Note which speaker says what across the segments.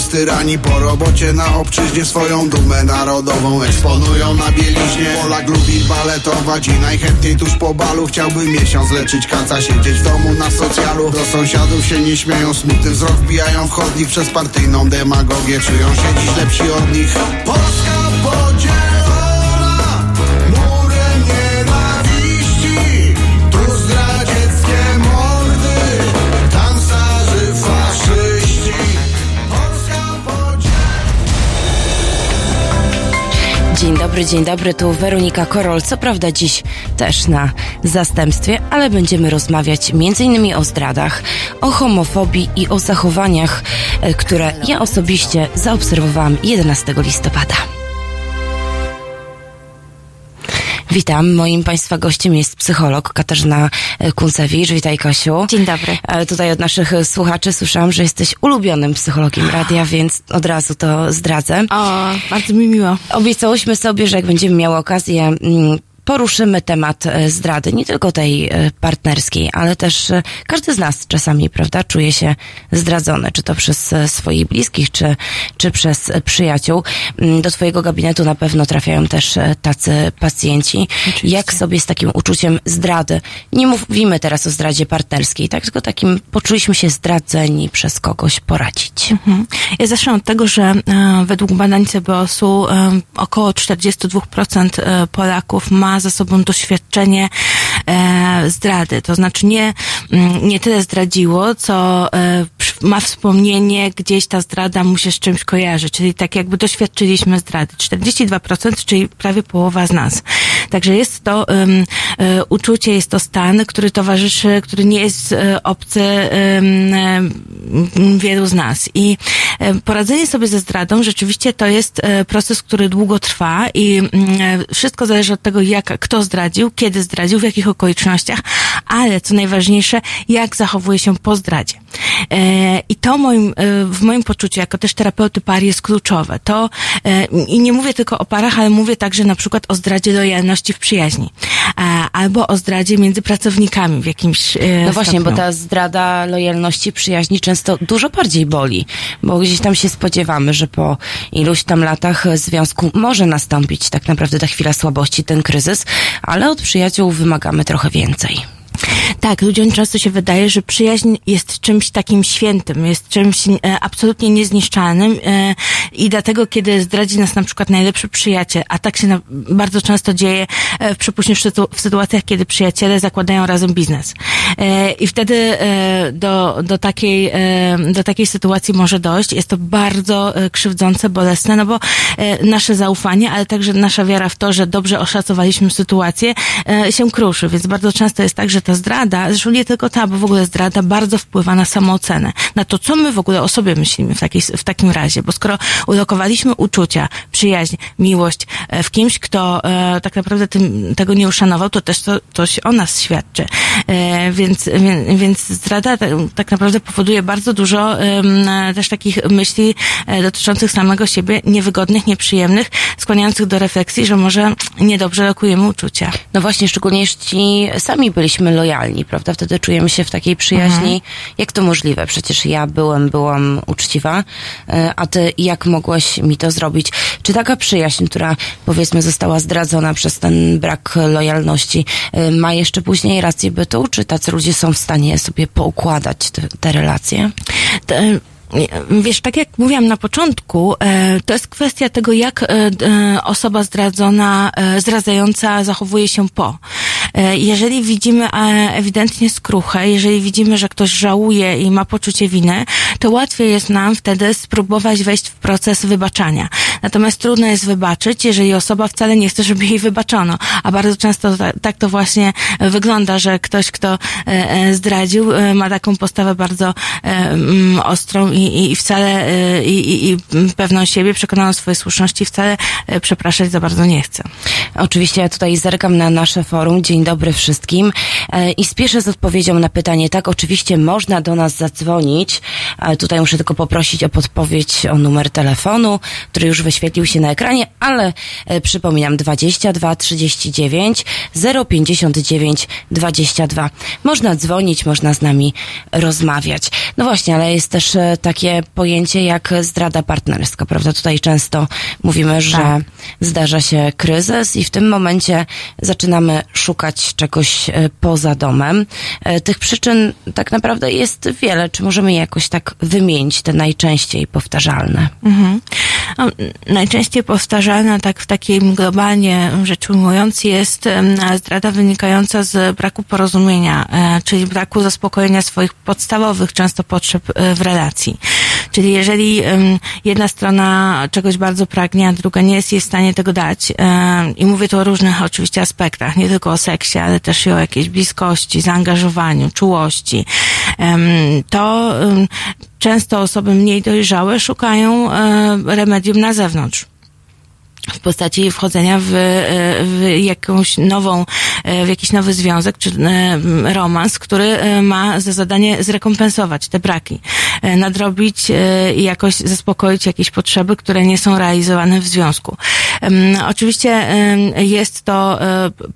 Speaker 1: o styrani Po robocie na obczyźnie swoją dumę narodową Eksponują na bieliźnie. Polak lubi baletować i najchętniej tuż po balu Chciałby miesiąc leczyć kaca, siedzieć w domu na socjalu. Do sąsiadów się nie śmieją, smutny wzrok wbijają w chodnik Przez partyjną demagogię czują się dziś lepsi od nich. Polska
Speaker 2: Dzień dobry, dzień dobry, tu Weronika Korol. Co prawda dziś też na zastępstwie, ale będziemy rozmawiać m.in. o zdradach, o homofobii i o zachowaniach, e, które ja osobiście zaobserwowałam 11 listopada. Witam. Moim Państwa gościem jest psycholog Katarzyna e, Kuncewicz. Witaj, Kasiu.
Speaker 3: Dzień dobry.
Speaker 2: E, Tutaj od naszych słuchaczy słyszałam, że jesteś ulubionym psychologiem radia, więc od razu to zdradzę.
Speaker 3: O, bardzo mi miło.
Speaker 2: Obiecałyśmy sobie, że jak będziemy miały okazję, mm, poruszymy temat e, zdrady, nie tylko tej e, partnerskiej, ale też e, każdy z nas czasami, prawda, czuje się zdradzony, czy to przez swoich bliskich, czy, czy przez przyjaciół. Mm, Do twojego gabinetu na pewno trafiają też tacy pacjenci. Jak sobie z takim uczuciem zdrady, nie mówimy teraz o zdradzie partnerskiej, tak, tylko takim poczuliśmy się zdradzeni przez kogoś poradzić.
Speaker 3: Mhm. Ja zacznę od tego, że według badań CBOS-u około 42% e, Polaków ma za sobą doświadczenie e, zdrady. To znaczy nie, mm, nie tyle zdradziło, co e, ma wspomnienie, gdzieś ta zdrada mu się z czymś kojarzy, czyli tak jakby doświadczyliśmy zdrady. 42%, czyli prawie połowa z nas. Także jest to um, uczucie, jest to stan, który towarzyszy, który nie jest e, obcy em, wielu z nas. I e, poradzenie sobie ze zdradą rzeczywiście to jest proces, który długo trwa i mm, wszystko zależy od tego, jak, kto zdradził, kiedy zdradził, w jakich okolicznościach, ale co najważniejsze, jak zachowuje się po zdradzie. E, I to moim, e, w moim poczuciu, jako też terapeuty par jest kluczowe. To, e, i nie mówię tylko o parach, ale mówię także na przykład o zdradzie lojalności w przyjaźni. Albo o zdradzie między pracownikami w jakimś
Speaker 2: No właśnie, bo ta zdrada lojalności, przyjaźni często dużo bardziej boli, bo gdzieś tam się spodziewamy, że po iluś tam latach związku może nastąpić tak naprawdę ta chwila słabości, ten kryzys, ale od przyjaciół wymagamy trochę więcej.
Speaker 3: Tak, ludziom często się wydaje, że przyjaźń jest czymś takim świętym, jest czymś e, absolutnie niezniszczalnym e, i dlatego, kiedy zdradzi nas na przykład najlepszy przyjaciel, a tak się na, bardzo często dzieje e, przypuśćmy w, w sytuacjach, kiedy przyjaciele zakładają razem biznes. E, I wtedy e, do, do, takiej, e, do takiej sytuacji może dojść. Jest to bardzo e, krzywdzące, bolesne, no bo e, nasze zaufanie, ale także nasza wiara w to, że dobrze oszacowaliśmy sytuację, e, się kruszy. Więc bardzo często jest tak, że ta zdrada, zresztą nie tylko ta, bo w ogóle zdrada bardzo wpływa na samoocenę, na to, co my w ogóle o sobie myślimy w, takiej, w takim razie. Bo skoro ulokowaliśmy uczucia, przyjaźń, miłość e, w kimś, kto e, tak naprawdę tym, tego nie uszanował, to też to, się o nas świadczy. E, więc, więc, więc zdrada tak, naprawdę powoduje bardzo dużo e, też takich myśli e, dotyczących samego siebie, niewygodnych, nieprzyjemnych, skłaniających do refleksji, że może niedobrze lokujemy uczucia.
Speaker 2: No właśnie, szczególnie jeśli sami byliśmy lojalni, prawda? Wtedy czujemy się w takiej przyjaźni. Jak to możliwe? Przecież ja byłem, byłam uczciwa, e, a ty jak mogłaś mi to zrobić? Czy taka przyjaźń, która powiedzmy została zdradzona przez ten brak lojalności, e, ma jeszcze później rację bytu? Czy tacy ludzie są w stanie sobie poukładać te, te relacje?
Speaker 3: E, Wiesz, tak jak mówiłam na początku, to jest kwestia tego, jak osoba zdradzona, zdradzająca zachowuje się po. E, Jeżeli widzimy e, ewidentnie skruchę, jeżeli widzimy, że ktoś żałuje i ma poczucie winy, to łatwiej jest nam wtedy spróbować wejść w proces wybaczania. Natomiast trudno jest wybaczyć, jeżeli osoba wcale nie chce, żeby jej wybaczono. A bardzo często ta, tak to właśnie wygląda, że ktoś, kto e, zdradził, ma taką postawę bardzo mm, ostrą i, i, wcale i, i, pewną siebie, przekonaną swojej słuszności, wcale przepraszać za bardzo nie chce.
Speaker 2: Oczywiście ja tutaj zerkam na nasze forum. Dzień dobry wszystkim. E, I spieszę z odpowiedzią na pytanie. Tak, oczywiście można do nas zadzwonić. E, Tutaj muszę tylko poprosić o podpowiedź o numer telefonu, który już wyświetlił się na ekranie, ale e, przypominam 22 39 059 22. Można dzwonić, można z nami rozmawiać. No właśnie, ale jest też e, takie pojęcie jak zdrada partnerska, prawda? Tutaj często mówimy, że
Speaker 3: Tak.
Speaker 2: zdarza się kryzys i w tym momencie zaczynamy szukać czegoś e, poza domem. E, Tych przyczyn tak naprawdę jest wiele. Czy możemy je jakoś tak wymienić, te najczęściej powtarzalne?
Speaker 3: Mhm. No, najczęściej powtarzana, tak w takim globalnie rzecz ujmując, jest zdrada wynikająca z braku porozumienia, czyli braku zaspokojenia swoich podstawowych często potrzeb e, w relacji. Czyli jeżeli jedna strona czegoś bardzo pragnie, a druga nie jest jej w stanie tego dać, e, i mówię tu o różnych oczywiście aspektach, nie tylko o seksie, ale też i o jakiejś bliskości, zaangażowaniu, czułości, to często osoby mniej dojrzałe szukają e, remedium na zewnątrz w postaci wchodzenia w, e, w jakąś nową, e, w jakiś nowy związek czy e, romans, który ma za zadanie zrekompensować te braki, nadrobić i jakoś zaspokoić jakieś potrzeby, które nie są realizowane w związku. Oczywiście jest to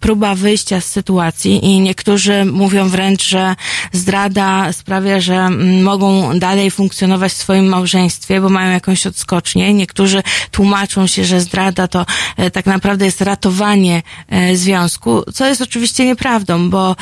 Speaker 3: próba wyjścia z sytuacji i niektórzy mówią wręcz, że zdrada sprawia, że mogą dalej funkcjonować w swoim małżeństwie, bo mają jakąś odskocznię. Niektórzy tłumaczą się, że zdrada to e, tak naprawdę jest ratowanie e, związku, co jest oczywiście nieprawdą, bo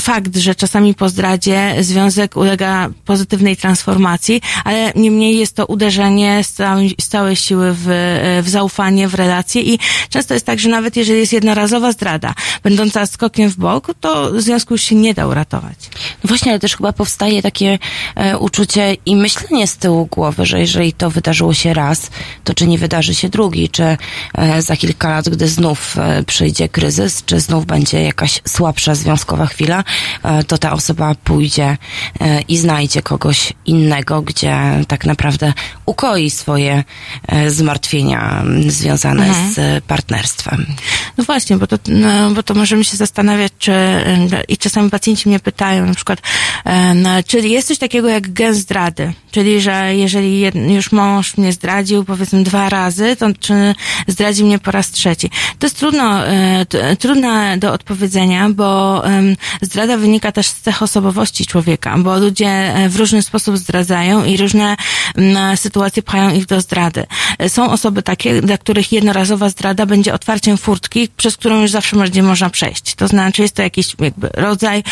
Speaker 3: fakt, że czasami po zdradzie związek ulega pozytywnej transformacji, ale niemniej jest to uderzenie z całej, z całej siły w, e, w zaufanie, w relacje i często jest tak, że nawet jeżeli jest jednorazowa zdrada, będąca skokiem w bok, to związku już się nie da uratować.
Speaker 2: No właśnie, ale też chyba powstaje takie e, uczucie i myślenie z tyłu głowy, że jeżeli to wydarzyło się raz, to czy nie wydarzy się drugi, czy e, za kilka lat, gdy znów e, przyjdzie kryzys, czy znów będzie jakaś słabsza związkowa chwila, e, to ta osoba pójdzie i znajdzie kogoś innego, gdzie tak naprawdę ukoi swoje zmartwienia związane
Speaker 3: Mhm.
Speaker 2: z partnerstwem.
Speaker 3: No właśnie, bo to, no, bo to możemy się zastanawiać, czy i czasami pacjenci mnie pytają na przykład, em, czyli jest coś takiego jak gen zdrady, czyli że jeżeli już mąż mnie zdradził powiedzmy dwa razy, to czy zdradzi mnie po raz trzeci? To jest trudno, e, trudne do odpowiedzenia, bo zdrada wynika też z cech osobowości człowieka, bo ludzie e, w różny sposób zdradzają i różne sytuacje pchają ich do zdrady. E, Są osoby takie, dla których jednorazowa zdrada będzie otwarciem furtki, przez którą już zawsze będzie można przejść. To znaczy jest to jakiś jakby rodzaj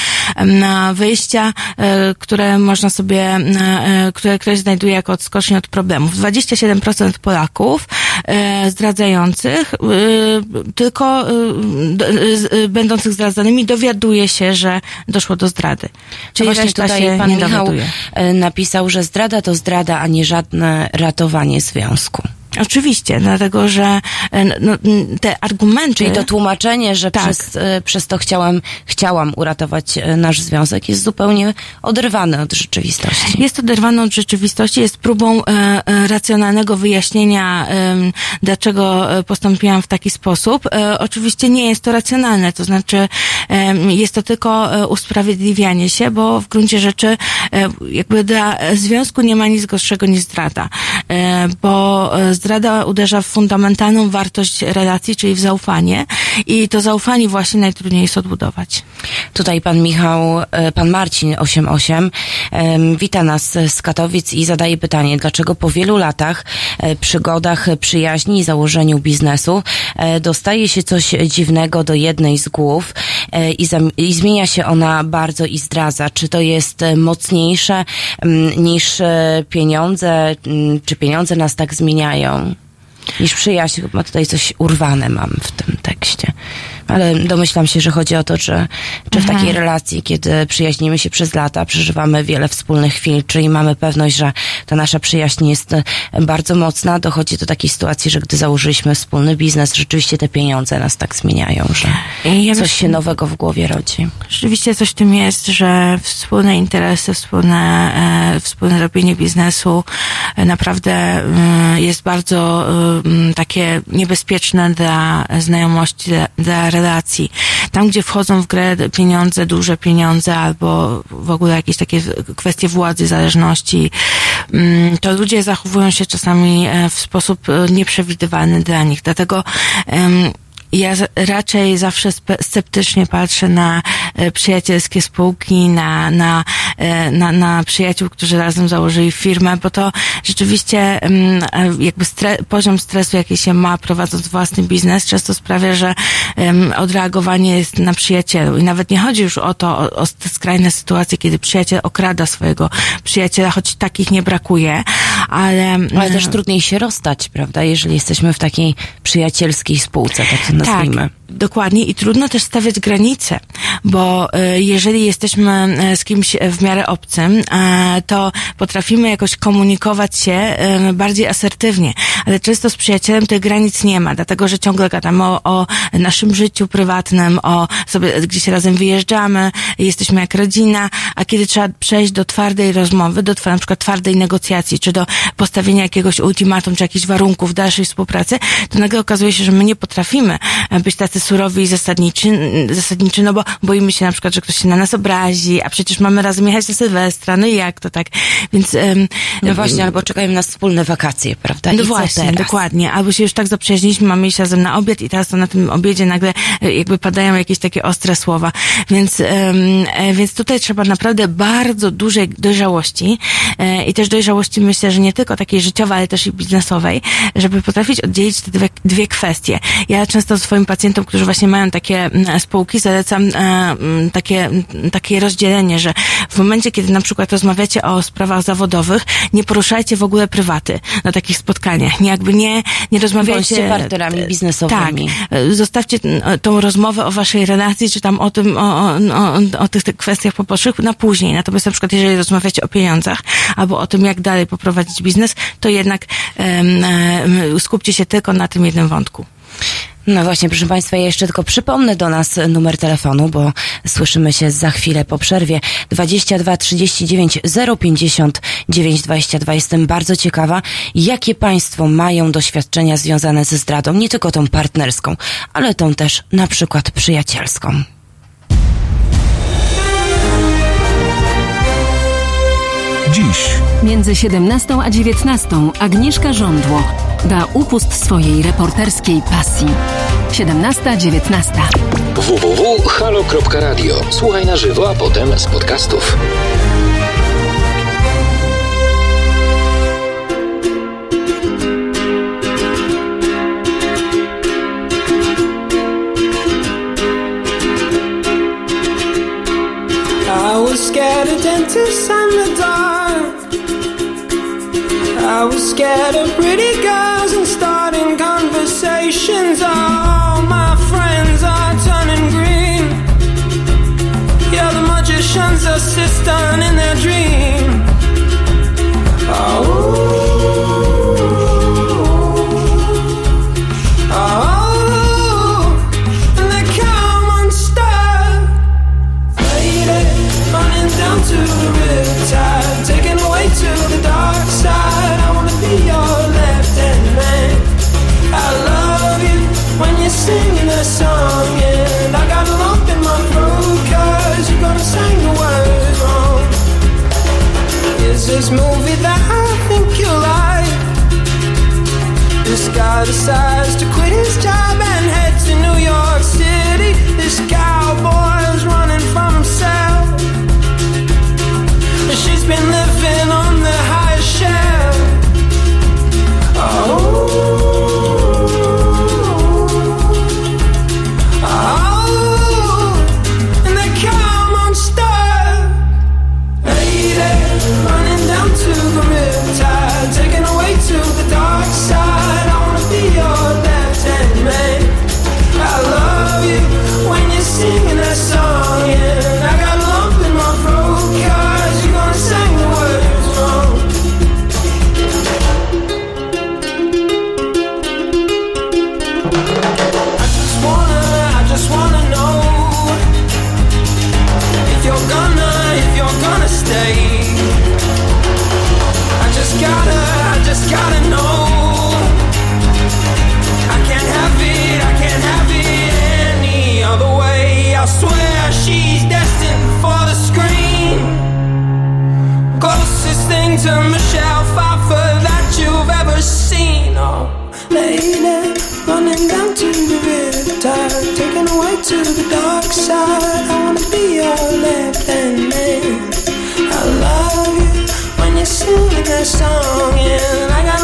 Speaker 3: wyjścia, które można sobie, które ktoś znajduje jako odskocznię od problemów. 27% Polaków zdradzających, e, tylko e, e, będących zdradzanymi dowiaduje się, że doszło do zdrady. Czyli
Speaker 2: No właśnie tutaj
Speaker 3: się
Speaker 2: pan Michał
Speaker 3: dowiaduje.
Speaker 2: e, napisał, że zdrada to zdrada, a nie żadne ratowanie związku.
Speaker 3: Oczywiście, dlatego że e, no, m, te argumenty...
Speaker 2: Czyli to tłumaczenie, że
Speaker 3: Tak.
Speaker 2: przez, e, przez to chciałam, chciałam uratować e, nasz związek jest zupełnie oderwane od rzeczywistości.
Speaker 3: Jest oderwane od rzeczywistości, jest próbą e, e, racjonalnego wyjaśnienia, em, dlaczego e, postąpiłam w taki sposób. E, oczywiście nie jest to racjonalne, to znaczy jest to tylko e, usprawiedliwianie się, bo w gruncie rzeczy e, jakby dla związku nie ma nic gorszego niż zdrada, e, bo e, zdrada uderza w fundamentalną wartość relacji, czyli w zaufanie i to zaufanie właśnie najtrudniej jest odbudować.
Speaker 2: Tutaj pan Michał, e, pan Marcin 88 em, wita nas z Katowic i zadaje pytanie, dlaczego po wielu latach e, przygodach, przyjaźni i założeniu biznesu e, dostaje się coś dziwnego do jednej z głów i, i zmienia się ona bardzo i zdradza. Czy to jest mocniejsze niż pieniądze, czy pieniądze nas tak zmieniają? Niż przyjaźń. Chyba tutaj coś urwane mam w tym tekście. Ale domyślam się, że chodzi o to, że, czy w takiej relacji, kiedy przyjaźnimy się przez lata, przeżywamy wiele wspólnych chwil, czyli mamy pewność, że ta nasza przyjaźń jest e, bardzo mocna, dochodzi do takiej sytuacji, że gdy założyliśmy wspólny biznes, rzeczywiście te pieniądze nas tak zmieniają, że
Speaker 3: ja
Speaker 2: coś
Speaker 3: myślę-
Speaker 2: się nowego w głowie rodzi.
Speaker 3: Rzeczywiście coś w tym jest, że wspólne interesy, wspólne, e, wspólne robienie biznesu e, naprawdę e, jest bardzo e, takie niebezpieczne dla znajomości, dla, dla relacji. Tam, gdzie wchodzą w grę pieniądze, duże pieniądze albo w ogóle jakieś takie kwestie władzy, zależności, mm, to ludzie zachowują się czasami e, w sposób e, nieprzewidywalny dla nich. Dlatego ja raczej zawsze sceptycznie patrzę na e, przyjacielskie spółki, na, na, na, na przyjaciół, którzy razem założyli firmę, bo to rzeczywiście mm, e, jakby stre poziom stresu, jaki się ma prowadząc własny biznes, często sprawia, że odreagowanie jest na przyjacielu. I nawet nie chodzi już o to, o, o te skrajne sytuacje, kiedy przyjaciel okrada swojego przyjaciela, choć takich nie brakuje, ale...
Speaker 2: Ale też trudniej się rozstać, prawda, jeżeli jesteśmy w takiej przyjacielskiej spółce, tak nazwijmy.
Speaker 3: Tak. Dokładnie i trudno też stawiać granice, bo y, jeżeli jesteśmy y, z kimś w miarę obcym, to potrafimy jakoś komunikować się bardziej asertywnie, ale często z przyjacielem tych granic nie ma, dlatego że ciągle gadamy o, o naszym życiu prywatnym, o sobie gdzieś razem wyjeżdżamy, jesteśmy jak rodzina, a kiedy trzeba przejść do twardej rozmowy, do na przykład twardej negocjacji, czy do postawienia jakiegoś ultimatum, czy jakichś warunków dalszej współpracy, to nagle okazuje się, że my nie potrafimy być tacy surowi i zasadniczy, zasadniczy, no bo boimy się na przykład, że ktoś się na nas obrazi, a przecież mamy razem jechać na Sylwestra, no i jak to tak? Więc... Um,
Speaker 2: no właśnie, albo czekają nas wspólne wakacje, prawda?
Speaker 3: No I właśnie, dokładnie. Albo się już tak zaprzyjaźniliśmy, mamy iść razem na obiad i teraz to na tym obiedzie nagle e, jakby padają jakieś takie ostre słowa. Więc, um, więc tutaj trzeba naprawdę bardzo dużej dojrzałości e, i też dojrzałości myślę, że nie tylko takiej życiowej, ale też i biznesowej, żeby potrafić oddzielić te dwie, dwie kwestie. Ja często swoim pacjentom którzy właśnie mają takie mm, spółki, zalecam e, mm, takie, mm, takie rozdzielenie, że w momencie, kiedy na przykład rozmawiacie o sprawach zawodowych, nie poruszajcie w ogóle prywaty na takich spotkaniach. Nie, jakby nie, nie rozmawiajcie...
Speaker 2: Bądźcie partnerami biznesowymi.
Speaker 3: Tak. E, zostawcie tą rozmowę o waszej relacji, czy tam o tym, o, o, o, o tych, tych kwestiach pobocznych na później. Natomiast na przykład, jeżeli rozmawiacie o pieniądzach, albo o tym, jak dalej poprowadzić biznes, to jednak skupcie się tylko na tym jednym wątku.
Speaker 2: No właśnie, proszę Państwa, ja jeszcze tylko przypomnę do nas numer telefonu, bo słyszymy się za chwilę po przerwie. 22 39 050 922. Jestem bardzo ciekawa, jakie Państwo mają doświadczenia związane ze zdradą, nie tylko tą partnerską, ale tą też na przykład przyjacielską.
Speaker 4: Dziś. Między 17 a 19 Agnieszka Żądło da upust swojej reporterskiej pasji. 17-19.
Speaker 5: www.halo.radio. Słuchaj na żywo, a potem z podcastów. I was scared of dentists and the dark. I was scared of pretty girls and starting conversations. All my friends are turning green. Yeah, the magician's assistant in their dream. Oh. oh. singing a song and I got in my you're gonna sing the words wrong. Is this movie that I think you like? This guy decides to quit his job to Michelle Pfeiffer that you've ever seen. Oh, lady, running down to the river tide, taken away to the dark side. I wanna be your left hand man. I love you when you sing that song, and I got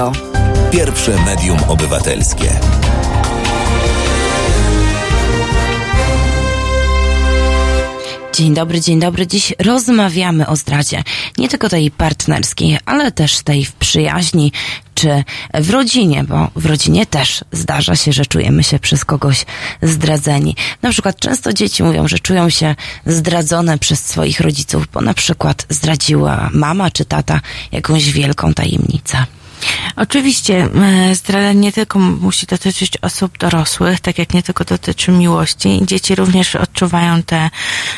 Speaker 6: Radio.
Speaker 7: Pierwsze medium obywatelskie.
Speaker 2: Dzień dobry, dzień dobry. Dziś rozmawiamy o zdradzie. Nie tylko tej partnerskiej, ale też tej w przyjaźni czy w rodzinie, bo w rodzinie też zdarza się, że czujemy się przez kogoś zdradzeni. Na przykład często dzieci mówią, że czują się zdradzone przez swoich rodziców, bo na przykład zdradziła mama czy tata jakąś wielką tajemnicę.
Speaker 3: Oczywiście e, zdrada nie tylko musi dotyczyć osób dorosłych, tak jak nie tylko dotyczy miłości. Dzieci również odczuwają te, e,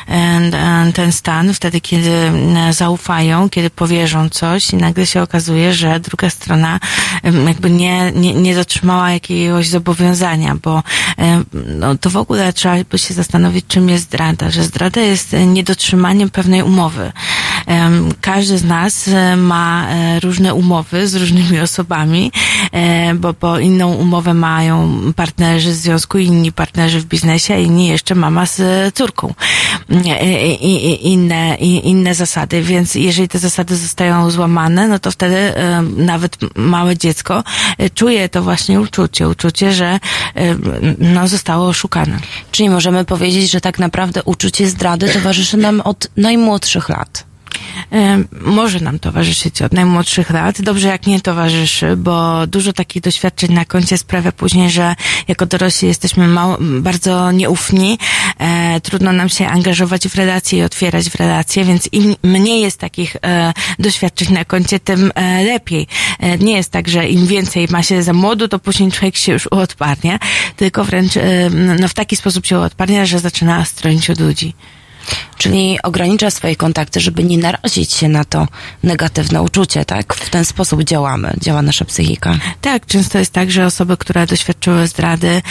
Speaker 3: e, ten stan wtedy, kiedy zaufają, kiedy powierzą coś i nagle się okazuje, że druga strona jakby nie, nie, nie dotrzymała jakiegoś zobowiązania, bo no, to w ogóle trzeba by się zastanowić, czym jest zdrada, że zdrada jest niedotrzymaniem pewnej umowy. Każdy z nas e, ma e, różne umowy z różnymi osobami, e, bo, bo inną umowę mają partnerzy z związku, inni partnerzy w biznesie, inni jeszcze mama z córką. I, inne, inne zasady, więc jeżeli te zasady zostają złamane, no to wtedy nawet małe dziecko czuje to właśnie uczucie, uczucie, że no, zostało oszukane.
Speaker 2: Czyli możemy powiedzieć, że tak naprawdę uczucie zdrady towarzyszy nam od najmłodszych lat.
Speaker 3: E, może nam towarzyszyć od najmłodszych lat. Dobrze jak nie towarzyszy, bo dużo takich doświadczeń na koncie sprawia później, że jako dorośli jesteśmy mało, bardzo nieufni, e, trudno nam się angażować w relacje i otwierać w relacje, więc im mniej jest takich e, doświadczeń na koncie, tym e, lepiej. E, nie jest tak, że im więcej ma się za młodu, to później człowiek się już uodparnia, tylko wręcz e, no, w taki sposób się uodparnia, że zaczyna stronić od ludzi.
Speaker 2: Czyli ogranicza swoje kontakty, żeby nie narazić się na to negatywne uczucie, tak? W ten sposób działamy, działa nasza psychika.
Speaker 3: Tak, często jest tak, że osoby, które doświadczyły zdrady,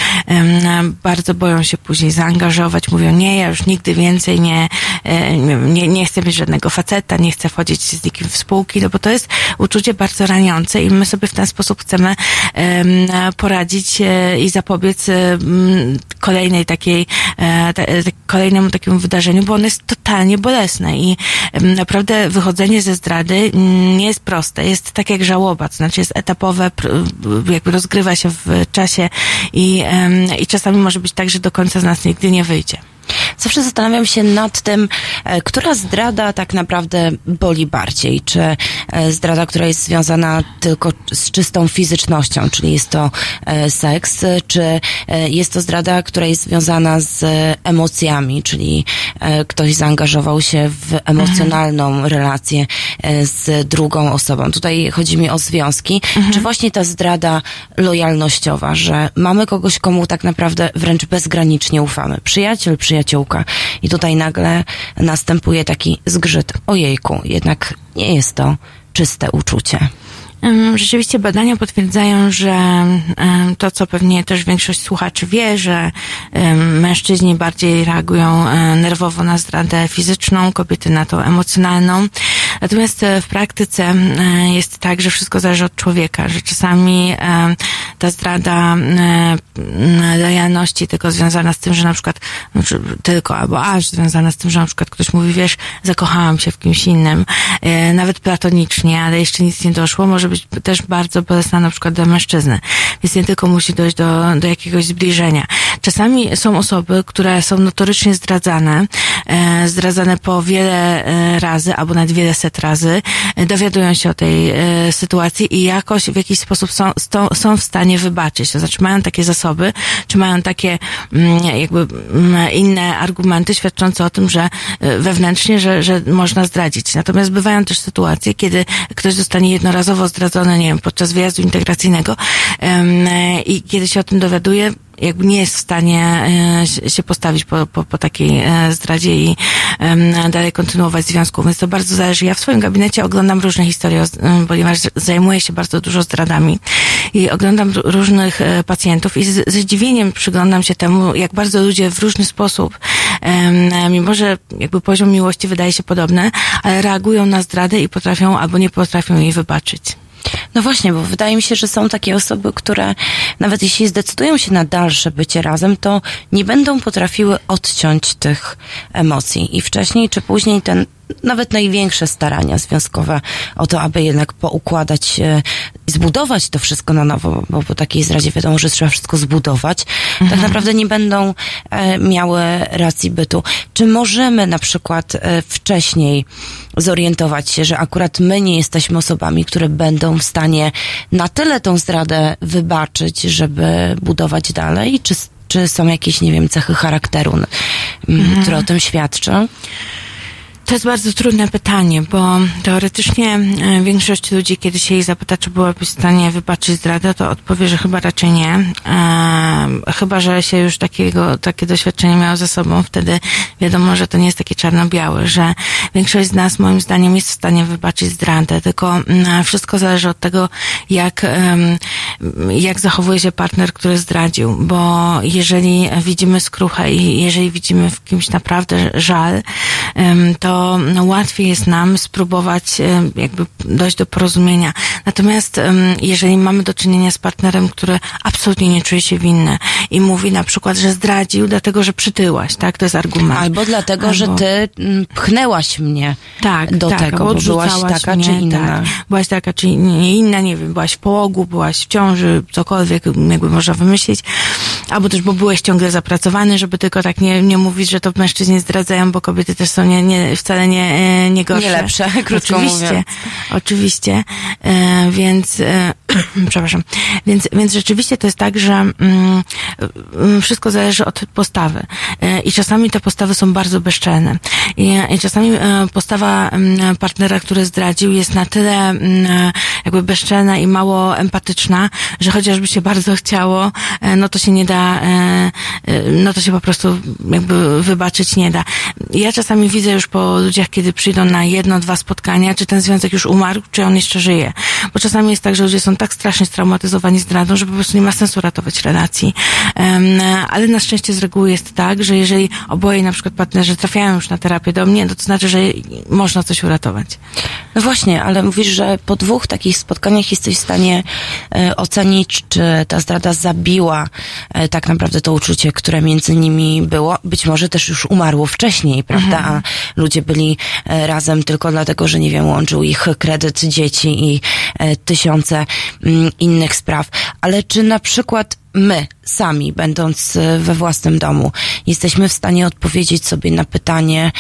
Speaker 3: bardzo boją się później zaangażować, mówią, nie, ja już nigdy więcej nie, nie, nie chcę mieć żadnego faceta, nie chcę wchodzić z nikim w spółki, no bo to jest uczucie bardzo raniące i my sobie w ten sposób chcemy em, poradzić e, i zapobiec kolejnej takiej, e, e, kolejnemu takiemu wydarzeniu, bo ono jest totalnie bolesne i naprawdę wychodzenie ze zdrady mm, nie jest proste. Jest tak jak żałoba, to znaczy jest etapowe, jakby rozgrywa się w czasie i, i czasami może być tak, że do końca z nas nigdy nie wyjdzie.
Speaker 2: Zawsze zastanawiam się nad tym, e, która zdrada tak naprawdę boli bardziej. Czy e, zdrada, która jest związana tylko z czystą fizycznością, czyli jest to e, seks, czy jest to zdrada, która jest związana z emocjami, czyli ktoś zaangażował się w emocjonalną relację e, z drugą osobą. Tutaj chodzi mi o związki. Czy właśnie ta zdrada lojalnościowa, że mamy kogoś, komu tak naprawdę wręcz bezgranicznie ufamy. Przyjaciel, przyjaciółka. I tutaj nagle następuje taki zgrzyt. Ojejku, jednak nie jest to czyste uczucie.
Speaker 3: Rzeczywiście badania potwierdzają, że to, co pewnie też większość słuchaczy wie, że mężczyźni bardziej reagują e, nerwowo na zdradę fizyczną, kobiety na tą emocjonalną. Natomiast e, w praktyce e, jest tak, że wszystko zależy od człowieka, że czasami e, ta zdrada lojalności tylko związana z tym, że na przykład, znaczy tylko albo aż związana z tym, że na przykład ktoś mówi, wiesz, zakochałam się w kimś innym, nawet platonicznie, ale jeszcze nic nie doszło, może być też bardzo bolesna na przykład dla mężczyzny. Więc nie tylko musi dojść do, do jakiegoś zbliżenia. Czasami są osoby, które są notorycznie zdradzane, zdradzane po wiele razy, albo nawet wiele kilkaset razy, e, dowiadują się o tej e, sytuacji i jakoś w jakiś sposób są, są w stanie wybaczyć. To znaczy mają takie zasoby, czy mają takie mm, jakby mm, inne argumenty świadczące o tym, że e, wewnętrznie, że, że można zdradzić. Natomiast bywają też sytuacje, kiedy ktoś zostanie jednorazowo zdradzony, nie wiem, podczas wyjazdu integracyjnego i kiedy się o tym dowiaduje, jakby nie jest w stanie e, się postawić po, po, po takiej e, zdradzie i dalej kontynuować związku. Więc to bardzo zależy. Ja w swoim gabinecie oglądam różne historie, ponieważ zajmuję się bardzo dużo zdradami i oglądam różnych e, pacjentów i z, ze zdziwieniem przyglądam się temu, jak bardzo ludzie w różny sposób, mimo że jakby poziom miłości wydaje się podobny, ale reagują na zdradę i potrafią albo nie potrafią jej wybaczyć.
Speaker 2: No właśnie, bo wydaje mi się, że są takie osoby, które nawet jeśli zdecydują się na dalsze bycie razem, to nie będą potrafiły odciąć tych emocji. I wcześniej czy później ten nawet największe starania związkowe o to, aby jednak poukładać i zbudować to wszystko na nowo, bo po takiej zdradzie wiadomo, że trzeba wszystko zbudować, tak mhm. tak naprawdę nie będą e, miały racji bytu. Czy możemy na przykład e, wcześniej zorientować się, że akurat my nie jesteśmy osobami, które będą w stanie na tyle tą zdradę wybaczyć, żeby budować dalej? Czy, czy są jakieś, nie wiem, cechy charakteru, mhm. które o tym świadczą?
Speaker 3: To jest bardzo trudne pytanie, bo teoretycznie e, większość ludzi, kiedy się jej zapyta, czy byłaby w stanie wybaczyć zdradę, to odpowie, że chyba raczej nie. E, chyba, że się już takiego, takie doświadczenie miało ze sobą, wtedy wiadomo, że to nie jest takie czarno-białe, że większość z nas moim zdaniem jest w stanie wybaczyć zdradę, tylko mm, wszystko zależy od tego, jak, jak zachowuje się partner, który zdradził, bo jeżeli widzimy skruchę i jeżeli widzimy w kimś naprawdę żal, to no, łatwiej jest nam spróbować e, jakby dojść do porozumienia. Natomiast jeżeli mamy do czynienia z partnerem, który absolutnie nie czuje się winny i mówi na przykład, że zdradził dlatego, że przytyłaś, tak? To jest argument.
Speaker 2: Albo dlatego, Albo... że ty pchnęłaś mnie tak, do tak, tego, bo byłaś taka mnie, czy inna. Tak,
Speaker 3: byłaś taka czy inna, nie wiem, byłaś w połogu, byłaś w ciąży, cokolwiek jakby można wymyślić. Albo też, bo byłeś ciągle zapracowany, żeby tylko tak nie, nie mówić, że to mężczyźni zdradzają, bo kobiety też są nie, nie, wcale nie, e, nie gorsze.
Speaker 2: Nie lepsze, krótko
Speaker 3: oczywiście,
Speaker 2: mówiąc.
Speaker 3: Oczywiście, e, więc, e, przepraszam, więc, więc rzeczywiście to jest tak, że mm, mm, wszystko zależy od postawy e, i czasami te postawy są bardzo bezczelne i, i czasami e, postawa mm, partnera, który zdradził jest na tyle mm, jakby bezczelna i mało empatyczna, że chociażby się bardzo chciało, e, no to się nie da, no to się po prostu jakby wybaczyć nie da. Ja czasami widzę już po ludziach, kiedy przyjdą na jedno, dwa spotkania, czy ten związek już umarł, czy on jeszcze żyje. Bo czasami jest tak, że ludzie są tak strasznie straumatyzowani zdradą, że po prostu nie ma sensu ratować relacji. Ale na szczęście z reguły jest tak, że jeżeli oboje na przykład partnerzy trafiają już na terapię do mnie, to, to znaczy, że można coś uratować.
Speaker 2: No właśnie, ale mówisz, że po dwóch takich spotkaniach jesteś w stanie e, ocenić, czy ta zdrada zabiła e, tak naprawdę to uczucie, które między nimi było. Być może też już umarło wcześniej, prawda? Mhm. A ludzie byli e, razem tylko dlatego, że nie wiem, łączył ich kredyt dzieci i e, tysiące mm, innych spraw. Ale czy na przykład my sami, będąc e, we własnym domu, jesteśmy w stanie odpowiedzieć sobie na pytanie,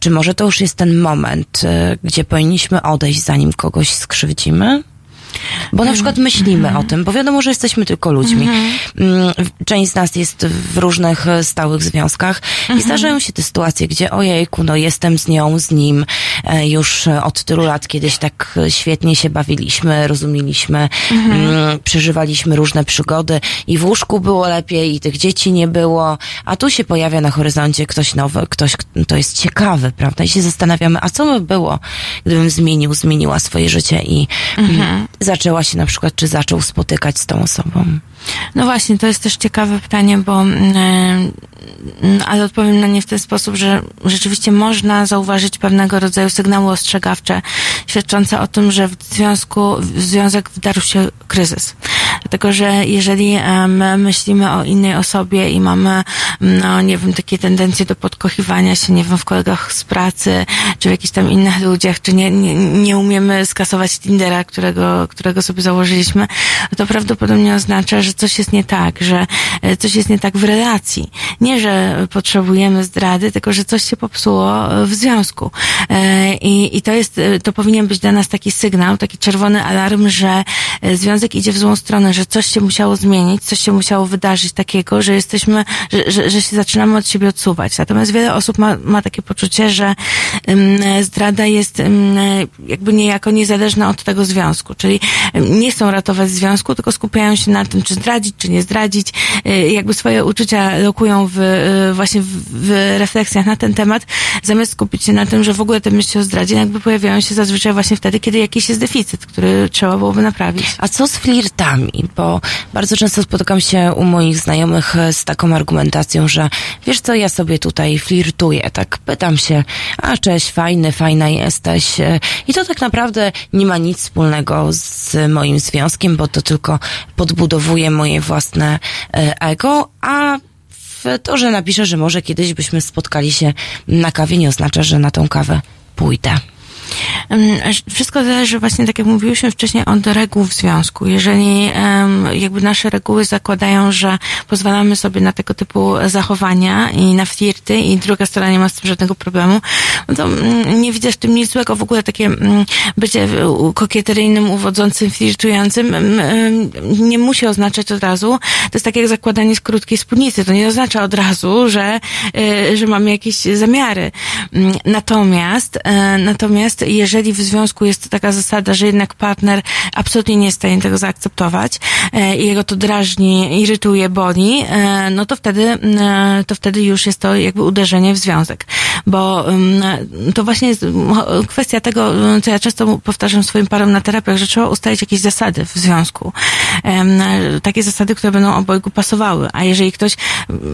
Speaker 2: czy może to już jest ten moment, gdzie powinniśmy odejść, zanim kogoś skrzywdzimy? Bo na przykład myślimy o tym, bo wiadomo, że jesteśmy tylko ludźmi. Mm, część z nas jest w różnych e, stałych związkach i mhm. zdarzają się te sytuacje, gdzie ojejku, no jestem z nią, z nim e, już od tylu lat kiedyś tak świetnie się bawiliśmy, rozumieliśmy, mhm. Mm, przeżywaliśmy różne przygody i w łóżku było lepiej i tych dzieci nie było, a tu się pojawia na horyzoncie ktoś nowy, ktoś, kto jest ciekawy, prawda? I się zastanawiamy, a co by było, gdybym zmienił, zmieniła swoje życie i mhm zaczęła się na przykład, czy zaczął spotykać z tą osobą?
Speaker 3: No właśnie, to jest też ciekawe pytanie, bo yy, ale odpowiem na nie w ten sposób, że rzeczywiście można zauważyć pewnego rodzaju sygnały ostrzegawcze świadczące o tym, że w związku, w związek wdarł się kryzys. Dlatego, że jeżeli my myślimy o innej osobie i mamy, no nie wiem, takie tendencje do podkochiwania się, nie wiem, w kolegach z pracy, czy w jakichś tam innych ludziach, czy nie, nie, nie umiemy skasować Tindera, którego, którego sobie założyliśmy, to prawdopodobnie oznacza, że coś jest nie tak, że e, coś jest nie tak w relacji. Nie, że potrzebujemy zdrady, tylko że coś się popsuło w związku. E, I, i to jest, e, to powinien być dla nas taki sygnał, taki czerwony alarm, że związek idzie w złą stronę, że coś się musiało zmienić, coś się musiało wydarzyć takiego, że jesteśmy, że, że, że się zaczynamy od siebie odsuwać. Natomiast wiele osób ma, ma takie poczucie, że zdrada jest jakby niejako niezależna od tego związku, czyli nie chcą ratować związku, tylko skupiają się na tym, czy zdradzić, czy nie zdradzić, jakby swoje uczucia lokują w, właśnie w, w refleksjach na ten temat, zamiast skupić się na tym, że w ogóle te myśli o zdradzie jakby pojawiają się zazwyczaj właśnie wtedy, kiedy jakiś jest deficyt, który trzeba byłoby naprawić.
Speaker 2: A co z flirtami? Bo bardzo często spotykam się u moich znajomych z taką argumentacją, że wiesz co, ja sobie tutaj flirtuję, tak pytam się, a cześć, fajny, fajna jesteś. I to tak naprawdę nie ma nic wspólnego z moim związkiem, bo to tylko podbudowuje moje własne e, ego, a to, że napiszę, że może kiedyś byśmy spotkali się na kawie, nie oznacza, że na tą kawę pójdę.
Speaker 3: Wszystko zależy właśnie, tak jak mówiłyśmy wcześniej, od reguł w związku. Jeżeli jakby nasze reguły zakładają, że pozwalamy sobie na tego typu zachowania i na flirty i druga strona nie ma z tym żadnego problemu, no to mm, nie widzę w tym nic złego. W ogóle takie mm, bycie kokieteryjnym, uwodzącym, flirtującym mm, nie musi oznaczać od razu. To jest tak jak zakładanie z krótkiej spódnicy. To nie oznacza od razu, że, y, że mamy jakieś zamiary. Natomiast, e, natomiast Natomiast jeżeli w związku jest taka zasada, że jednak partner absolutnie nie jest w stanie tego zaakceptować e, i jego to drażni, irytuje, boli, e, no to wtedy, e, to wtedy już jest to jakby uderzenie w związek. Bo to właśnie jest kwestia tego, co ja często powtarzam swoim parom na terapiach, że trzeba ustalić jakieś zasady w związku. Takie zasady, które będą obojgu pasowały. A jeżeli ktoś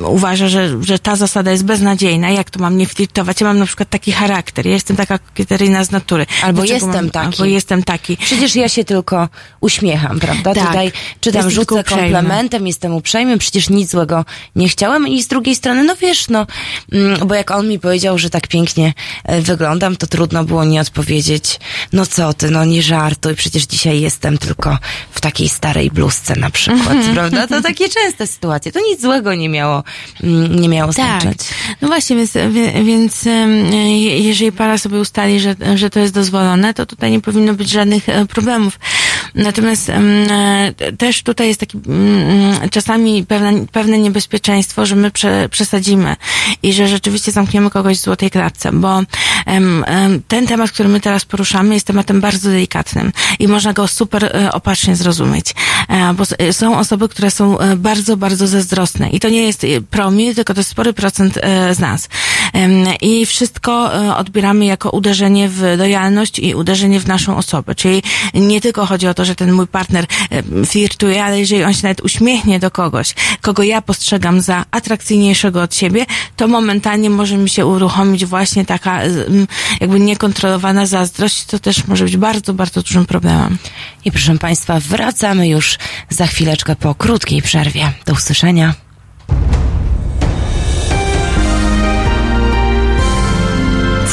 Speaker 3: uważa, że, że ta zasada jest beznadziejna, jak to mam nie flirtować? Ja mam na przykład taki charakter, ja jestem taka kokieteryjna z natury.
Speaker 2: Albo jestem mam, taki.
Speaker 3: Albo jestem taki.
Speaker 2: Przecież ja się tylko uśmiecham, prawda?
Speaker 3: Tak.
Speaker 2: Tutaj czytam, rzucę komplementem, jestem uprzejmy, przecież nic złego nie chciałem i z drugiej strony, no wiesz, no, mm, bo jak on mi powiedział, że tak pięknie e, wyglądam, to trudno było nie odpowiedzieć, no co ty, no nie żartuj, przecież dzisiaj jestem tylko w takiej starej bluzce na przykład, prawda? To takie częste sytuacje. To nic złego nie miało, mm, nie miało tak. znaczyć.
Speaker 3: No właśnie, więc, więc jeżeli para sobie ustali, że, że to jest dozwolone, to tutaj nie powinno być żadnych e, problemów. Natomiast e, też tutaj jest taki mm, czasami pewne, pewne niebezpieczeństwo, że my prze, przesadzimy i że rzeczywiście zamkniemy kogoś w złotej klatce, bo ten temat, który my teraz poruszamy, jest tematem bardzo delikatnym i można go super e, opatrznie zrozumieć, bo są osoby, które są bardzo, bardzo zazdrosne i to nie jest promil, tylko to jest spory procent z nas. I wszystko odbieramy jako uderzenie w lojalność i uderzenie w naszą osobę. Czyli nie tylko chodzi o to, że ten mój partner e, flirtuje, ale jeżeli on się nawet uśmiechnie do kogoś, kogo ja postrzegam za atrakcyjniejszego od siebie, to momentalnie może mi się uruchomić właśnie taka jakby niekontrolowana zazdrość, to też może być bardzo, bardzo dużym problemem.
Speaker 2: I proszę Państwa, wracamy już za chwileczkę po krótkiej przerwie. Do usłyszenia.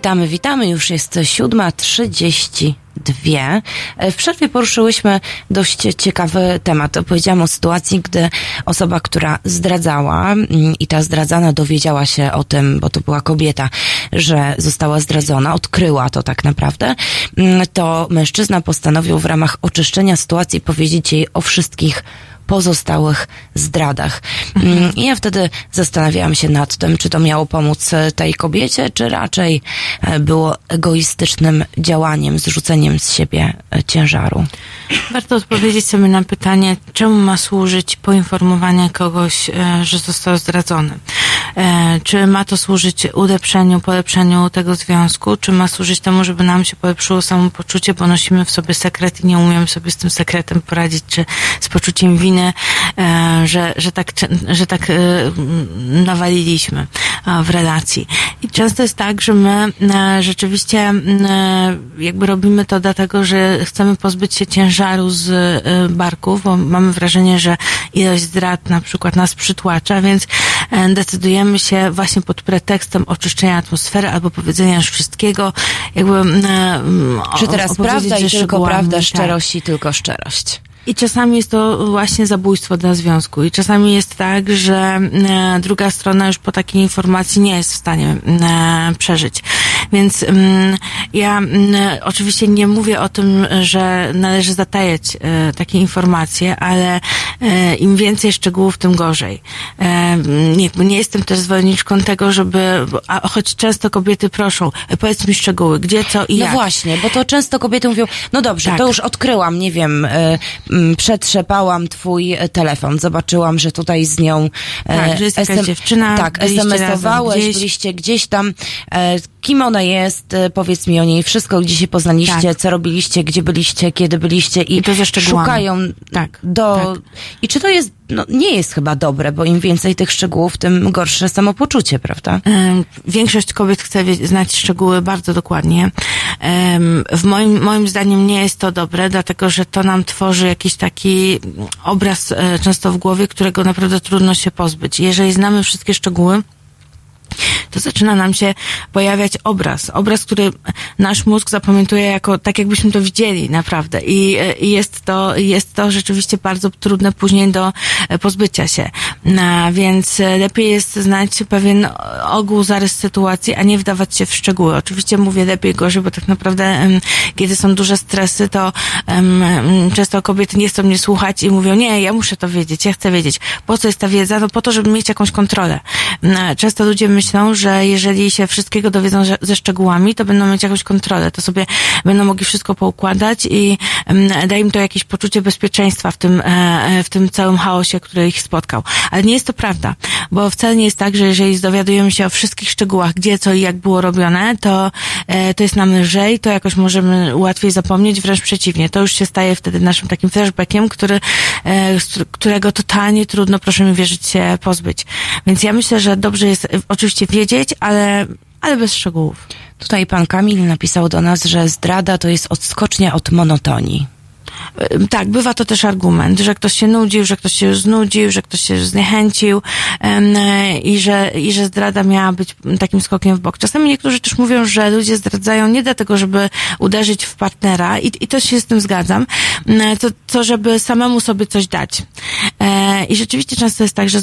Speaker 2: Witamy, witamy. Już jest 7.32. W przerwie poruszyłyśmy dość ciekawy temat. Opowiedziałam o sytuacji, gdy osoba, która zdradzała mm, i ta zdradzana dowiedziała się o tym, bo to była kobieta, że została zdradzona, odkryła to tak naprawdę, mm, to mężczyzna postanowił w ramach oczyszczenia sytuacji powiedzieć jej o wszystkich pozostałych zdradach. Mm, I ja wtedy zastanawiałam się nad tym, czy to miało pomóc e, tej kobiecie, czy raczej e, było egoistycznym działaniem, zrzuceniem z siebie e, ciężaru.
Speaker 3: Warto odpowiedzieć sobie na pytanie, czemu ma służyć poinformowanie kogoś, że został zdradzony. E, Czy ma to służyć ulepszeniu, polepszeniu tego związku, czy ma służyć temu, żeby nam się polepszyło samopoczucie, bo nosimy w sobie sekret i nie umiemy sobie z tym sekretem poradzić, czy z poczuciem winy, e, że, że tak, że tak e, nawaliliśmy w relacji. I często jest tak, że my rzeczywiście jakby robimy to dlatego, że chcemy pozbyć się ciężaru z barków, bo mamy wrażenie, że ilość zdrad na przykład nas przytłacza, więc e, decydujemy się właśnie pod pretekstem oczyszczenia atmosfery albo powiedzenia już wszystkiego, jakby e,
Speaker 2: Czy
Speaker 3: o-
Speaker 2: teraz
Speaker 3: opowiedzieć
Speaker 2: prawda i tylko prawda,
Speaker 3: tak.
Speaker 2: szczerość i tylko szczerość.
Speaker 3: I czasami jest to właśnie zabójstwo dla związku. I czasami jest tak, że e, druga strona już po takiej informacji nie jest w stanie e, przeżyć. Więc mm, ja mm, oczywiście nie mówię o tym, że należy zatajać e, takie informacje, ale e, im więcej szczegółów, tym gorzej. E, nie, nie jestem też zwolenniczką tego, żeby, a choć często kobiety proszą, powiedz mi szczegóły, gdzie, co i
Speaker 2: No
Speaker 3: jak.
Speaker 2: właśnie, bo to często kobiety mówią, no dobrze,
Speaker 3: Tak.
Speaker 2: to już odkryłam, nie wiem, mm, przetrzepałam twój telefon, zobaczyłam, że tutaj z nią
Speaker 3: Tak, że jest jakaś dziewczyna,
Speaker 2: Tak, SMS-owałeś,
Speaker 3: gdzieś.
Speaker 2: byliście gdzieś tam, e, kim ona jest, e, powiedz mi o niej wszystko, gdzie się poznaliście,
Speaker 3: Tak.
Speaker 2: co robiliście, gdzie byliście, kiedy byliście i,
Speaker 3: I to ze szczegółami.
Speaker 2: szukają
Speaker 3: Tak,
Speaker 2: do...
Speaker 3: tak.
Speaker 2: I czy to jest, no nie jest chyba dobre, bo im więcej tych szczegółów, tym gorsze samopoczucie, prawda?
Speaker 3: Większość kobiet chce wie- znać szczegóły bardzo dokładnie. W moim, moim zdaniem nie jest to dobre, dlatego że to nam tworzy jakiś taki obraz e, często w głowie, którego naprawdę trudno się pozbyć. Jeżeli znamy wszystkie szczegóły, to zaczyna nam się pojawiać obraz. Obraz, który nasz mózg zapamiętuje jako, tak jakbyśmy to widzieli, naprawdę. I, i jest to, jest to rzeczywiście bardzo trudne później do e, pozbycia się. No, więc e, lepiej jest znać pewien ogół, zarys sytuacji, a nie wdawać się w szczegóły. Oczywiście mówię lepiej, gorzej, bo tak naprawdę, kiedy są duże stresy, to em, często kobiety nie chcą mnie słuchać i mówią, nie, ja muszę to wiedzieć, ja chcę wiedzieć. Po co jest ta wiedza? No po to, żeby mieć jakąś kontrolę. Często ludzie myślą, że jeżeli się wszystkiego dowiedzą ze szczegółami, to będą mieć jakąś kontrolę, to sobie będą mogli wszystko poukładać i em, da im to jakieś poczucie bezpieczeństwa w tym, e, e, w tym całym chaosie, który ich spotkał. Ale nie jest to prawda, bo wcale nie jest tak, że jeżeli dowiadujemy się o wszystkich szczegółach, gdzie, co i jak było robione, to, e, to jest nam lżej, to jakoś możemy łatwiej zapomnieć, wręcz przeciwnie. To już się staje wtedy naszym takim flashbackiem, który, którego totalnie trudno, proszę mi wierzyć, się pozbyć. Więc ja myślę, że dobrze jest e, oczywiście wiedzieć, ale, ale bez szczegółów.
Speaker 2: Tutaj pan Kamil napisał do nas, że zdrada to jest odskocznia od monotonii.
Speaker 3: Tak, bywa to też argument, że ktoś się nudził, że ktoś się znudził, że ktoś się zniechęcił i że, i że zdrada miała być takim skokiem w bok. Czasami niektórzy też mówią, że ludzie zdradzają nie dlatego, żeby uderzyć w partnera i, i też się z tym zgadzam, to, to żeby samemu sobie coś dać. E, I rzeczywiście często jest tak, że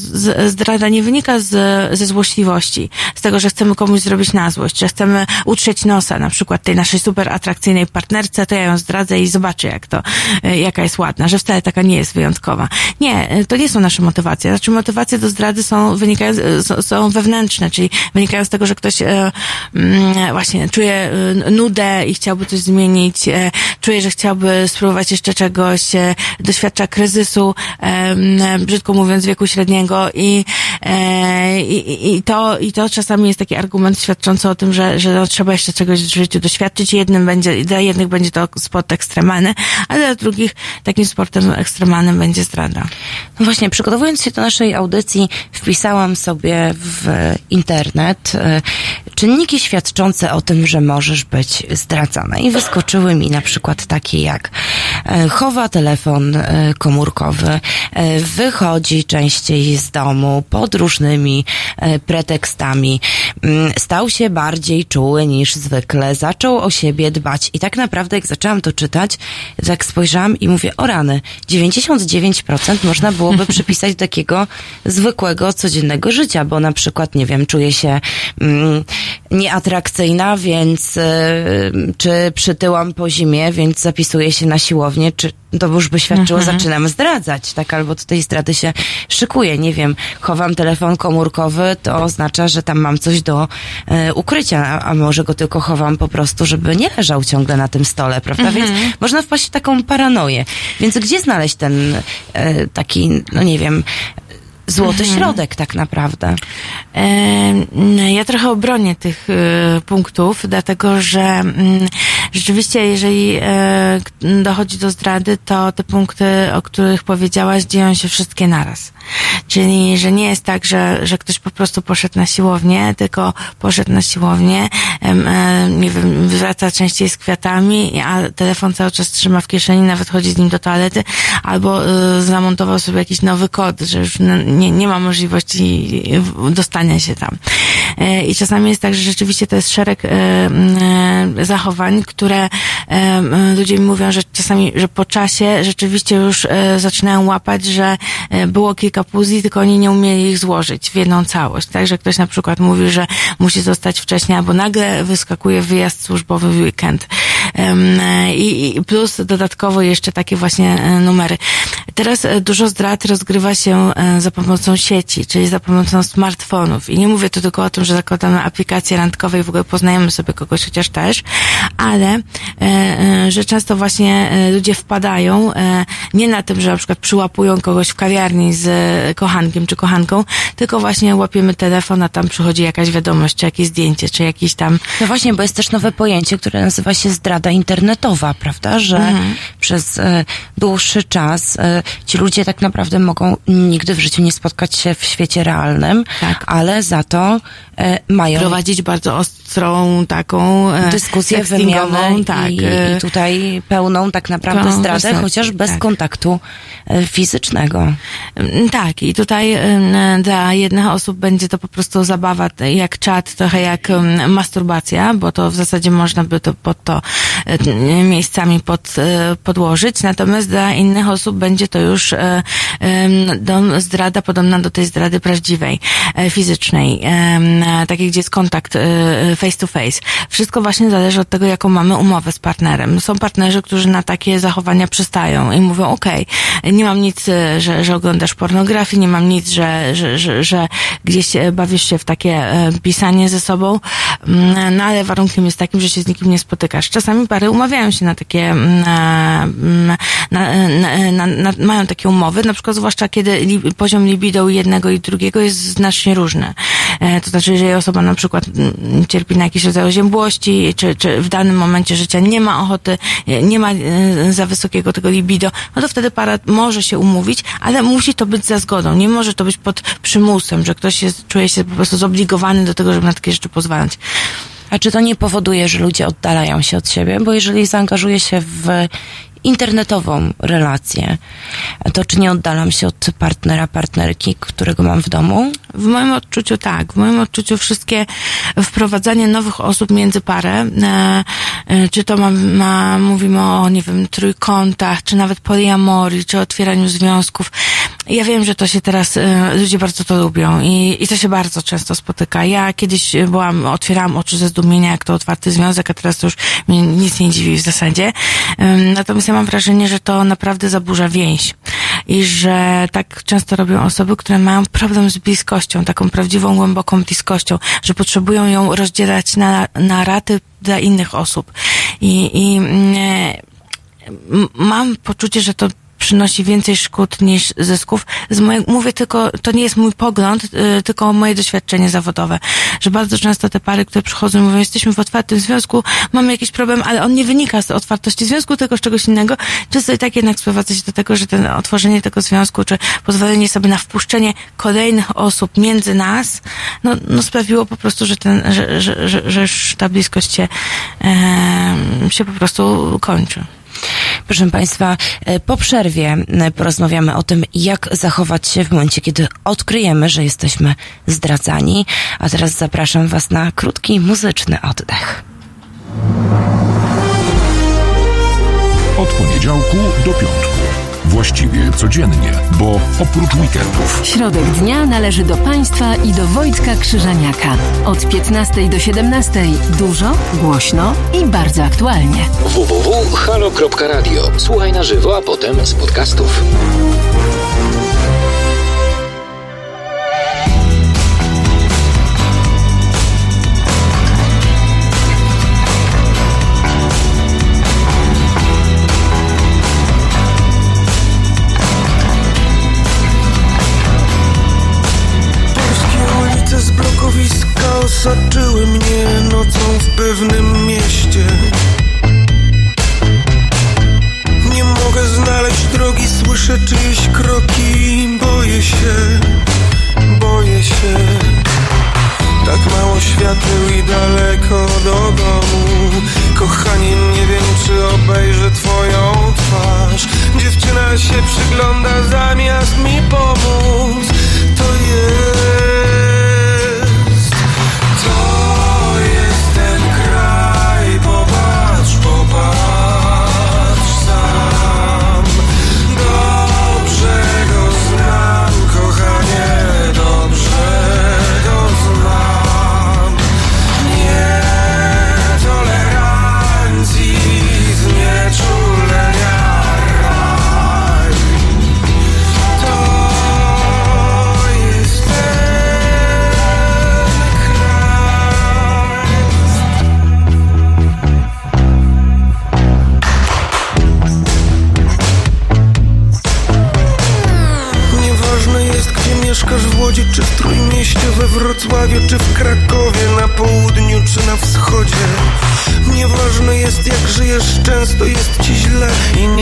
Speaker 3: zdrada nie wynika z, ze złośliwości, z tego, że chcemy komuś zrobić na złość, że chcemy utrzeć nosa na przykład tej naszej super atrakcyjnej partnerce, to ja ją zdradzę i zobaczę, jak to, e, jaka jest ładna, że wcale taka nie jest wyjątkowa. Nie, e, to nie są nasze motywacje. Znaczy motywacje do zdrady są, wynikają, są, wewnętrzne, czyli wynikają z tego, że ktoś mm, właśnie czuje nudę i chciałby coś zmienić, czuje, że chciałby spróbować jeszcze czegoś, doświadcza kryzysu, brzydko mówiąc, wieku średniego i, e, i, i- i, to, i to czasami jest taki argument świadczący o tym, że, że no, trzeba jeszcze czegoś w życiu doświadczyć. Jednym będzie, dla jednych będzie to sport ekstremalny, a dla drugich takim sportem ekstremalnym będzie zdrada.
Speaker 2: No właśnie, przygotowując się do naszej audycji, wpisałam sobie w internet e, czynniki świadczące o tym, że możesz być zdradzana. I wyskoczyły mi na przykład takie jak e, chowa telefon e, komórkowy, e, wychodzi częściej z domu pod różnymi pretekstami, mm, stał się bardziej czuły niż zwykle, zaczął o siebie dbać. I tak naprawdę, jak zaczęłam to czytać, tak spojrzałam i mówię, o rany, 99% można byłoby przypisać do takiego zwykłego, codziennego życia, bo na przykład, nie wiem, czuję się mm, nieatrakcyjna, więc y, czy przytyłam po zimie, więc zapisuję się na siłownię, czy to już by świadczyło,
Speaker 3: Mhm.
Speaker 2: zaczynam zdradzać, tak, albo do tej zdrady się szykuję, nie wiem, chowam telefon komórkowy, to oznacza, że tam mam coś do e, ukrycia, a, a może go tylko chowam po prostu, żeby nie leżał ciągle na tym stole, prawda? Więc można wpaść w taką paranoję. Więc gdzie znaleźć ten e, taki, no nie wiem, złoty środek tak naprawdę?
Speaker 3: Ja trochę obronię tych e, punktów, dlatego że mm, rzeczywiście, jeżeli e, dochodzi do zdrady, to te punkty, o których powiedziałaś, dzieją się wszystkie naraz. Czyli, że nie jest tak, że, że ktoś po prostu poszedł na siłownię, tylko poszedł na siłownię, e, nie wiem, wraca częściej z kwiatami, a telefon cały czas trzyma w kieszeni, nawet chodzi z nim do toalety, albo e, zamontował sobie jakiś nowy kod, że już nie, nie ma możliwości dostania się tam. I czasami jest tak, że rzeczywiście to jest szereg zachowań, które e, ludzie mi mówią, że czasami, że po czasie rzeczywiście już e, zaczynają łapać, że e, było kilka puzli, tylko oni nie umieli ich złożyć w jedną całość. Także ktoś na przykład mówi, że musi zostać wcześniej, albo nagle wyskakuje wyjazd służbowy w weekend. I, plus dodatkowo jeszcze takie właśnie numery. Teraz dużo zdrad rozgrywa się za pomocą sieci, czyli za pomocą smartfonów. I nie mówię tu tylko o tym, że zakładamy aplikacje randkowe i w ogóle poznajemy sobie kogoś, chociaż też, ale e, e, że często właśnie e, ludzie wpadają nie na tym, że na przykład przyłapują kogoś w kawiarni z kochankiem czy kochanką, tylko właśnie łapiemy telefon, a tam przychodzi jakaś wiadomość, czy jakieś zdjęcie, czy jakiś tam
Speaker 2: No właśnie, bo jest też nowe pojęcie, które nazywa się zdrada internetowa, prawda? Że
Speaker 3: Mhm.
Speaker 2: przez dłuższy czas ci ludzie tak naprawdę mogą nigdy w życiu nie spotkać się w świecie realnym,
Speaker 3: Tak.
Speaker 2: ale za to mają
Speaker 3: prowadzić bardzo ostrą taką e,
Speaker 2: dyskusję, wymianę
Speaker 3: tak,
Speaker 2: i,
Speaker 3: e,
Speaker 2: i tutaj pełną tak naprawdę
Speaker 3: pełną
Speaker 2: zdradę, chociaż bez
Speaker 3: tak.
Speaker 2: kontaktu e, fizycznego.
Speaker 3: Mm, Tak, i tutaj em, dla jednych osób będzie to po prostu zabawa jak czat, trochę jak em, masturbacja, bo to w zasadzie można by to pod to e, miejscami pod, e, podłożyć, natomiast dla innych osób będzie to już e, zdrada podobna do tej zdrady prawdziwej, e, fizycznej, e, takiej, gdzie jest kontakt e, face to face. Wszystko właśnie zależy od tego, jaką mamy umowę z partnerem. Są partnerzy, którzy na takie zachowania przystają i mówią, okej, nie mam nic, e, że, że oglądasz pornografię, nie mam nic, że, że, że, że gdzieś e, bawisz się w takie e, pisanie ze sobą, Mm, no ale warunkiem jest takim, że się z nikim nie spotykasz. Czasami pary umawiają się na takie, mm, mm, na, na, na, na, mają takie umowy, na przykład zwłaszcza kiedy li, poziom libido jednego i drugiego jest znacznie różny. E, to znaczy, jeżeli osoba na przykład mm, cierpi na jakiś rodzaj oziębłości, czy, czy w danym momencie życia nie ma ochoty, nie ma e, za wysokiego tego libido, no to wtedy para może się umówić, ale musi to być za zgodą. Nie może to być pod przymusem, że ktoś jest, czuje się po prostu zobligowany do tego, żeby na takie rzeczy pozwalać.
Speaker 2: A czy to nie powoduje, że ludzie oddalają się od siebie? Bo jeżeli zaangażuję się w internetową relację, to czy nie oddalam się od partnera, partnerki, którego mam w domu?
Speaker 3: W moim odczuciu tak. W moim odczuciu wszystkie wprowadzanie nowych osób między parę, e, e, czy to ma, ma, mówimy o, nie wiem, trójkątach, czy nawet poliamorii, czy otwieraniu związków. Ja wiem, że to się teraz, e, ludzie bardzo to lubią i, i to się bardzo często spotyka. Ja kiedyś byłam, otwierałam oczy ze zdumienia, jak to otwarty związek, a teraz to już mnie nic nie dziwi w zasadzie. Natomiast ja mam wrażenie, że to naprawdę zaburza więź i że tak często robią osoby, które mają problem z bliskością, taką prawdziwą, głęboką bliskością, że potrzebują ją rozdzielać na, na raty dla innych osób. I, i mm, m- mam poczucie, że to przynosi więcej szkód niż zysków. Moje, mówię tylko, to nie jest mój pogląd, y, tylko moje doświadczenie zawodowe, że bardzo często te pary, które przychodzą i mówią, jesteśmy w otwartym związku, mamy jakiś problem, ale on nie wynika z otwartości związku, tylko z czegoś innego. Często i tak jednak sprowadza się do tego, że ten otworzenie tego związku, czy pozwolenie sobie na wpuszczenie kolejnych osób między nas, no, no sprawiło po prostu, że ten, że, że, że, że już ta bliskość się, em, się po prostu kończy.
Speaker 2: Proszę Państwa, e, po przerwie e, porozmawiamy o tym, jak zachować się w momencie, kiedy odkryjemy, że jesteśmy zdradzani. A teraz zapraszam Was na krótki muzyczny oddech.
Speaker 6: Od poniedziałku do piątku. Właściwie codziennie, bo oprócz weekendów
Speaker 4: Środek dnia należy do Państwa i do Wojtka Krzyżaniaka. Od 15 do 17 dużo, głośno i bardzo aktualnie.
Speaker 8: www.halo.radio. Słuchaj na żywo, a potem z podcastów.
Speaker 5: Się przygląda zamiast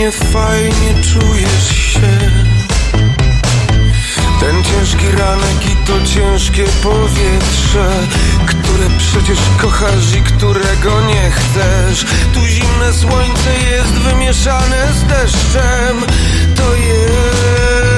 Speaker 9: i niefajnie czujesz się. Ten ciężki ranek i to ciężkie powietrze Które przecież kochasz i którego nie chcesz Tu zimne słońce jest wymieszane z deszczem To jest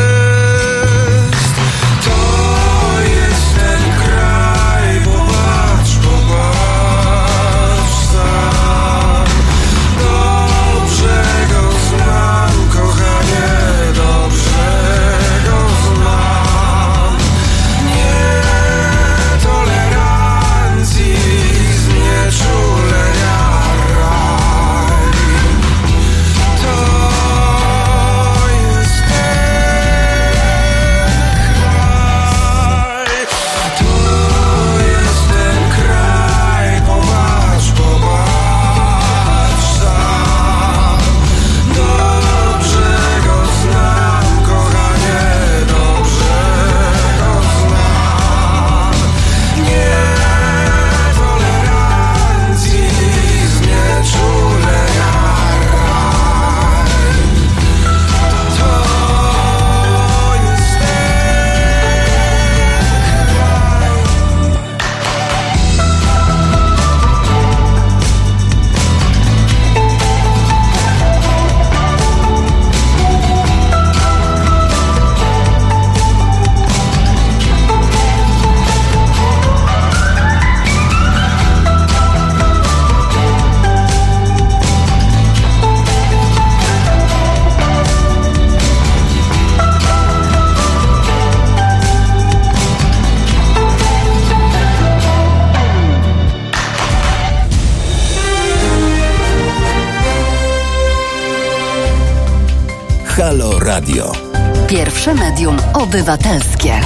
Speaker 10: obywatelskie.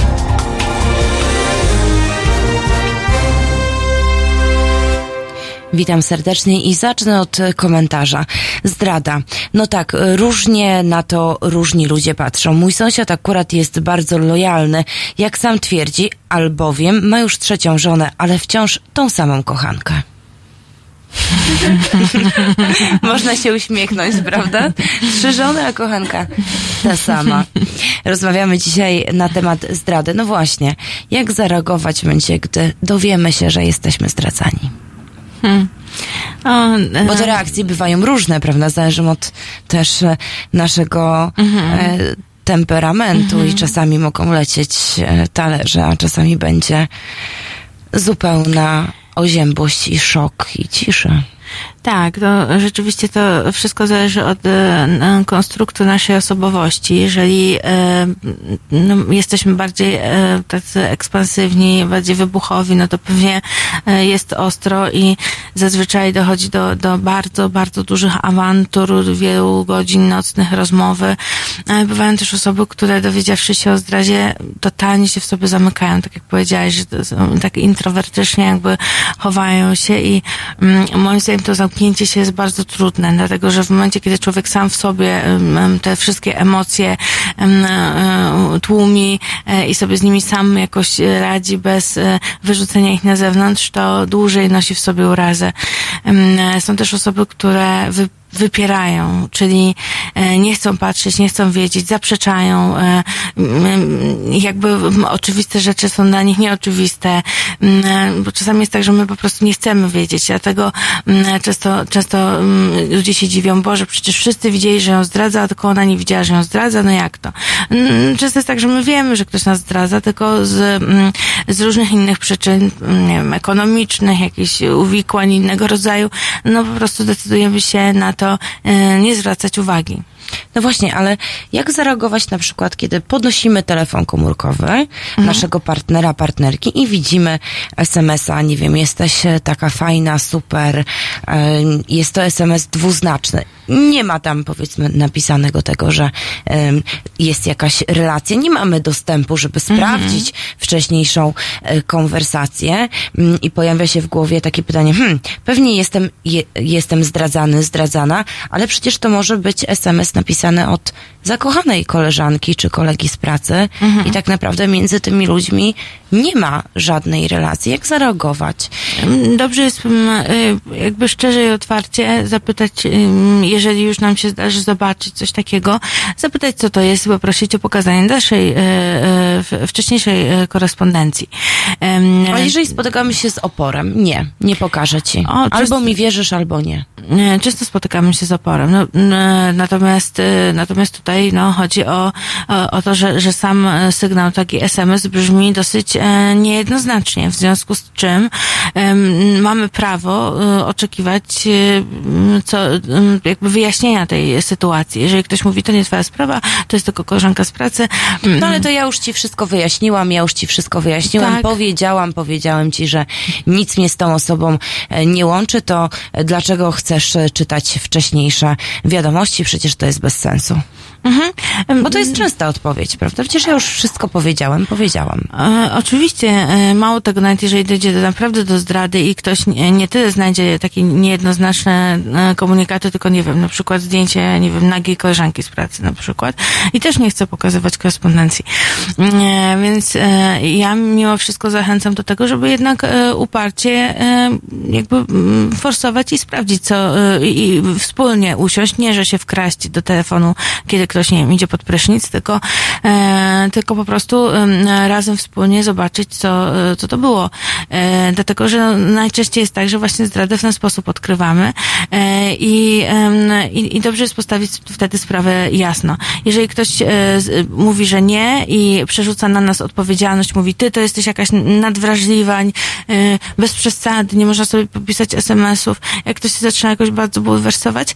Speaker 2: Witam serdecznie i zacznę od komentarza. Zdrada. No tak, różnie na to różni ludzie patrzą. Mój sąsiad akurat jest bardzo lojalny, jak sam twierdzi, albowiem ma już trzecią żonę, ale wciąż tą samą kochankę. Można się uśmiechnąć, prawda? Trzy żony, a kochanka ta sama. Rozmawiamy dzisiaj na temat zdrady. No właśnie, jak zareagować będzie, gdy dowiemy się, że jesteśmy zdradzani?
Speaker 3: Hmm. O, e,
Speaker 2: Bo te reakcje bywają różne, prawda? Zależą od też e, naszego e, temperamentu i czasami mogą lecieć e, talerze, a czasami będzie zupełna oziębłość i szok i cisza.
Speaker 3: Tak, to rzeczywiście to wszystko zależy od e, konstruktu naszej osobowości. Jeżeli e, no, jesteśmy bardziej e, tacy ekspansywni, bardziej wybuchowi, no to pewnie jest ostro i zazwyczaj dochodzi do, do bardzo, bardzo dużych awantur, wielu godzin nocnych rozmowy. Ale bywają też osoby, które dowiedziawszy się o zdradzie, totalnie się w sobie zamykają, tak jak powiedziałaś, że tak introwertycznie jakby chowają się i mm, moim zdaniem to zamknięcie się jest bardzo trudne, dlatego że w momencie, kiedy człowiek sam w sobie te wszystkie emocje em, e, tłumi e, i sobie z nimi sam jakoś e, radzi bez e, wyrzucenia ich na zewnątrz, to dłużej nosi w sobie urazę. E, Są też osoby, które wy wypierają, czyli e, nie chcą patrzeć, nie chcą wiedzieć, zaprzeczają, e, jakby oczywiste rzeczy są dla nich nieoczywiste, mm, e, bo czasami jest tak, że my po prostu nie chcemy wiedzieć, dlatego mm, często, często mm, ludzie się dziwią, Boże, przecież wszyscy widzieli, że ją zdradza, a tylko ona nie widziała, że ją zdradza, no jak to? Często jest tak, że my wiemy, że ktoś nas zdradza, tylko z, z różnych innych przyczyn, nie wiem, ekonomicznych, jakichś uwikłań innego rodzaju, no po prostu decydujemy się na to e, nie zwracać uwagi.
Speaker 2: No właśnie, ale jak zareagować na przykład, kiedy podnosimy telefon komórkowy naszego partnera, partnerki i widzimy SMS-a, nie wiem, jesteś e, taka fajna, super, e, jest to SMS dwuznaczny. Nie ma tam powiedzmy napisanego tego, że em, jest jakaś relacja. Nie mamy dostępu, żeby sprawdzić wcześniejszą e, konwersację Mm, i pojawia się w głowie takie pytanie, hmm, pewnie jestem, je, jestem zdradzany, zdradzana, ale przecież to może być SMS napisany od zakochanej koleżanki czy kolegi z pracy
Speaker 3: Mhm.
Speaker 2: i tak naprawdę między tymi ludźmi nie ma żadnej relacji. Jak zareagować?
Speaker 3: Mm, Dobrze jest mm, y, jakby szczerze i otwarcie zapytać, jeżeli już nam się zdarzy zobaczyć coś takiego, zapytać co to jest i poprosić o pokazanie dalszej, y, y, wcześniejszej korespondencji.
Speaker 2: A jeżeli spotykamy się z oporem? Nie, nie pokażę ci.
Speaker 3: O,
Speaker 2: albo mi wierzysz, albo nie.
Speaker 3: Często spotykamy się z oporem. No, natomiast, natomiast tutaj no, chodzi o, o, o to, że, że sam e, sygnał, taki SMS brzmi dosyć e, niejednoznacznie, w związku z czym mamy prawo e, oczekiwać co, jakby wyjaśnienia tej sytuacji. Jeżeli ktoś mówi, to nie twoja sprawa, to jest tylko koleżanka z pracy. mm,
Speaker 2: No ale to ja już ci wszystko wyjaśniłam, ja już ci wszystko wyjaśniłam,
Speaker 3: Tak.
Speaker 2: powiedziałam, powiedziałem ci, że nic mnie z tą osobą nie łączy, to dlaczego chcesz czytać wcześniejsze wiadomości? Przecież to jest bez sensu.
Speaker 3: Mhm.
Speaker 2: Bo to jest częsta odpowiedź, prawda? Przecież ja już wszystko powiedziałem, powiedziałam.
Speaker 3: E, oczywiście, mało tego, nawet jeżeli dojdzie do, naprawdę do zdrady i ktoś nie, nie tyle znajdzie takie niejednoznaczne e, komunikaty, tylko nie wiem, na przykład zdjęcie, nie wiem, nagiej koleżanki z pracy na przykład i też nie chcę pokazywać korespondencji. E, więc e, ja mimo wszystko zachęcam do tego, żeby jednak e, uparcie e, jakby mm, forsować i sprawdzić, co i i wspólnie usiąść, nie, że się wkraść do telefonu, kiedy ktoś, nie wiem, idzie pod prysznic, tylko, e, tylko po prostu em, razem wspólnie zobaczyć, co, e, co to było. E, dlatego, że najczęściej jest tak, że właśnie zdradę w ten sposób odkrywamy i, i, i dobrze jest postawić wtedy sprawę jasno. Jeżeli ktoś mówi, że nie i przerzuca na nas odpowiedzialność, mówi, ty to jesteś jakaś nadwrażliwa, bez przesady, nie można sobie popisać SMS-ów, jak ktoś się zaczyna jakoś bardzo bulwersować,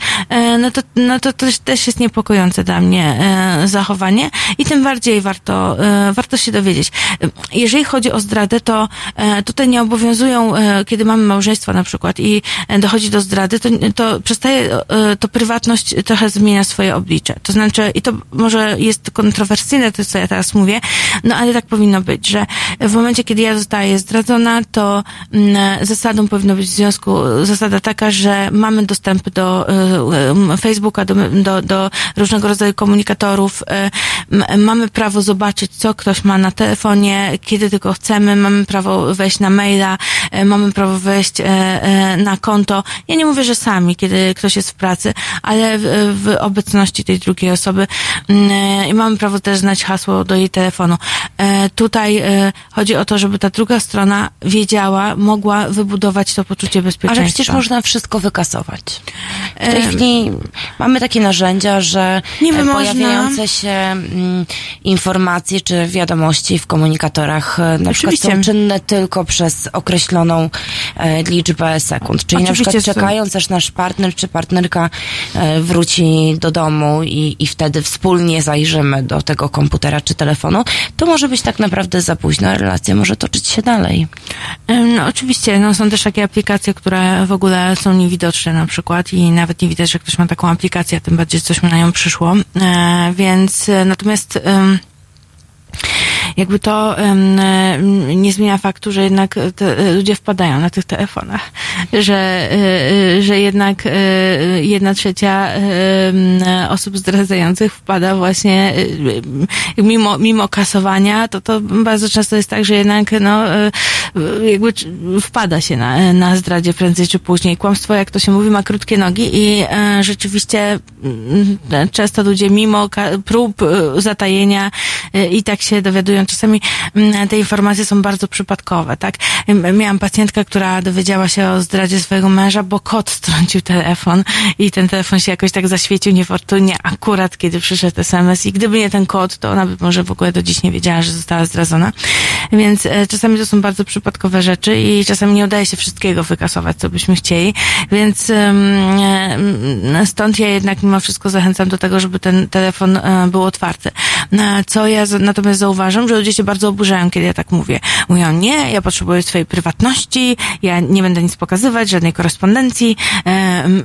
Speaker 3: no to, no to też, też jest niepokojące dla mnie e, zachowanie i tym bardziej warto, e, warto się dowiedzieć. Jeżeli chodzi o zdradę, to e, tutaj nie obowiązują, kiedy mamy małżeństwo na przykład i dochodzi do zdrady, to, to przestaje, to prywatność trochę zmienia swoje oblicze. To znaczy, i to może jest kontrowersyjne, to co ja teraz mówię, no ale tak powinno być, że w momencie, kiedy ja zostaję zdradzona, to mm, zasadą powinno być w związku, zasada taka, że mamy dostęp do e, Facebooka, do, do, do różnego rodzaju komunikatorów, e, mamy prawo zobaczyć, co ktoś ma na telefonie, kiedy tylko chcemy, mamy prawo wejść na maila, e, mamy prawo wejść e, na konto. Ja nie mówię, że sami, kiedy ktoś jest w pracy, ale w, obecności tej drugiej osoby mm, i mamy prawo też znać hasło do jej telefonu. Tutaj chodzi o to, żeby ta druga strona wiedziała, mogła wybudować to poczucie bezpieczeństwa.
Speaker 2: Ale przecież można wszystko wykasować. W tej chwili mamy takie narzędzia, że
Speaker 3: Niby
Speaker 2: e,
Speaker 3: można.
Speaker 2: pojawiające się mm, informacje czy wiadomości w komunikatorach e, na przykład
Speaker 3: Oczywiście.
Speaker 2: są czynne tylko przez określoną e, liczbę sekund. Czyli na
Speaker 3: Oczywiście
Speaker 2: przykład
Speaker 3: są.
Speaker 2: czekając aż nasz partner czy partnerka e, wróci do domu i, i wtedy wspólnie zajrzymy do tego komputera czy telefonu, to może być tak naprawdę za późno, a relacja może toczyć się dalej.
Speaker 3: No, oczywiście, no, są też takie aplikacje, które w ogóle są niewidoczne na przykład i nawet nie widać, że ktoś ma taką aplikację, a tym bardziej coś mu na nią przyszło. E, więc e, natomiast jakby to nie zmienia faktu, że jednak e, ludzie wpadają na tych telefonach, że, e, e, że jednak jedna trzecia osób zdradzających wpada właśnie mimo, mimo kasowania, to to bardzo często jest tak, że jednak no, jakby wpada się na, na zdradzie prędzej czy później. Kłamstwo, jak to się mówi, ma krótkie nogi i rzeczywiście mm, często ludzie mimo prób zatajenia i tak się dowiadują. Czasami mm, te informacje są bardzo przypadkowe, tak? Miałam pacjentkę, która dowiedziała się o zdradzie swojego męża, bo kot strącił telefon i ten telefon się jakoś tak zaświecił niefortunnie akurat, kiedy przyszedł SMS i gdyby nie ten kot, to ona by może w ogóle do dziś nie wiedziała, że została zdradzona. Więc e, czasami to są bardzo przypadkowe rzeczy i czasami nie udaje się wszystkiego wykasować, co byśmy chcieli. Więc e, stąd ja jednak mimo wszystko zachęcam do tego, żeby ten telefon e, był otwarty. Co ja natomiast zauważam, że ludzie się bardzo oburzają, kiedy ja tak mówię. Mówią, nie, ja potrzebuję swojej prywatności, ja nie będę nic pokazywać, żadnej korespondencji,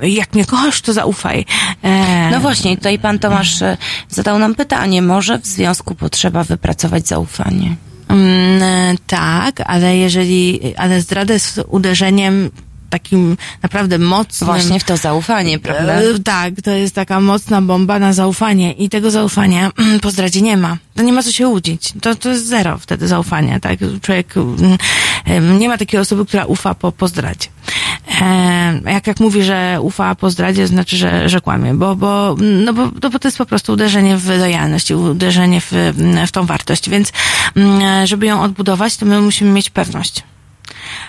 Speaker 3: jak mnie kochasz, to zaufaj. E,
Speaker 2: No właśnie, tutaj pan Tomasz e, zadał nam pytanie, może w związku potrzeba wypracować zaufanie?
Speaker 3: Mm, tak, ale jeżeli, ale zdrada jest uderzeniem takim naprawdę mocnym...
Speaker 2: Właśnie w to zaufanie, prawda?
Speaker 3: E, Tak, to jest taka mocna bomba na zaufanie i tego zaufania po zdradzie nie ma. To nie ma co się łudzić. To, to jest zero wtedy zaufania, tak? Człowiek mm, nie ma takiej osoby, która ufa po, po zdradzie. E, jak, jak mówi, że ufa po zdradzie, znaczy, że, że kłamie, bo, bo, no bo, no bo to jest po prostu uderzenie w lojalność, i uderzenie w, w tą wartość, więc mm, żeby ją odbudować, to my musimy mieć pewność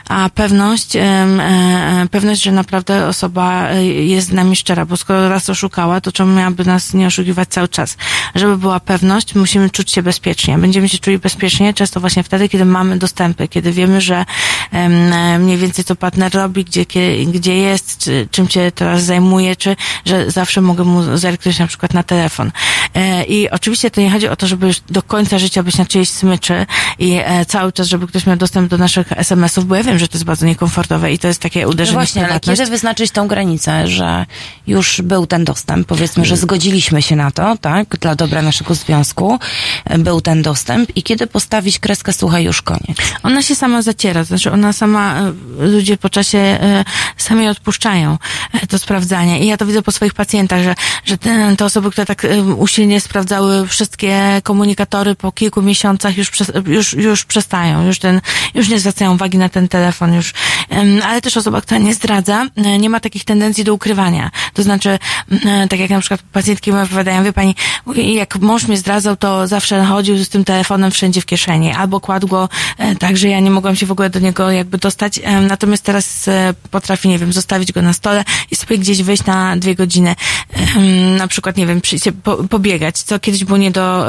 Speaker 3: a pewność, em, e, pewność, że naprawdę osoba e, jest z nami szczera, bo skoro raz oszukała, to czemu miałaby nas nie oszukiwać cały czas? Żeby była pewność, musimy czuć się bezpiecznie. Będziemy się czuli bezpiecznie często właśnie wtedy, kiedy mamy dostępy, kiedy wiemy, że e, mniej więcej co partner robi, gdzie, gdzie jest, czy, czym się teraz zajmuje, czy że zawsze mogę mu zerknąć na przykład na telefon. E, I oczywiście to nie chodzi o to, żeby do końca życia być na czyjejś smyczy i e, cały czas, żeby ktoś miał dostęp do naszych SMS-ów, bo ja wiem, że to jest bardzo niekomfortowe i to jest takie
Speaker 2: No
Speaker 3: uderzenie
Speaker 2: właśnie,
Speaker 3: w
Speaker 2: ale kiedy wyznaczyć tą granicę, że już był ten dostęp, powiedzmy, że zgodziliśmy się na to, tak, dla dobra naszego związku, był ten dostęp i kiedy postawić kreskę, słuchaj, już koniec.
Speaker 3: Ona się sama zaciera, to znaczy ona sama, e, ludzie po czasie e, sami odpuszczają e, to sprawdzanie. I ja to widzę po swoich pacjentach, że, że te, osoby, które tak usilnie sprawdzały wszystkie komunikatory po kilku miesiącach już, już, już przestają, już ten, już nie zwracają uwagi na ten telefon, już, ale też osoba, która nie zdradza, e, nie ma takich tendencji do ukrywania. To znaczy, e, tak jak na przykład pacjentki mi opowiadają, wie pani, jak mąż mnie zdradzał, to zawsze chodził z tym telefonem wszędzie w kieszeni, albo kładł go e, tak, że ja nie mogłam się w ogóle do niego jakby dostać, natomiast teraz potrafi, nie wiem, zostawić go na stole i sobie gdzieś wyjść na dwie godziny, na przykład, nie wiem, po, pobiegać, co kiedyś było nie do,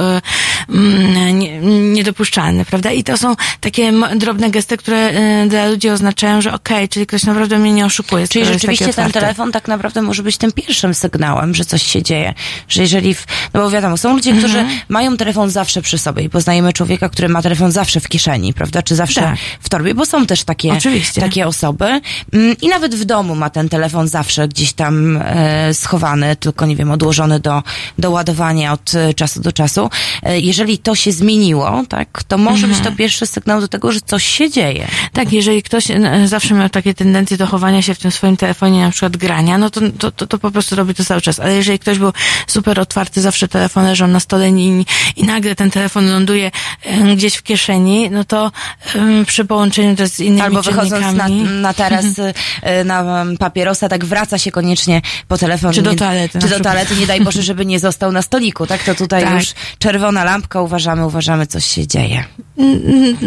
Speaker 3: nie, niedopuszczalne, prawda? I to są takie drobne gesty, które dla ludzi oznaczają, że okej, czyli ktoś naprawdę mnie nie oszukuje.
Speaker 2: Czyli rzeczywiście ten telefon tak naprawdę może być tym pierwszym sygnałem, że coś się dzieje. Że jeżeli, w, no bo wiadomo, są ludzie, którzy
Speaker 3: Mhm.
Speaker 2: mają telefon zawsze przy sobie i poznajemy człowieka, który ma telefon zawsze w kieszeni, prawda? Czy zawsze
Speaker 3: Tak.
Speaker 2: w torbie, bo są też takie,
Speaker 3: Oczywiście.
Speaker 2: takie osoby. Mm, I nawet w domu ma ten telefon zawsze gdzieś tam e, schowany, tylko nie wiem, odłożony do, do ładowania od e, czasu do czasu. E, jeżeli to się zmieniło, tak, to może być to pierwszy sygnał do tego, że coś się dzieje.
Speaker 3: Tak, jeżeli ktoś e, zawsze miał takie tendencje do chowania się w tym swoim telefonie, na przykład grania, no to, to, to, to po prostu robi to cały czas. Ale jeżeli ktoś był super otwarty, zawsze telefon leżał na stole i, i nagle ten telefon ląduje e, gdzieś w kieszeni, no to e, przy połączeniu też z innymi
Speaker 2: Albo wychodząc na, na taras y, na um, papierosa, tak wraca się koniecznie po telefon.
Speaker 3: Czy do toalety na
Speaker 2: Czy do toalety, nie daj Boże, żeby nie został na stoliku, tak? To tutaj
Speaker 3: Tak.
Speaker 2: już czerwona lampka, uważamy, uważamy, coś się dzieje.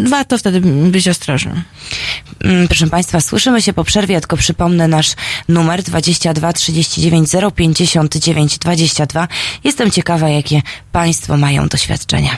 Speaker 3: Warto wtedy być ostrożnym.
Speaker 2: Mm, Proszę Państwa, słyszymy się po przerwie, tylko przypomnę nasz numer 22 39 059 22. Jestem ciekawa, jakie Państwo mają doświadczenia.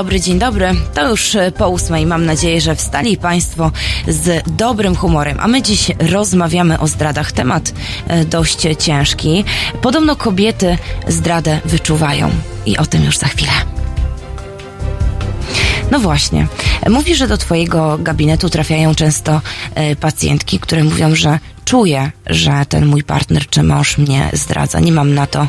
Speaker 2: Dobry, dzień dobry. To już e, po ósmej. Mam nadzieję, że wstali Państwo z dobrym humorem. A my dziś rozmawiamy o zdradach. Temat e, dość ciężki. Podobno kobiety zdradę wyczuwają. I o tym już za chwilę. No właśnie. Mówi, że do Twojego gabinetu trafiają często e, pacjentki, które mówią, że czuję, że ten mój partner czy mąż mnie zdradza. Nie mam na to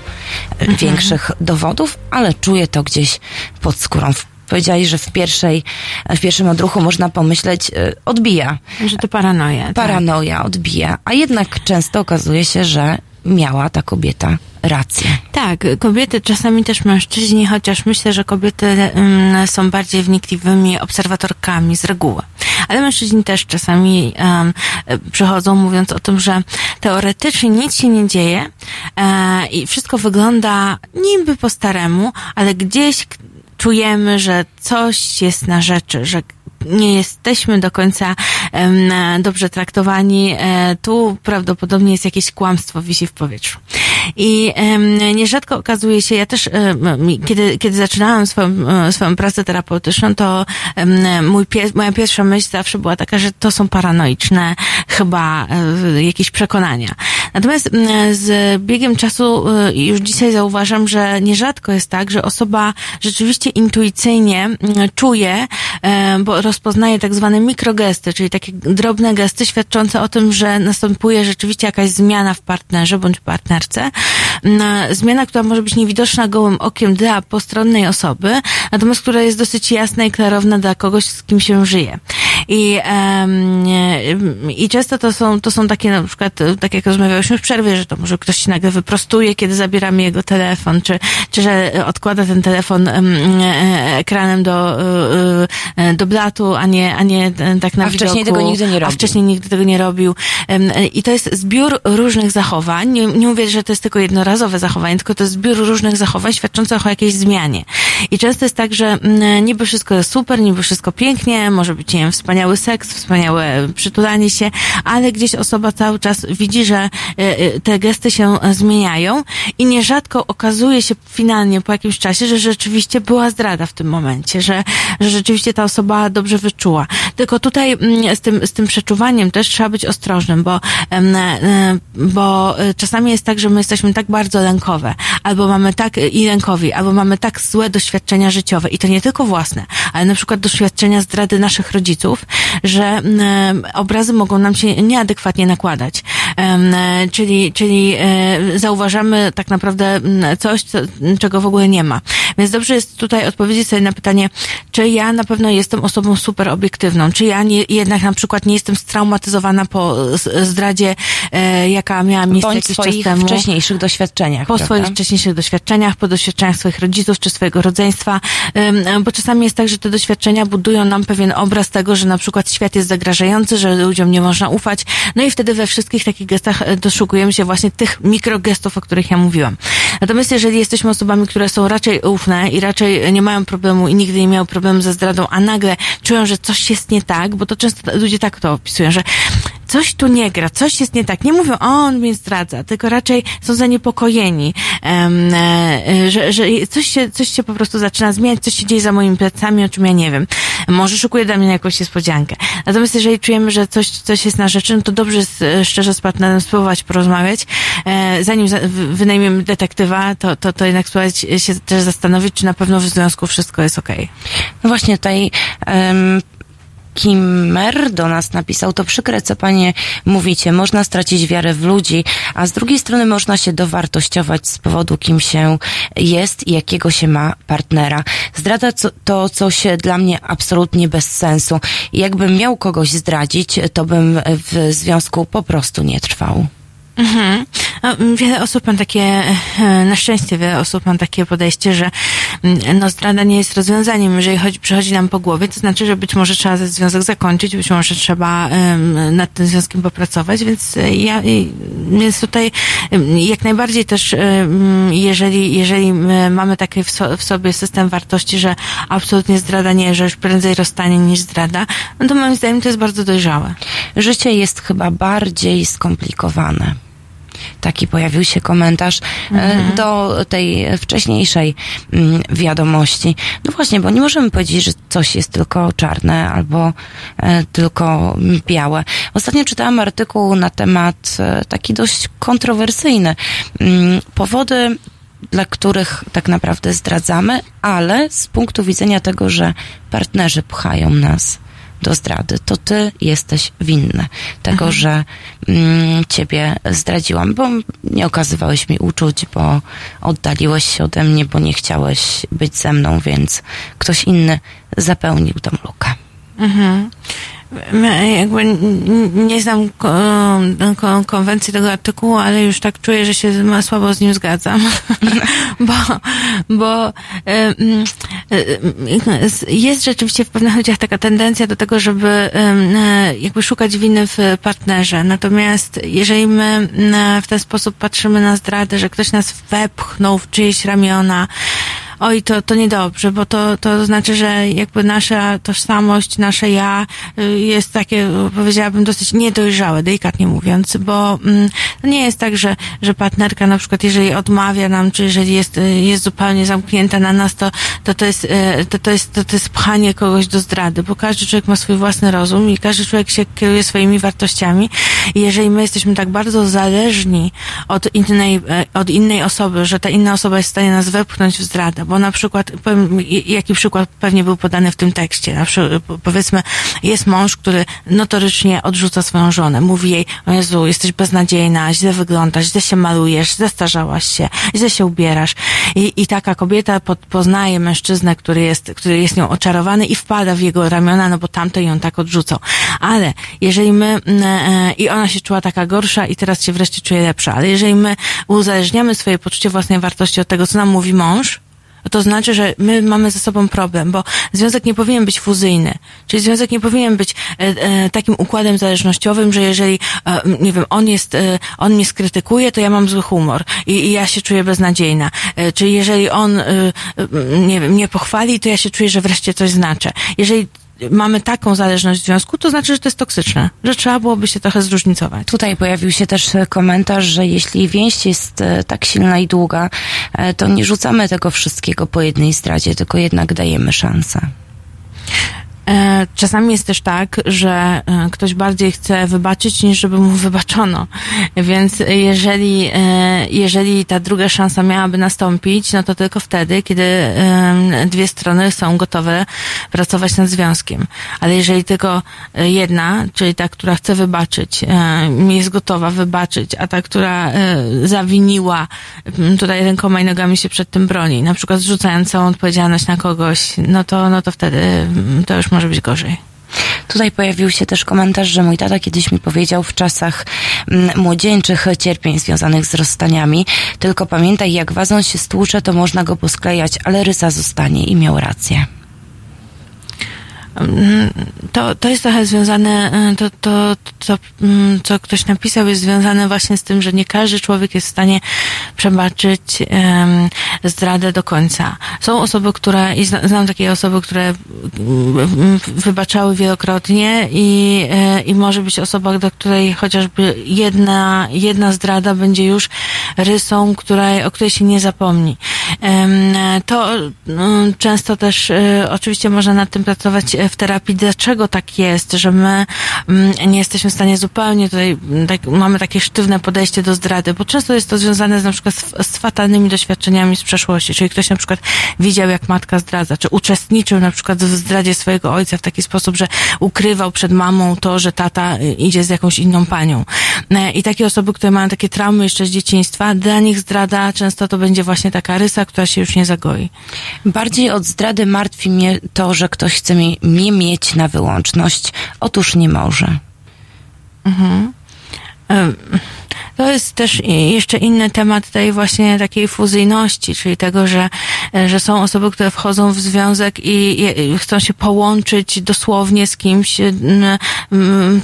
Speaker 2: e, większych dowodów, ale czuję to gdzieś pod skórą. W- Powiedzieli, że w pierwszej, w pierwszym odruchu można pomyśleć, e, odbija.
Speaker 3: Że to paranoja. tak.
Speaker 2: Paranoja odbija, a jednak często okazuje się, że miała ta kobieta rację.
Speaker 3: Tak, kobiety, czasami też mężczyźni, chociaż myślę, że kobiety mm, są bardziej wnikliwymi obserwatorkami z reguły. Ale mężczyźni też czasami um, przychodzą mówiąc o tym, że teoretycznie nic się nie dzieje e, i wszystko wygląda niby po staremu, ale gdzieś czujemy, że coś jest na rzeczy, że nie jesteśmy do końca dobrze traktowani. E, tu prawdopodobnie jest jakieś kłamstwo, wisi w powietrzu. I nierzadko okazuje się, ja też, kiedy, kiedy zaczynałam swoją, e, swoją pracę terapeutyczną, to mój moja pierwsza myśl zawsze była taka, że to są paranoiczne chyba e, jakieś przekonania. Natomiast mm, z biegiem czasu y, już dzisiaj zauważam, że nierzadko jest tak, że osoba rzeczywiście intuicyjnie mm, czuje, e, bo rozpoznaje tak zwane mikrogesty, czyli takie drobne gesty świadczące o tym, że następuje rzeczywiście jakaś zmiana w partnerze bądź partnerce. Mm, Zmiana, która może być niewidoczna gołym okiem dla postronnej osoby, natomiast która jest dosyć jasna i klarowna dla kogoś, z kim się żyje. I, e, i często to są, to są takie na przykład, tak jak rozmawiałyśmy w przerwie, że to może ktoś się nagle wyprostuje, kiedy zabieramy jego telefon, czy, czy że odkłada ten telefon e, ekranem do, e, e, do blatu, a nie, a nie tak na
Speaker 2: A wcześniej
Speaker 3: widoku.
Speaker 2: tego nigdy nie
Speaker 3: A
Speaker 2: robił.
Speaker 3: wcześniej nigdy tego nie robił. I to jest zbiór różnych zachowań. Nie, nie mówię, że to jest tylko jednorazowe zachowanie, tylko to jest zbiór różnych zachowań świadczących o jakiejś zmianie. I często jest tak, że mm, niby wszystko jest super, niby wszystko pięknie, może być, nie wiem, wspaniały seks, wspaniałe przytulanie się, ale gdzieś osoba cały czas widzi, że e, e, te gesty się e, zmieniają i nierzadko okazuje się finalnie po jakimś czasie, że rzeczywiście była zdrada w tym momencie, że, że rzeczywiście ta osoba dobrze wyczuła. Tylko tutaj mm, z tym, z tym przeczuwaniem też trzeba być ostrożnym, bo, bo czasami jest tak, że my jesteśmy tak bardzo lękowe, albo mamy tak i lękowi, albo mamy tak złe doświadczenia życiowe i to nie tylko własne, ale na przykład doświadczenia zdrady naszych rodziców, że obrazy mogą nam się nieadekwatnie nakładać. Czyli, czyli e, zauważamy tak naprawdę coś, co, czego w ogóle nie ma. Więc dobrze jest tutaj odpowiedzieć sobie na pytanie, czy ja na pewno jestem osobą super obiektywną, czy ja nie, jednak na przykład nie jestem straumatyzowana po zdradzie, e, jaka miała miejsce
Speaker 2: Bądź
Speaker 3: jakiś
Speaker 2: swoich
Speaker 3: czas temu.
Speaker 2: wcześniejszych doświadczeniach.
Speaker 3: Po
Speaker 2: prawda?
Speaker 3: swoich wcześniejszych doświadczeniach, po doświadczeniach swoich rodziców czy swojego rodzeństwa, Ym, bo czasami jest tak, że te doświadczenia budują nam pewien obraz tego, że na przykład świat jest zagrażający, że ludziom nie można ufać, no i wtedy we wszystkich takich gestach e, doszukujemy się właśnie tych mikrogestów, o których ja mówiłam. Natomiast jeżeli jesteśmy osobami, które są raczej ufne i raczej nie mają problemu i nigdy nie miały problemu ze zdradą, a nagle czują, że coś jest nie tak, bo to często ludzie tak to opisują, że coś tu nie gra, coś jest nie tak. Nie mówią, o, on mnie zdradza, tylko raczej są zaniepokojeni, em, e, że, że coś się, coś się po prostu zaczyna zmieniać, coś się dzieje za moimi plecami, o czym ja nie wiem. Może szukuje dla mnie jakąś niespodziankę. Natomiast jeżeli czujemy, że coś, coś jest na rzeczy, no to dobrze jest szczerze z partnerem spróbować porozmawiać. E, zanim wynajmiemy detektywa, to, to, to jednak spróbować się też zastanowić, czy na pewno w związku wszystko jest okej.
Speaker 2: No właśnie tutaj um, Kimmer do nas napisał, to przykre, co panie mówicie. Można stracić wiarę w ludzi, a z drugiej strony można się dowartościować z powodu, kim się jest i jakiego się ma partnera. Zdrada to coś dla mnie absolutnie bez sensu. Jakbym miał kogoś zdradzić, to bym w związku po prostu nie trwał.
Speaker 3: Mhm. M, Wiele osób ma takie, e, na szczęście wiele osób ma takie podejście, że mm, no, zdrada nie jest rozwiązaniem. Jeżeli chodzi, przychodzi nam po głowie, to znaczy, że być może trzeba ten związek zakończyć, być może trzeba em, nad tym związkiem popracować, więc e, ja, więc tutaj jak najbardziej też, em, jeżeli, jeżeli mamy taki w, so, w sobie system wartości, że absolutnie zdrada nie, że już prędzej rozstanie niż zdrada, no to moim zdaniem to jest bardzo dojrzałe.
Speaker 2: Życie jest chyba bardziej skomplikowane. Taki pojawił się komentarz e, do tej wcześniejszej mm, wiadomości. No właśnie, bo nie możemy powiedzieć, że coś jest tylko czarne albo e, tylko białe. Ostatnio czytałam artykuł na temat e, taki dość kontrowersyjny. Mm, Powody dla których tak naprawdę zdradzamy, ale z punktu widzenia tego, że partnerzy pchają nas do zdrady, to ty jesteś winny tego, że mm, ciebie zdradziłam, bo nie okazywałeś mi uczuć, bo oddaliłeś się ode mnie, bo nie chciałeś być ze mną, więc ktoś inny zapełnił tą lukę.
Speaker 3: Mhm. Jakby nie znam ko- konwencji tego artykułu, ale już tak czuję, że się słabo z nim zgadzam. bo bo jest rzeczywiście w pewnych ludziach taka tendencja do tego, żeby jakby szukać winy w partnerze. Natomiast jeżeli my w ten sposób patrzymy na zdradę, że ktoś nas wepchnął w czyjeś ramiona, oj, to, to niedobrze, bo to, to znaczy, że jakby nasza tożsamość, nasze ja y, jest takie, powiedziałabym, dosyć niedojrzałe, delikatnie mówiąc, bo mm, nie jest tak, że, że partnerka na przykład, jeżeli odmawia nam, czy jeżeli jest, y, jest zupełnie zamknięta na nas, to, to, to, jest, y, to, to, jest, to, to jest pchanie kogoś do zdrady, bo każdy człowiek ma swój własny rozum i każdy człowiek się kieruje swoimi wartościami. I jeżeli my jesteśmy tak bardzo zależni od innej, od innej osoby, że ta inna osoba jest w stanie nas wepchnąć w zdradę, bo na przykład, powiem, jaki przykład pewnie był podany w tym tekście, na przykład, powiedzmy, jest mąż, który notorycznie odrzuca swoją żonę, mówi jej, o Jezu, jesteś beznadziejna, źle wyglądasz, źle się malujesz, zestarzałaś się, źle się ubierasz. I, i taka kobieta pod, poznaje mężczyznę, który jest, który jest nią oczarowany i wpada w jego ramiona, no bo tamto ją tak odrzucał. Ale jeżeli my, mm, e, i ona się czuła taka gorsza i teraz się wreszcie czuje lepsza, ale jeżeli my uzależniamy swoje poczucie własnej wartości od tego, co nam mówi mąż, to znaczy, że my mamy ze sobą problem, bo związek nie powinien być fuzyjny. Czyli związek nie powinien być e, e, takim układem zależnościowym, że jeżeli, e, nie wiem, on jest, e, on mnie skrytykuje, to ja mam zły humor i, i ja się czuję beznadziejna. E, czyli jeżeli on, e, e, nie wiem, mnie pochwali, to ja się czuję, że wreszcie coś znaczę. Jeżeli mamy taką zależność w związku, to znaczy, że to jest toksyczne, że trzeba byłoby się trochę zróżnicować.
Speaker 2: Tutaj pojawił się też komentarz, że jeśli więź jest e, tak silna i długa, e, to nie rzucamy tego wszystkiego po jednej zdradzie, tylko jednak dajemy szansę.
Speaker 3: E, czasami jest też tak, że e, ktoś bardziej chce wybaczyć, niż żeby mu wybaczono. Więc jeżeli, e, jeżeli ta druga szansa miałaby nastąpić, no to tylko wtedy, kiedy dwie strony są gotowe pracować nad związkiem. Ale jeżeli tylko jedna, czyli ta, która chce wybaczyć, jest gotowa wybaczyć, a ta, która zawiniła, tutaj rękoma i nogami się przed tym broni, na przykład zrzucając całą odpowiedzialność na kogoś, no to, no to wtedy to już może być gorzej.
Speaker 2: Tutaj pojawił się też komentarz, że mój tata kiedyś mi powiedział w czasach mm, młodzieńczych cierpień związanych z rozstaniami, tylko pamiętaj, jak wazon się stłucze, to można go posklejać, ale rysa zostanie i miał rację.
Speaker 3: To, to jest trochę związane, e, to, to, to, mm, co ktoś napisał, jest związane właśnie z tym, że nie każdy człowiek jest w stanie przebaczyć um, zdradę do końca. Są osoby, które, i znam takie osoby, które mm, wybaczały wielokrotnie i, e, i może być osoba, do której chociażby jedna, jedna zdrada będzie już rysą, której, o której się nie zapomni. Um, to um, często też e, oczywiście można nad tym pracować w terapii, dlaczego tak jest, że my mm, nie jesteśmy w stanie zupełnie tutaj, mm, tak, mamy takie sztywne podejście do zdrady, bo często jest to związane z, na przykład z, z fatalnymi doświadczeniami z przeszłości, czyli ktoś na przykład widział, jak matka zdradza, czy uczestniczył na przykład w zdradzie swojego ojca w taki sposób, że ukrywał przed mamą to, że tata y, idzie z jakąś inną panią. E, I takie osoby, które mają takie traumy jeszcze z dzieciństwa, dla nich zdrada często to będzie właśnie taka rysa, która się już nie zagoi.
Speaker 2: Bardziej od zdrady martwi mnie to, że ktoś chce mi nie mieć na wyłączność. Otóż nie może.
Speaker 3: Mhm. To jest też jeszcze inny temat tej właśnie takiej fuzyjności, czyli tego, że, że są osoby, które wchodzą w związek i, chcą się połączyć dosłownie z kimś,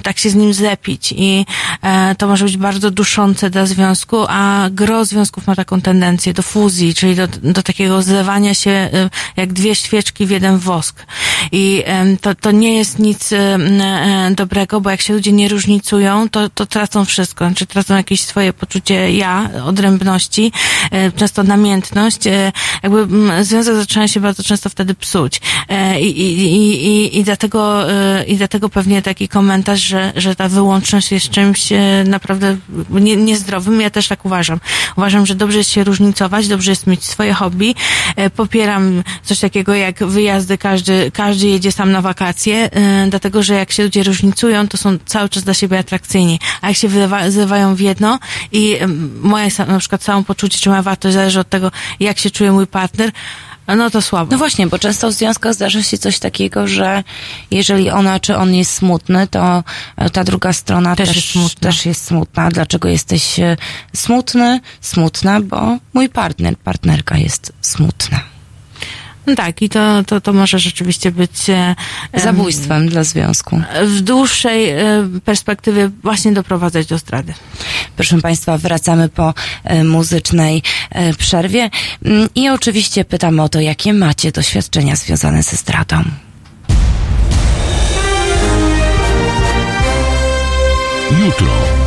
Speaker 3: tak się z nim zlepić i e, to może być bardzo duszące dla związku, a gro związków ma taką tendencję do fuzji, czyli do, do takiego zlewania się e, jak dwie świeczki w jeden wosk. I to, to nie jest nic e, dobrego, bo jak się ludzie nie różnicują, to, to tracą wszystko, znaczy tracą jakieś swoje poczucie ja, odrębności, e, często namiętność, e, jakby mm, związek zaczyna się bardzo często wtedy psuć. E, I, i, i, i, dlatego, i dlatego pewnie taki komentarz, że, że ta wyłączność jest czymś naprawdę nie, niezdrowym. Ja też tak uważam. Uważam, że dobrze jest się różnicować, dobrze jest mieć swoje hobby. Popieram coś takiego jak wyjazdy, każdy, każdy jedzie sam na wakacje, dlatego, że jak się ludzie różnicują, to są cały czas dla siebie atrakcyjni. A jak się wylewa, zlewają w jedno i moje na przykład samopoczucie, czy moja wartość zależy od tego, jak się czuje mój partner, no to słabo.
Speaker 2: No właśnie, bo często w związkach zdarza się coś takiego, że jeżeli ona czy on jest smutny, to e, ta druga strona też, też, jest, smutna. też jest smutna. Dlaczego jesteś e, smutny? Smutna, bo mój partner, partnerka jest smutna.
Speaker 3: Tak, i to, to, to może rzeczywiście być e,
Speaker 2: zabójstwem dla związku.
Speaker 3: W dłuższej e, perspektywie właśnie doprowadzać do zdrady.
Speaker 2: Proszę Państwa, wracamy po e, muzycznej przerwie mm, i oczywiście pytamy o to, jakie macie doświadczenia związane ze zdradą.
Speaker 6: Jutro.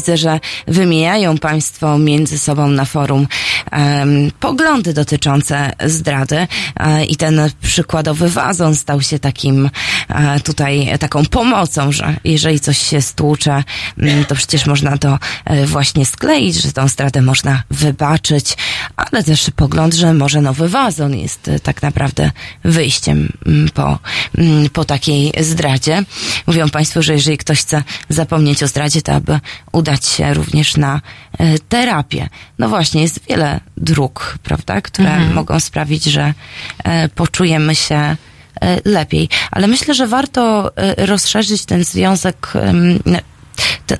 Speaker 2: Widzę, że wymieniają Państwo między sobą na forum em, poglądy dotyczące zdrady e, i ten przykładowy wazon stał się takim e, tutaj taką pomocą, że jeżeli coś się stłucze, mm, to przecież można to e, właśnie skleić, że tą zdradę można wybaczyć, ale też pogląd, że może nowy wazon jest tak naprawdę wyjściem mm, po, mm, po takiej zdradzie. Mówią Państwo, że jeżeli ktoś chce zapomnieć o zdradzie, to aby udać się również na e, terapię. No właśnie, jest wiele dróg, prawda, które
Speaker 3: Mhm.
Speaker 2: mogą sprawić, że e, poczujemy się e, lepiej. Ale myślę, że warto rozszerzyć ten związek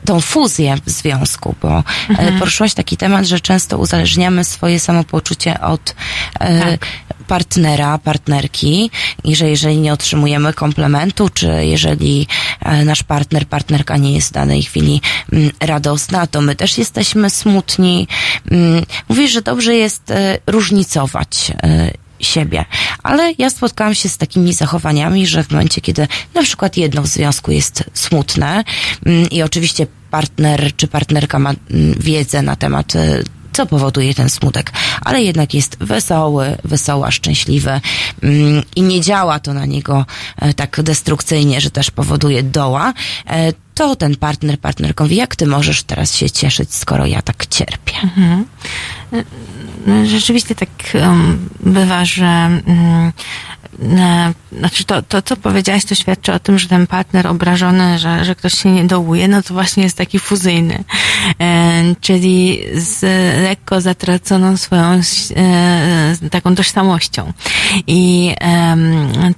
Speaker 2: tą fuzję w związku, bo
Speaker 3: Mhm.
Speaker 2: e, poruszyłaś taki temat, że często uzależniamy swoje samopoczucie od e,
Speaker 3: Tak.
Speaker 2: partnera, partnerki i że jeżeli nie otrzymujemy komplementu, czy jeżeli e, nasz partner, partnerka nie jest w danej chwili mm, radosna, to my też jesteśmy smutni. Mm, Mówisz, że dobrze jest różnicować siebie. Ale ja spotkałam się z takimi zachowaniami, że w momencie, kiedy na przykład jedno w związku jest smutne mm, i oczywiście partner czy partnerka ma mm, wiedzę na temat e, co powoduje ten smutek, ale jednak jest wesoły, wesoła, szczęśliwy mm, i nie działa to na niego e, tak destrukcyjnie, że też powoduje doła, e, to ten partner, partnerką mówi, jak ty możesz teraz się cieszyć, skoro ja tak cierpię.
Speaker 3: Mhm. No, Rzeczywiście tak um, bywa, że e, znaczy to, to, co powiedziałaś, to świadczy o tym, że ten partner obrażony, że, że ktoś się nie dołuje, no to właśnie jest taki fuzyjny. E, czyli z lekko zatraconą swoją e, taką tożsamością. I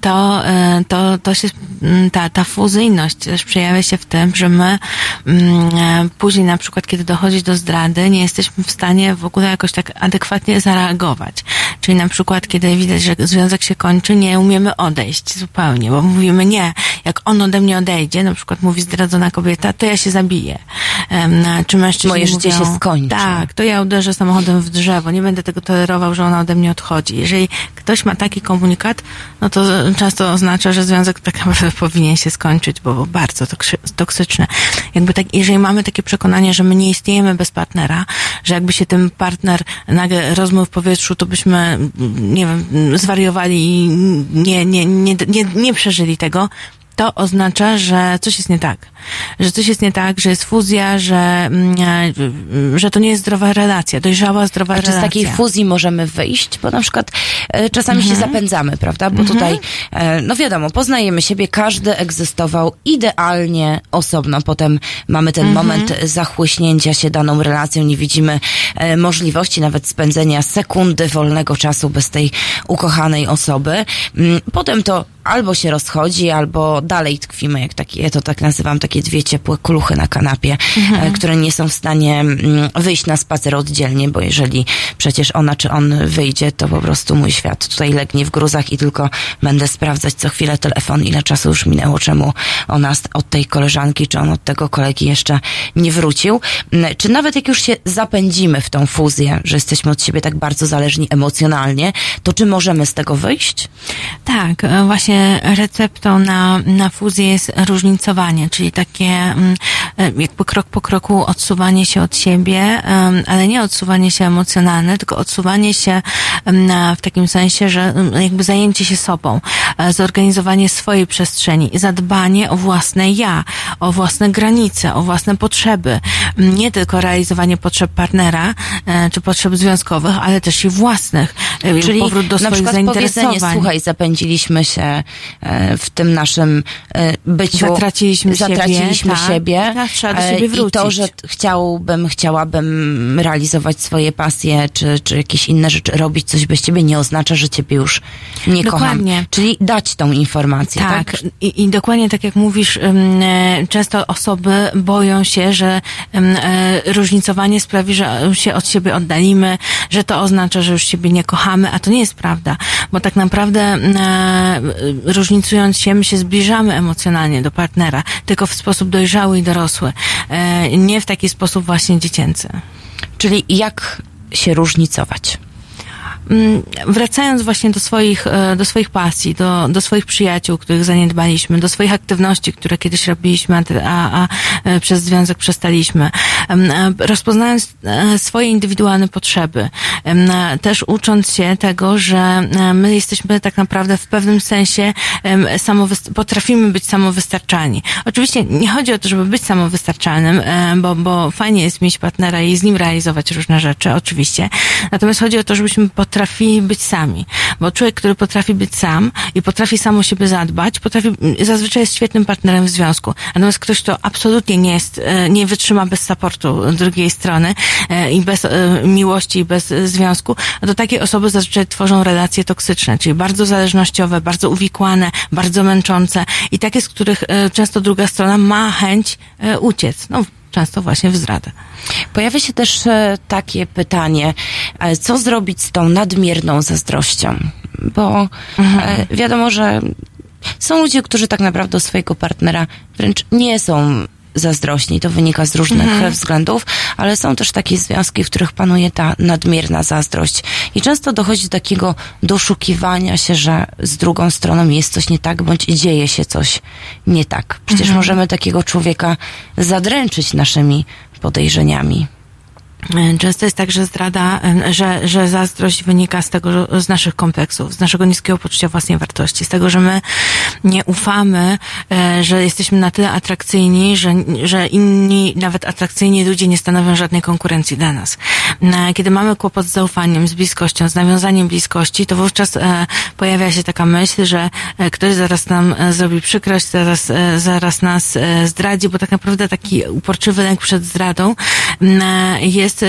Speaker 3: to, e, to, to się, m, ta, ta fuzyjność też przejawia się w tym, że my mm, później na przykład, kiedy dochodzi do zdrady, nie jesteśmy w stanie w ogóle jakoś tak adekwatnie zareagować. Czyli na przykład, kiedy widać, że związek się kończy, nie umiemy odejść zupełnie, bo mówimy nie, jak on ode mnie odejdzie, na przykład mówi zdradzona kobieta, to ja się zabiję. Czy mężczyźni
Speaker 2: Moje życie
Speaker 3: mówią,
Speaker 2: się skończy.
Speaker 3: Tak, to ja uderzę samochodem w drzewo, nie będę tego tolerował, że ona ode mnie odchodzi. Jeżeli ktoś ma taki komunikat, no to często oznacza, że związek tak naprawdę powinien się skończyć, bo bardzo toksy- toksyczne. Jakby tak, jeżeli mamy takie przekonanie, że my nie istniejemy bez partnera, że jakby się ten partner nagle w powietrzu, to byśmy, nie wiem, zwariowali i nie, nie, nie, nie, nie przeżyli tego, to oznacza, że coś jest nie tak. Że coś jest nie tak, że jest fuzja, że, mm, e, że to nie jest zdrowa relacja, dojrzała, zdrowa
Speaker 2: A czy z
Speaker 3: relacja.
Speaker 2: takiej fuzji możemy wyjść? Bo na przykład e, czasami się zapędzamy, prawda? Bo tutaj, e, no wiadomo, poznajemy siebie, każdy egzystował idealnie osobno. Potem mamy ten moment zachłyśnięcia się daną relacją, nie widzimy możliwości nawet spędzenia sekundy wolnego czasu bez tej ukochanej osoby. Mm, Potem to albo się rozchodzi, albo dalej tkwimy, jak takie, ja to tak nazywam, takie dwie ciepłe kluchy na kanapie, e, które nie są w stanie mm, wyjść na spacer oddzielnie, bo jeżeli przecież ona czy on wyjdzie, to po prostu mój świat tutaj legnie w gruzach i tylko będę sprawdzać co chwilę telefon, ile czasu już minęło, czemu ona od tej koleżanki, czy on od tego kolegi jeszcze nie wrócił. Mm, Czy nawet jak już się zapędzimy w tą fuzję, że jesteśmy od siebie tak bardzo zależni emocjonalnie, to czy możemy z tego wyjść?
Speaker 3: Tak, e, właśnie receptą na, na fuzję jest różnicowanie, czyli takie mm, e, jakby krok po kroku odsuwanie się od siebie, ale nie odsuwanie się emocjonalne, tylko odsuwanie się na, w takim sensie, że jakby zajęcie się sobą, e, zorganizowanie swojej przestrzeni, zadbanie o własne ja, o własne granice, o własne potrzeby. Nie tylko realizowanie potrzeb partnera, e, czy potrzeb związkowych, ale też i własnych.
Speaker 2: Czyli
Speaker 3: powrót do
Speaker 2: na
Speaker 3: swoich
Speaker 2: przykład powiedzenie,
Speaker 3: zainteresowań.
Speaker 2: słuchaj, zapędziliśmy się w tym naszym byciu.
Speaker 3: Zatraciliśmy siebie,
Speaker 2: Zatraciliśmy
Speaker 3: tak.
Speaker 2: siebie.
Speaker 3: Tak, trzeba do
Speaker 2: e,
Speaker 3: siebie
Speaker 2: I to,
Speaker 3: wrócić.
Speaker 2: że chciałbym, chciałabym realizować swoje pasje, czy, czy jakieś inne rzeczy, robić coś bez ciebie, nie oznacza, że ciebie już nie
Speaker 3: Dokładnie.
Speaker 2: kocham. Czyli dać tą informację, tak?
Speaker 3: Tak, I, i dokładnie tak jak mówisz, e, często osoby boją się, że e, różnicowanie sprawi, że się od siebie oddalimy, że to oznacza, że już siebie nie kochamy, a to nie jest prawda, bo tak naprawdę różnicując się, my się zbliżamy emocjonalnie do partnera, tylko w sposób dojrzały i dorosły, e, nie w taki sposób właśnie dziecięcy.
Speaker 2: Czyli jak się różnicować?
Speaker 3: Mm, wracając właśnie do swoich, e, do swoich pasji, do, do swoich przyjaciół, których zaniedbaliśmy, do swoich aktywności, które kiedyś robiliśmy, a, a, e, przez związek przestaliśmy, Em, e, rozpoznając swoje indywidualne potrzeby, e, też ucząc się tego, że my jesteśmy tak naprawdę w pewnym sensie potrafimy być samowystarczalni. Oczywiście nie chodzi o to, żeby być samowystarczalnym, bo, bo fajnie jest mieć partnera i z nim realizować różne rzeczy, oczywiście. Natomiast chodzi o to, żebyśmy potrafili być sami. Bo człowiek, który potrafi być sam i potrafi sam o siebie zadbać, potrafi, zazwyczaj jest świetnym partnerem w związku. Natomiast ktoś, kto absolutnie nie jest, e, nie wytrzyma bez supportu drugiej strony e, i bez e, miłości i bez związku, to takie osoby zazwyczaj tworzą relacje toksyczne, czyli bardzo zależnościowe, bardzo uwikłane, bardzo męczące i takie, z których często druga strona ma chęć uciec. No, często właśnie w zdradę.
Speaker 2: Pojawia się też e, takie pytanie, e, co zrobić z tą nadmierną zazdrością? Bo e, wiadomo, że są ludzie, którzy tak naprawdę swojego partnera wręcz nie są zazdrośni. To wynika z różnych e, względów, ale są też takie związki, w których panuje ta nadmierna zazdrość. I często dochodzi do takiego doszukiwania się, że z drugą stroną jest coś nie tak, bądź dzieje się coś nie tak. Przecież możemy takiego człowieka zadręczyć naszymi podejrzeniami.
Speaker 3: E, Często jest tak, że zdrada, e, że, że zazdrość wynika z tego, z naszych kompleksów, z naszego niskiego poczucia własnej wartości, z tego, że my nie ufamy, e, że jesteśmy na tyle atrakcyjni, że, że inni, nawet atrakcyjni ludzie nie stanowią żadnej konkurencji dla nas. E, Kiedy mamy kłopot z zaufaniem, z bliskością, z nawiązaniem bliskości, to wówczas pojawia się taka myśl, że ktoś zaraz nam zrobi przykrość, zaraz, zaraz nas zdradzi, bo tak naprawdę taki uporczywy lęk przed zdradą e, jest e,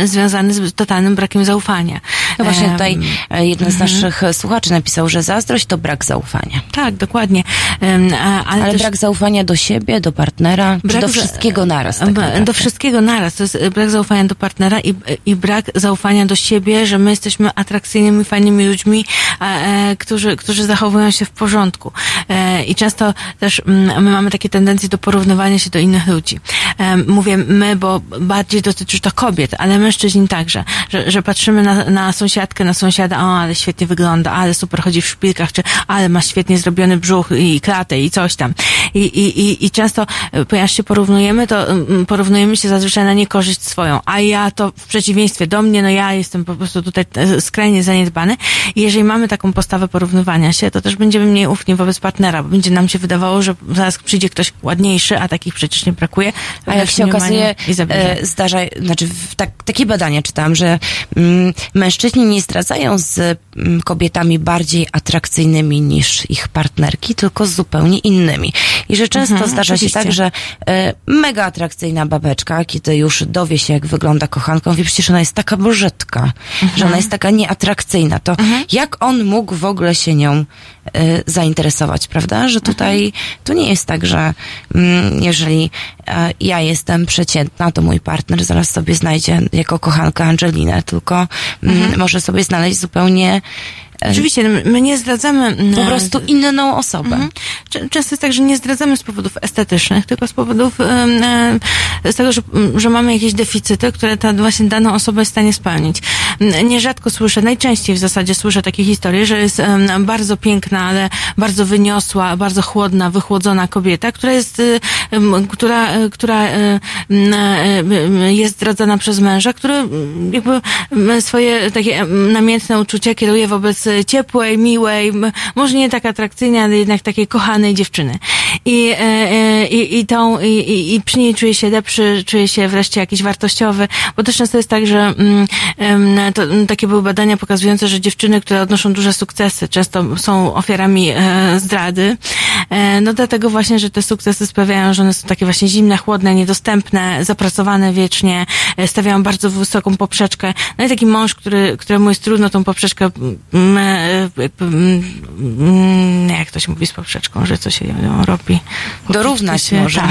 Speaker 3: m, związany z totalnym brakiem zaufania.
Speaker 2: No właśnie
Speaker 3: Em,
Speaker 2: tutaj e, jeden z naszych e, słuchaczy napisał, że zazdrość to brak zaufania.
Speaker 3: Tak, dokładnie. Ale,
Speaker 2: Ale
Speaker 3: też
Speaker 2: brak zaufania do siebie, do partnera,
Speaker 3: Brak
Speaker 2: do wszystkiego naraz. Tak naprawdę.
Speaker 3: do wszystkiego naraz. To jest e, brak zaufania do partnera i, i brak zaufania do siebie, że my jesteśmy atrakcyjnymi, fajnymi ludźmi, e, którzy, którzy zachowują się w porządku. E, I często też mm, my mamy takie tendencje do porównywania się do innych ludzi. E, mówię my, bo bardziej dotyczy to kobiet, ale mężczyźni także, że, że patrzymy na, na sąsiadkę, na sąsiada, o, ale świetnie wygląda, ale super chodzi w szpilkach, czy ale ma świetnie zrobiony brzuch i klatę i coś tam. I, i, i, i często, e, ponieważ się porównujemy, to porównujemy się zazwyczaj na niekorzyść swoją, a ja to w przeciwieństwie do mnie, no ja jestem po prostu tutaj e, skrajnie zaniedbany i jeżeli mamy taką postawę porównywania się, to też będziemy mniej ufni wobec partnera, bo będzie nam się wydawało, że zaraz przyjdzie ktoś ładniejszy, a takich przecież nie brakuje.
Speaker 2: A jak się okazuje,
Speaker 3: i
Speaker 2: e, zdarza, znaczy tak, takie badania czytałam, że mm, mężczyźni nie zdradzają z mm, kobietami bardziej atrakcyjnymi niż ich partnerki, tylko z zupełnie innymi. I że często
Speaker 3: Mhm,
Speaker 2: zdarza się
Speaker 3: oczywiście.
Speaker 2: tak, że e, mega atrakcyjna babeczka, kiedy już dowie się, jak wygląda kochanką, wie przecież ona jest taka brzydka, że ona jest taka nieatrakcyjna. To jak on mógł w ogóle się nią e, zainteresować, prawda? Że tutaj to nie jest tak, że mm, jeżeli ja jestem przeciętna, to mój partner zaraz sobie znajdzie jako kochankę Angelinę, tylko mm, może sobie znaleźć zupełnie e,
Speaker 3: Oczywiście, no, my nie zdradzamy...
Speaker 2: po prostu inną osobę.
Speaker 3: Mhm. Często jest tak, że nie zdradzamy z powodów estetycznych, tylko z powodów em, z tego, że, że mamy jakieś deficyty, które ta właśnie daną osobę jest w stanie spełnić. Nierzadko słyszę, najczęściej w zasadzie słyszę takie historie, że jest bardzo piękna, ale bardzo wyniosła, bardzo chłodna, wychłodzona kobieta, która jest, y, która, y, która y, y, jest zdradzana przez męża, który jakby swoje takie namiętne uczucia kieruje wobec ciepłej, miłej, może nie tak atrakcyjnej, ale jednak takiej kochanej dziewczyny. I, e, e, i, i tą, i, i, przy niej czuje się lepszy, czuje się wreszcie jakiś wartościowy, bo też często jest tak, że mm, to, takie były badania pokazujące, że dziewczyny, które odnoszą duże sukcesy, często są ofiarami e, zdrady. E, no dlatego właśnie, że te sukcesy sprawiają, że one są takie właśnie zimne, chłodne, niedostępne, zapracowane wiecznie, e, stawiają bardzo wysoką poprzeczkę. No i taki mąż, który, któremu jest trudno tą poprzeczkę, mm, e, jakby, mm, jak to się mówi z poprzeczką, że co się ją robi?
Speaker 2: Dorównać
Speaker 3: się-
Speaker 2: może.
Speaker 3: Tak.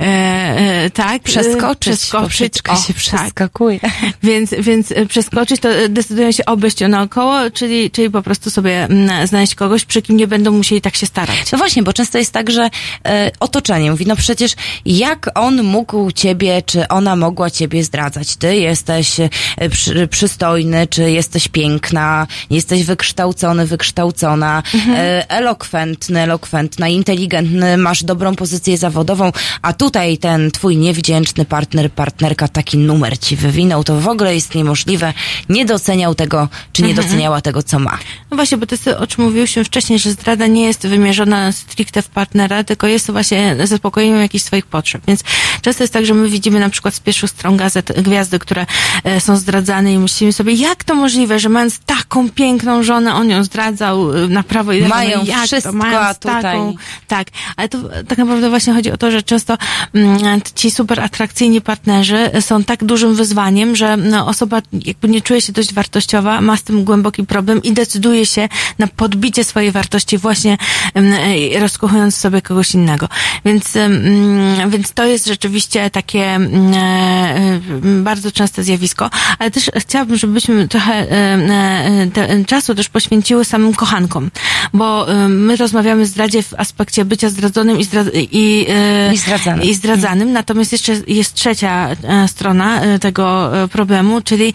Speaker 3: E, e, tak.
Speaker 2: Przeskoczyć, poprzeczkę
Speaker 3: o,
Speaker 2: się
Speaker 3: tak.
Speaker 2: przeskakuje.
Speaker 3: Więc, więc e, przeskoczyć to e, decydują się obejść ją naokoło, czyli, czyli po prostu sobie mm, znaleźć kogoś, przy kim nie będą musieli tak się starać.
Speaker 2: No właśnie, bo często jest tak, że e, otoczenie mówi, no przecież jak on mógł ciebie, czy ona mogła ciebie zdradzać? Ty jesteś e, przy, przystojny, czy jesteś piękna, jesteś wykształcony, wykształcona, e, elokwentny, elokwentna, inteligentny, masz dobrą pozycję zawodową, a tutaj ten twój niewdzięczny partner, partnerka taki numer ci wywinął, to w ogóle jest niemożliwe, nie doceniał tego, czy nie doceniała tego, co ma.
Speaker 3: No właśnie, bo to jest, o czym mówiłyśmy wcześniej, że zdrada nie jest wymierzona stricte w partnera, tylko jest to właśnie zaspokojeniem jakichś swoich potrzeb. Więc często jest tak, że my widzimy na przykład z pierwszych stron gazet gwiazdy, które e, są zdradzane i myślimy sobie, jak to możliwe, że mając taką piękną żonę, on ją zdradzał e, na prawo i lewo.
Speaker 2: Mają
Speaker 3: no jak
Speaker 2: wszystko,
Speaker 3: to, mając
Speaker 2: a tutaj-
Speaker 3: Taką, tak, ale to tak naprawdę właśnie chodzi o to, że często mm, ci super atrakcyjni partnerzy są tak dużym wyzwaniem, że no, osoba jakby nie czuje się dość wartościowa, ma z tym głęboki problem i decyduje się na podbicie swojej wartości właśnie mm, rozkochując sobie kogoś innego. Więc, mm, więc to jest rzeczywiście takie mm, e, bardzo częste zjawisko, ale też chciałabym, żebyśmy trochę e, e, te, czasu też poświęciły samym kochankom, bo e, my rozmawiamy o zdradzie w aspekcie bycia zdradzonym i, zdra- i, e,
Speaker 2: I zdradzanym.
Speaker 3: i zdradzanym. Natomiast jeszcze jest trzecia e, strona tego problemu, czyli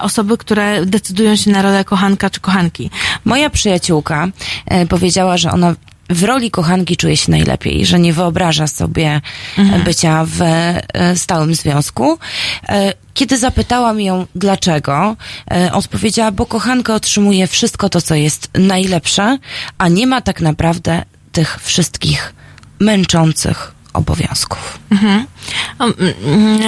Speaker 3: osoby, które decydują się na rolę kochanka czy kochanki.
Speaker 2: Moja przyjaciółka powiedziała, że ona w roli kochanki czuje się najlepiej, że nie wyobraża sobie e, bycia w stałym związku. Kiedy zapytałam ją dlaczego, e, odpowiedziała, bo kochanka otrzymuje wszystko to, co jest najlepsze, a nie ma tak naprawdę tych wszystkich męczących obowiązków.
Speaker 3: Mhm. Mm, mm,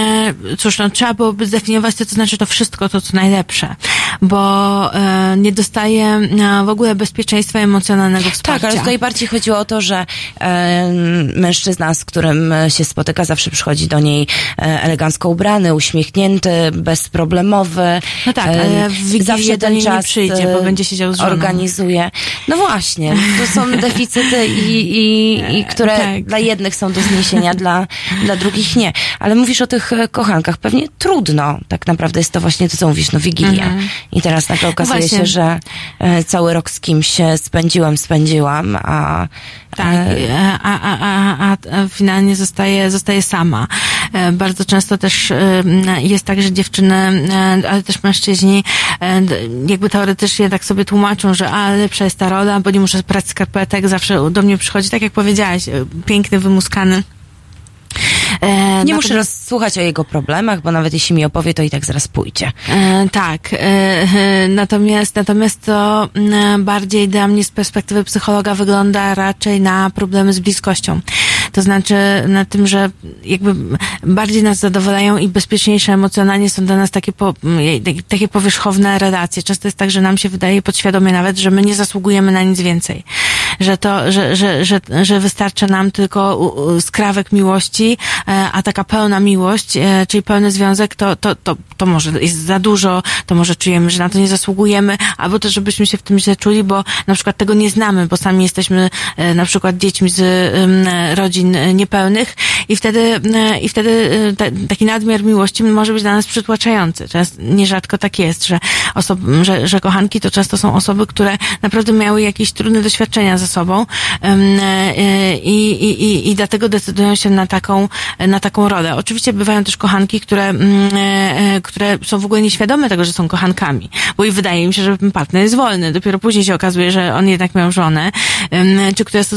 Speaker 3: e, Cóż, no, trzeba byłoby zdefiniować to, co znaczy to wszystko, to co najlepsze, bo e, nie dostaje e, w ogóle bezpieczeństwa emocjonalnego wsparcia.
Speaker 2: Tak, ale tutaj bardziej chodziło o to, że e, mężczyzna, z którym się spotyka, zawsze przychodzi do niej e, elegancko ubrany, uśmiechnięty, bezproblemowy.
Speaker 3: No tak, ale w
Speaker 2: zawsze ten czas
Speaker 3: przyjdzie, bo
Speaker 2: e,
Speaker 3: będzie siedział z żoną.
Speaker 2: Organizuje. No właśnie, to są deficyty i, i, i które
Speaker 3: Tak.
Speaker 2: dla jednych są do zniesienia, dla, dla drugich nie. Ale mówisz o tych kochankach. Pewnie trudno tak naprawdę jest to właśnie to, co mówisz, no Wigilia.
Speaker 3: Mhm.
Speaker 2: I teraz nagle okazuje
Speaker 3: Właśnie.
Speaker 2: się, że e, cały rok z kimś e, spędziłem, spędziłam, a
Speaker 3: Tak,
Speaker 2: e,
Speaker 3: a, a, a, a, a finalnie zostaje, zostaje sama. E, Bardzo często też e, jest tak, że dziewczyny, e, ale też mężczyźni e, jakby teoretycznie tak sobie tłumaczą, że a, lepsza jest ta rola, bo nie muszę prać skarpetek, zawsze do mnie przychodzi, tak jak powiedziałaś, e, piękny, wymuskany. E,
Speaker 2: nie muszę rozsłuchać o jego problemach, bo nawet jeśli mi opowie, to i tak zaraz pójdzie.
Speaker 3: E, tak, e, e, natomiast, natomiast to mm, bardziej dla mnie z perspektywy psychologa wygląda raczej na problemy z bliskością. To znaczy na tym, że jakby bardziej nas zadowalają i bezpieczniejsze emocjonalnie są dla nas takie, po, m, takie powierzchowne relacje. Często jest tak, że nam się wydaje podświadomie nawet, że my nie zasługujemy na nic więcej. Że to, że, że, że, że wystarcza nam tylko skrawek miłości, e, a taka pełna miłość, e, czyli pełny związek, to, to, to, to może jest za dużo, to może czujemy, że na to nie zasługujemy, albo też, żebyśmy się w tym źle czuli, bo na przykład tego nie znamy, bo sami jesteśmy e, na przykład dziećmi z rodzin niepełnych i wtedy, i wtedy ta, taki nadmiar miłości może być dla nas przytłaczający. Często, nierzadko tak jest, że, osob, że, że kochanki to często są osoby, które naprawdę miały jakieś trudne doświadczenia ze sobą em, e, i, i, i, dlatego decydują się na taką, na taką rolę. Oczywiście bywają też kochanki, które, e, e, które są w ogóle nieświadome tego, że są kochankami, bo i wydaje im się, że partner jest wolny. Dopiero później się okazuje, że on jednak miał żonę, czy które są,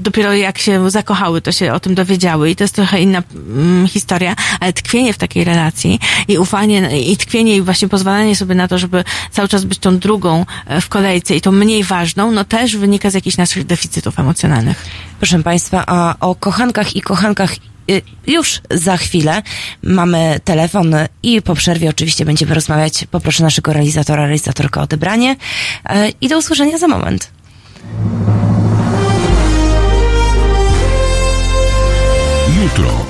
Speaker 3: dopiero jak się zakochały, to się o tym dowiedziały i to jest trochę inna mm, historia, ale tkwienie w takiej relacji i ufanie i tkwienie i właśnie pozwalanie sobie na to, żeby cały czas być tą drugą w kolejce i tą mniej ważną, no też wynika z jakichś naszych deficytów emocjonalnych.
Speaker 2: Proszę Państwa, a o kochankach i kochankach y, już za chwilę mamy telefon i po przerwie oczywiście będziemy rozmawiać. Poproszę naszego realizatora, realizatorkę o odebranie e, i do usłyszenia za moment.
Speaker 6: Jutro.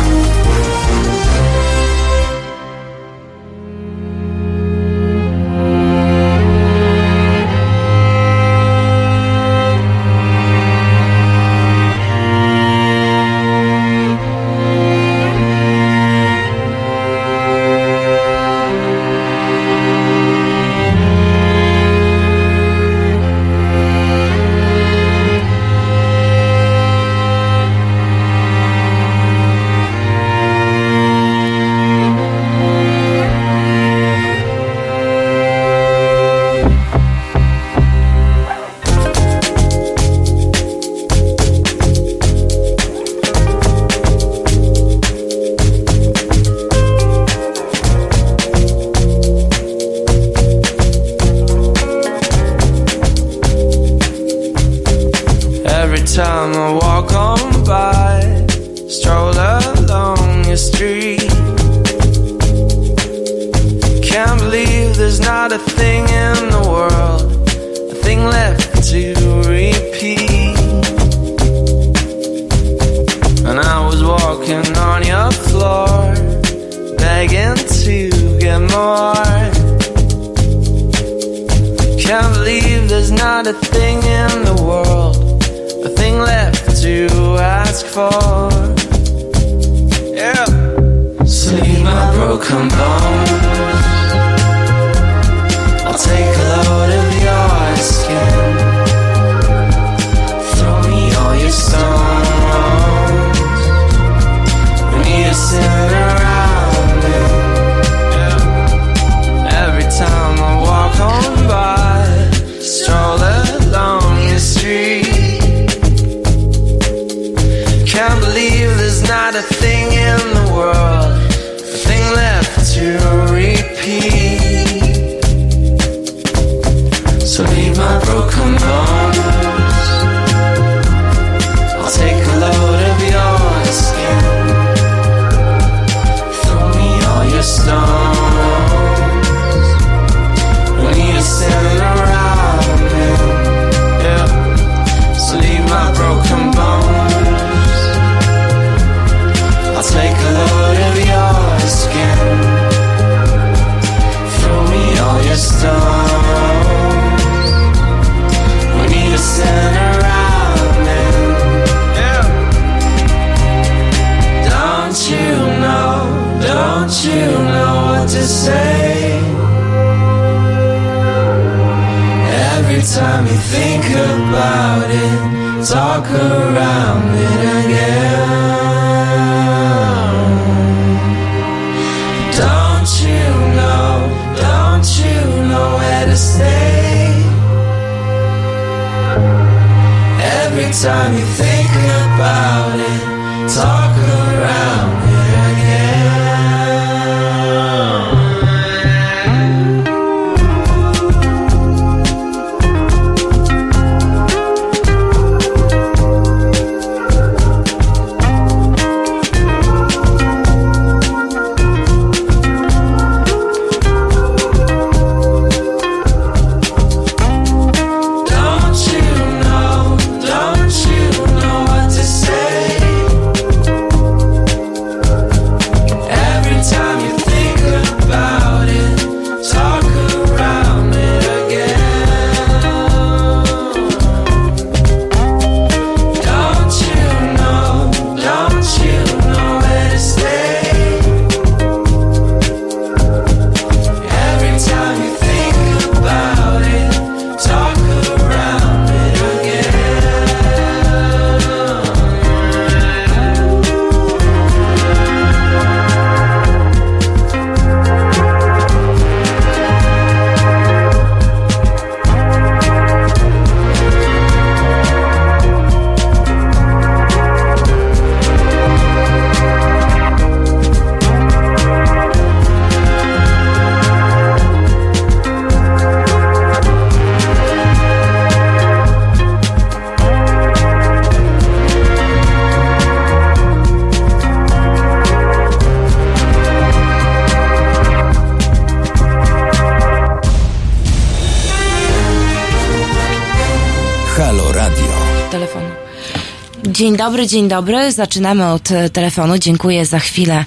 Speaker 2: Dobry, dzień dobry. Zaczynamy od e, telefonu. Dziękuję za chwilę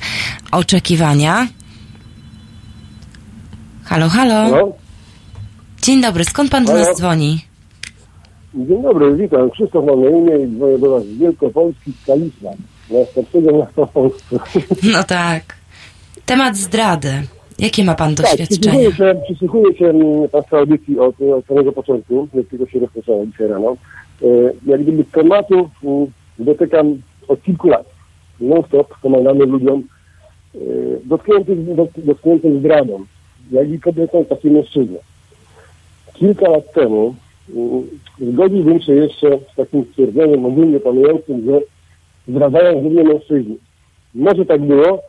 Speaker 2: oczekiwania. Halo, halo.
Speaker 11: Halo?
Speaker 2: Dzień dobry, skąd pan do nas dzwoni?
Speaker 11: Dzień dobry, witam. Krzysztof mam na imię i dzwonię do Was z Wielkopolski, z Kalisza. Najstarszego miasta w Polsce.
Speaker 2: No tak. Temat zdrady. Jakie ma pan
Speaker 11: Tak,
Speaker 2: doświadczenie?
Speaker 11: przysłuchuję się, przysłuchuję się mm, Państwa audycji od, od samego początku, jak tylko się rozpoczęło dzisiaj rano. E, jak gdyby tematu mm, dotykam od kilku lat. Non-stop pomagamy ludziom e, dotkniętym, dot- dotkniętym zdradą, jak i kobietom, tak i mężczyznom. Kilka lat temu mm, zgodziłbym się jeszcze z takim stwierdzeniem ogólnie panującym, że zdradzają głównie mężczyźni. Może tak było,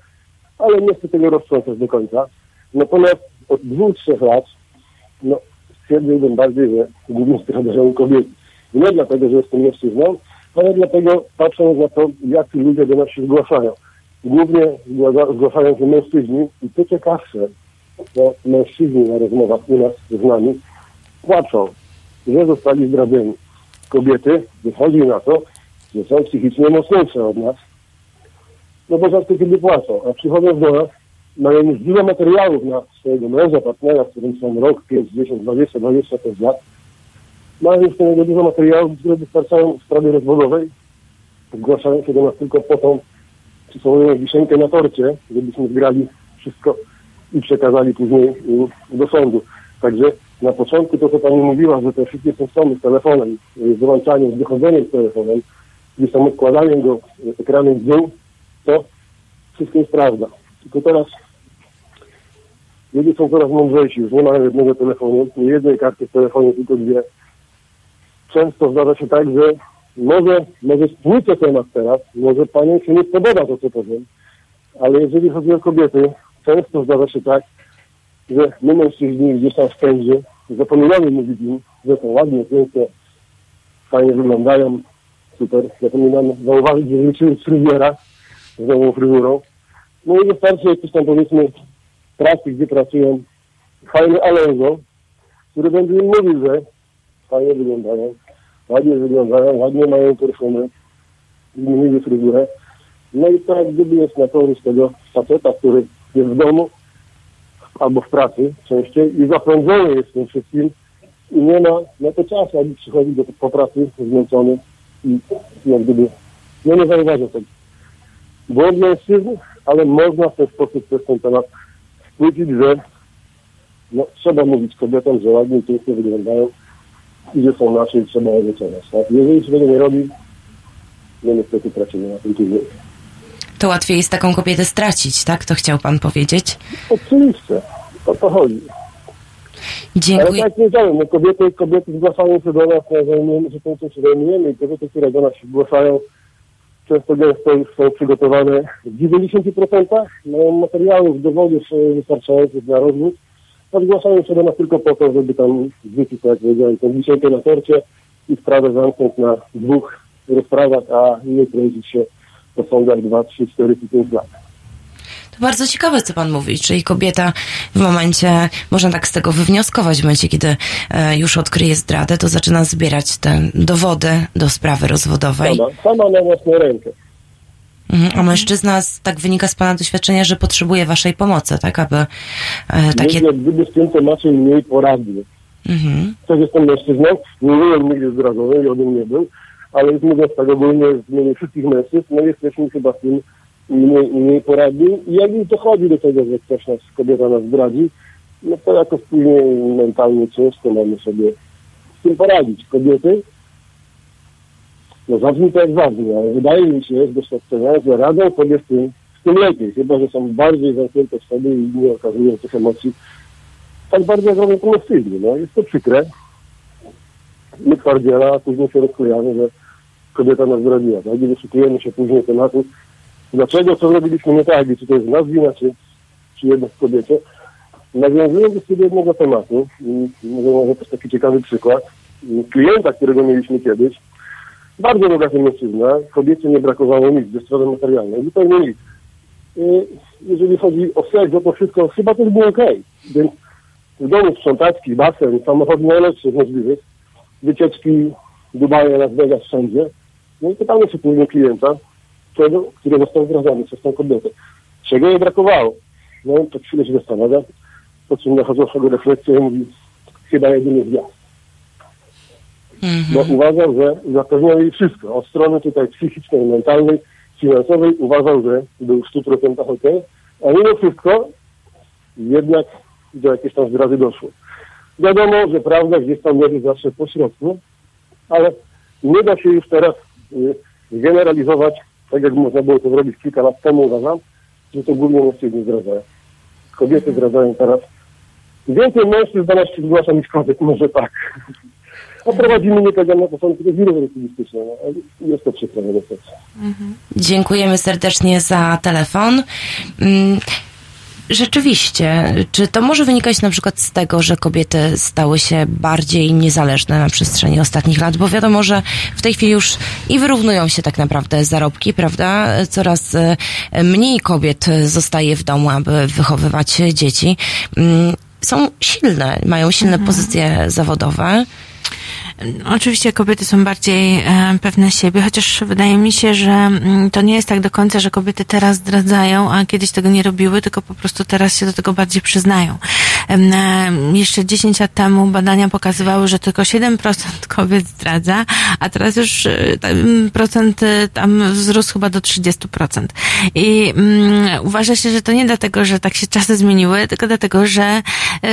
Speaker 11: ale nie chcę tego roztrząsać do końca. Natomiast od dwóch, trzech lat no, stwierdziłbym bardziej, że głównie zdradzają kobiety. Nie dlatego, że jestem mężczyzną, ale dlatego patrząc na to, jak ci ludzie do nas się zgłaszają. Głównie zgłasza- zgłaszają się mężczyźni i co ciekawsze, to mężczyźni na rozmowach u nas z nami płaczą, że zostali zdradzeni. Kobiety wychodzi na to, że są psychicznie mocniejsze od nas, no bo rzadko kiedy płacą, a przychodząc do nas, mają już dużo materiałów na swojego męża, partnera, z którym są rok, 5, 10, 20, 25 lat. Już do niego dużo materiałów, które wystarczają w sprawie rozwodowej. Zgłaszają się do nas tylko po tą przysłowiową wisienkę na torcie, żebyśmy zgrali wszystko i przekazali później do sądu. Także na początku to, co Pani mówiła, że te wszystkie symptomy z telefonem, z wyłączaniem, z wychodzeniem z telefonem, gdzieś tam odkładaniem go ekranem w dół, to wszystko jest prawda. Tylko teraz ludzie są coraz mądrzejsi, już nie mają jednego telefonu, nie jednej karty w telefonie, tylko dwie. Często zdarza się tak, że może, może spłycę temat teraz, może Panią się nie spodoba to, co powiem, ale jeżeli chodzi o kobiety, często zdarza się tak, że my mężczyźni gdzieś tam w zapominamy mówić im, że są ładnie, pięknie, fajnie wyglądają, super. Zapominamy zauważyć, że liczymy fryzjera z nową fryzurą. No i wystarczy jakiś tam powiedzmy pracy, gdzie pracują fajny Alonso, który będzie im mówił, że fajnie wyglądają, ładnie wyglądają, ładnie mają perfumy, zmienili fryzurę. No i tak gdyby jest na korzyść tego faceta, który jest w domu albo w pracy częściej i zapędzony jest tym wszystkim i nie ma na to czasu, aby przychodzić do, po pracy zmęczony i jak gdyby, no nie zauważa tego. Błąd mężczyzn, ale można w ten sposób przez ten temat skrócić, że no, trzeba mówić kobietom, że ładnie pięknie wyglądają idzie są nasze i trzeba je wyceniać. Tak? Jeżeli się tego nie robi, no niestety tracimy na tym tydzień.
Speaker 2: To łatwiej jest taką kobietę stracić, tak? To chciał pan powiedzieć.
Speaker 11: Oczywiście, o to chodzi.
Speaker 2: Dziękuję.
Speaker 11: Ale tak jak powiedziałem, no kobiety, kobiety zgłaszają się do nas, no, zajmujemy się tym, się zajmujemy i kobiety, które do nas się zgłaszają, często gęsto już są przygotowane w 90% mają materiałów, dowodów e, wystarczających na rozwód, a zgłaszają się do nas tylko po to, żeby tam zwrócić, tak jak powiedziałem, tą wisienkę na torcie i sprawę zamknąć na dwóch rozprawach, a nie kręcić się po sądach 2, 3, 4 czy 5 lat.
Speaker 2: To bardzo ciekawe, co pan mówi, czyli kobieta w momencie, można tak z tego wywnioskować, w momencie, kiedy e, już odkryje zdradę, to zaczyna zbierać te dowody do sprawy rozwodowej.
Speaker 11: Sama, sama na własną rękę.
Speaker 2: Mhm, A mężczyzna, z- tak wynika z pana doświadczenia, że potrzebuje waszej pomocy, tak, aby e, takie...
Speaker 11: Myślę, gdyby w tym temacie mniej poradny.
Speaker 2: Mhm.
Speaker 11: Też jestem mężczyzną, nie byłem nigdy zdradzony i ode mnie był, ale już mówiąc tak ogólnie w imieniu wszystkich mężczyzn, no jesteśmy chyba w tym mniej, mniej poradni. I jak już dochodzi do tego, że ktoś nas, kobieta nas zdradzi, no to jakoś później mentalnie ciężko mamy sobie z tym poradzić. Kobiety, no zabrzmi to jak zabrzmi, ale wydaje mi się z doświadczenia, że radzą sobie z tym, z tym lepiej, chyba że są bardziej zamknięte w sobie i nie okazują tych emocji tak bardzo jak robią mężczyźni. No, jest to przykre. My twardziela, a później się rozklejamy, że kobieta nas zdradziła. Tak? I wyszukujemy się później tematu, dlaczego, co zrobiliśmy nie tak, czy to jest nas wina, czy, czy jednak w kobiecie. Nawiązując do sobie jednego tematu, może, może też taki ciekawy przykład, klienta, którego mieliśmy kiedyś, bardzo bogaty mężczyzna, kobiecie nie brakowało nic ze strony materialnej, zupełnie nic. Jeżeli chodzi o seks, no to wszystko chyba też było okej. Więc w domu sprzątaczki, basen, samochód najlepszy z możliwych, wycieczki Dubaje, Las Vegas, wszędzie. No i pytamy się później klienta, czego, który został zdradzony przez tą kobietę. Czego jej brakowało? No to chwilę się zastanawia, po czym nachodzą sobie refleksję i mówi, chyba jedynie gwiazd. Bo uważam, że zapewniał jej wszystko. Od strony tutaj psychicznej, mentalnej, finansowej uważał, że był w 100% ok, a mimo wszystko jednak do jakiejś tam zdrady doszło. Wiadomo, że prawda gdzieś tam leży zawsze po środku, ale nie da się już teraz y, generalizować, tak jak można było to zrobić kilka lat temu, uważam, że to głównie mężczyźni zdradzają. Kobiety zdradzają teraz. Więcej mężczyzn do nas się zgłasza niż kobiet, może tak. A prowadzimy nie tak, na to są tylko wiry rektywistyczne, no, ale jest to przykre niestety.
Speaker 2: Dziękujemy serdecznie za telefon. Mm, Rzeczywiście, czy to może wynikać na przykład z tego, że kobiety stały się bardziej niezależne na przestrzeni ostatnich lat? Bo wiadomo, że w tej chwili już i wyrównują się tak naprawdę zarobki, prawda? Coraz e, mniej kobiet zostaje w domu, aby wychowywać dzieci. Mm, Są silne, mają silne pozycje zawodowe.
Speaker 3: Oczywiście kobiety są bardziej e, pewne siebie, chociaż wydaje mi się, że mm, to nie jest tak do końca, że kobiety teraz zdradzają, a kiedyś tego nie robiły, tylko po prostu teraz się do tego bardziej przyznają. Jeszcze 10 lat temu badania pokazywały, że tylko 7% kobiet zdradza, a teraz już e, procent e, tam wzrósł chyba do 30%. I mm, uważa się, że to nie dlatego, że tak się czasy zmieniły, tylko dlatego, że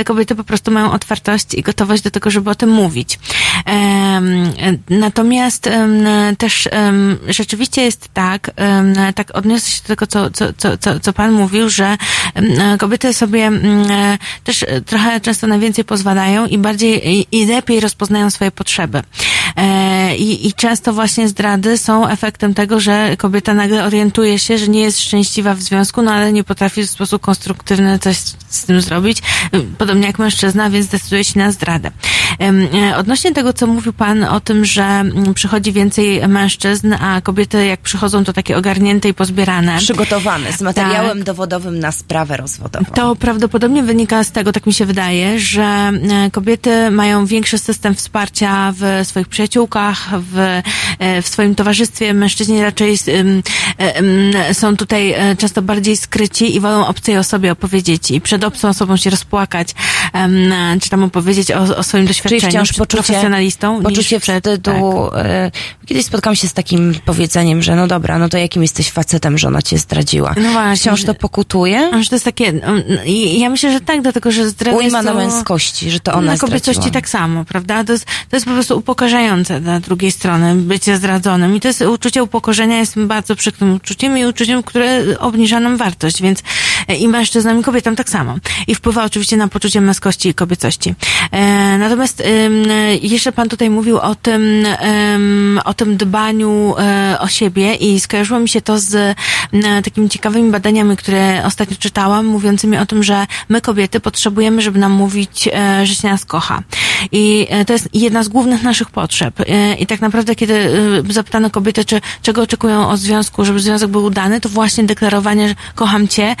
Speaker 3: kobiety po prostu mają otwartość i gotowość do tego, żeby o tym mówić. Natomiast też rzeczywiście jest tak, tak odniosę się do tego, co, co, co, co, Pan mówił, że kobiety sobie też trochę często na więcej pozwalają i bardziej i, lepiej rozpoznają swoje potrzeby. E, I, I często właśnie zdrady są efektem tego, że kobieta nagle orientuje się, że nie jest szczęśliwa w związku, no ale nie potrafi w sposób konstruktywny coś z tym zrobić, podobnie jak mężczyzna, więc decyduje się na zdradę. E, Odnośnie tego, co mówił Pan o tym, że mm, przychodzi więcej mężczyzn, a kobiety jak przychodzą, to takie ogarnięte i pozbierane.
Speaker 2: Przygotowane z materiałem
Speaker 3: Tak.
Speaker 2: dowodowym na sprawę rozwodową.
Speaker 3: To prawdopodobnie wynika z tego, tak mi się wydaje, że e, kobiety mają większy system wsparcia w swoich przyjaciółkach, w, e, w swoim towarzystwie. Mężczyźni raczej em, są tutaj e, często bardziej skryci i wolą obcej osobie opowiedzieć i przed obcą osobą się rozpłakać. czy tam opowiedzieć o, o swoim
Speaker 2: Czyli
Speaker 3: doświadczeniu
Speaker 2: wciąż
Speaker 3: przed
Speaker 2: poczucie,
Speaker 3: profesjonalistą
Speaker 2: poczucie
Speaker 3: niż przed,
Speaker 2: wstydu.
Speaker 3: tak.
Speaker 2: Kiedyś spotkałam się z takim powiedzeniem, że no dobra, no to jakim jesteś facetem, że ona cię zdradziła.
Speaker 3: No właśnie.
Speaker 2: Wciąż to pokutuje?
Speaker 3: Że to jest takie, um, i ja myślę, że tak, dlatego, że zdrada
Speaker 2: Ujma na męskości, że to ona
Speaker 3: Na kobiecości
Speaker 2: zdradziła.
Speaker 3: tak samo, prawda? To jest, to jest po prostu upokarzające dla drugiej strony, bycie zdradzonym. I to jest uczucie upokorzenia jest bardzo przykrym uczuciem i uczuciem, które obniża nam wartość, więc e, i mężczyznom i kobietom tak samo. I wpływa oczywiście na poczucie męskości i kobiecości. E, natomiast e, jeszcze pan tutaj mówił o tym, o tym dbaniu e, o siebie i skojarzyło mi się to z takimi ciekawymi badaniami, które ostatnio czytałam, mówiącymi o tym, że my kobiety potrzebujemy, żeby nam mówić, e, że się nas kocha. I e, to jest jedna z głównych naszych potrzeb. I tak naprawdę, kiedy zapytano kobiety, czy, czego oczekują od związku, żeby związek był udany, to właśnie deklarowanie, że kocham cię,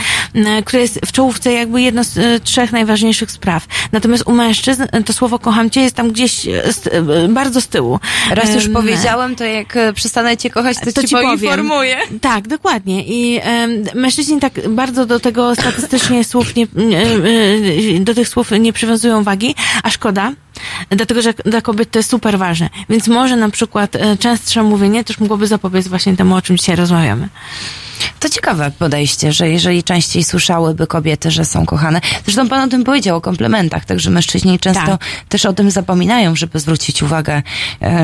Speaker 3: które jest w czołówce jakby jedno z trzech najważniejszych spraw. Natomiast u mężczyzn to słowo kocham cię jest tam gdzieś e, bardzo z tyłu.
Speaker 2: Raz już
Speaker 3: Em,
Speaker 2: powiedziałem, to jak e, przestanę cię kochać, to, ci, poinformuję.
Speaker 3: Tak, dokładnie. I mężczyźni tak bardzo do tego statystycznie słów nie, e, do tych słów nie przywiązują wagi, a szkoda. Dlatego, że dla kobiet to jest super ważne. Więc może na przykład częstsze mówienie też mogłoby zapobiec właśnie temu, o czym dzisiaj rozmawiamy.
Speaker 2: To ciekawe podejście, że jeżeli częściej słyszałyby kobiety, że są kochane. Zresztą pan o tym powiedział, o komplementach, także mężczyźni często
Speaker 3: Tak.
Speaker 2: też o tym zapominają, żeby zwrócić uwagę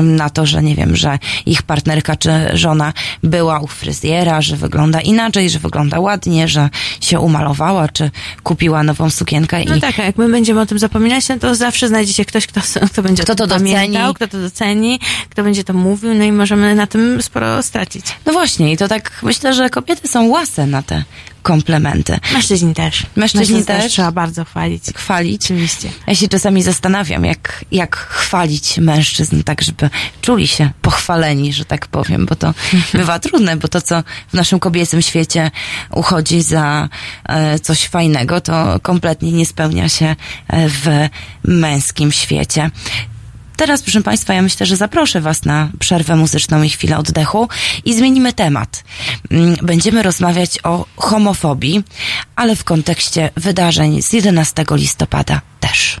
Speaker 2: na to, że nie wiem, że ich partnerka czy żona była u fryzjera, że wygląda inaczej, że wygląda ładnie, że się umalowała, czy kupiła nową sukienkę
Speaker 3: No
Speaker 2: i
Speaker 3: tak, a jak my będziemy o tym zapominać, no to zawsze znajdzie się ktoś, kto, kto będzie
Speaker 2: Kto to doceni.
Speaker 3: pamiętał, kto to doceni, kto będzie to mówił, no i możemy na tym sporo stracić.
Speaker 2: No właśnie, i to tak myślę, że kobiety są łase na te komplementy.
Speaker 3: Mężczyźni też.
Speaker 2: Mężczyźni też?
Speaker 3: trzeba bardzo chwalić.
Speaker 2: Chwalić.
Speaker 3: Oczywiście.
Speaker 2: Ja się czasami zastanawiam, jak, jak chwalić mężczyzn, tak żeby czuli się pochwaleni, że tak powiem, bo to bywa trudne, bo to, co w naszym kobiecym świecie uchodzi za e, coś fajnego, to kompletnie nie spełnia się e, w męskim świecie. Teraz, proszę Państwa, ja myślę, że zaproszę Was na przerwę muzyczną i chwilę oddechu i zmienimy temat. Mm, Będziemy rozmawiać o homofobii, ale w kontekście wydarzeń z 11 listopada też.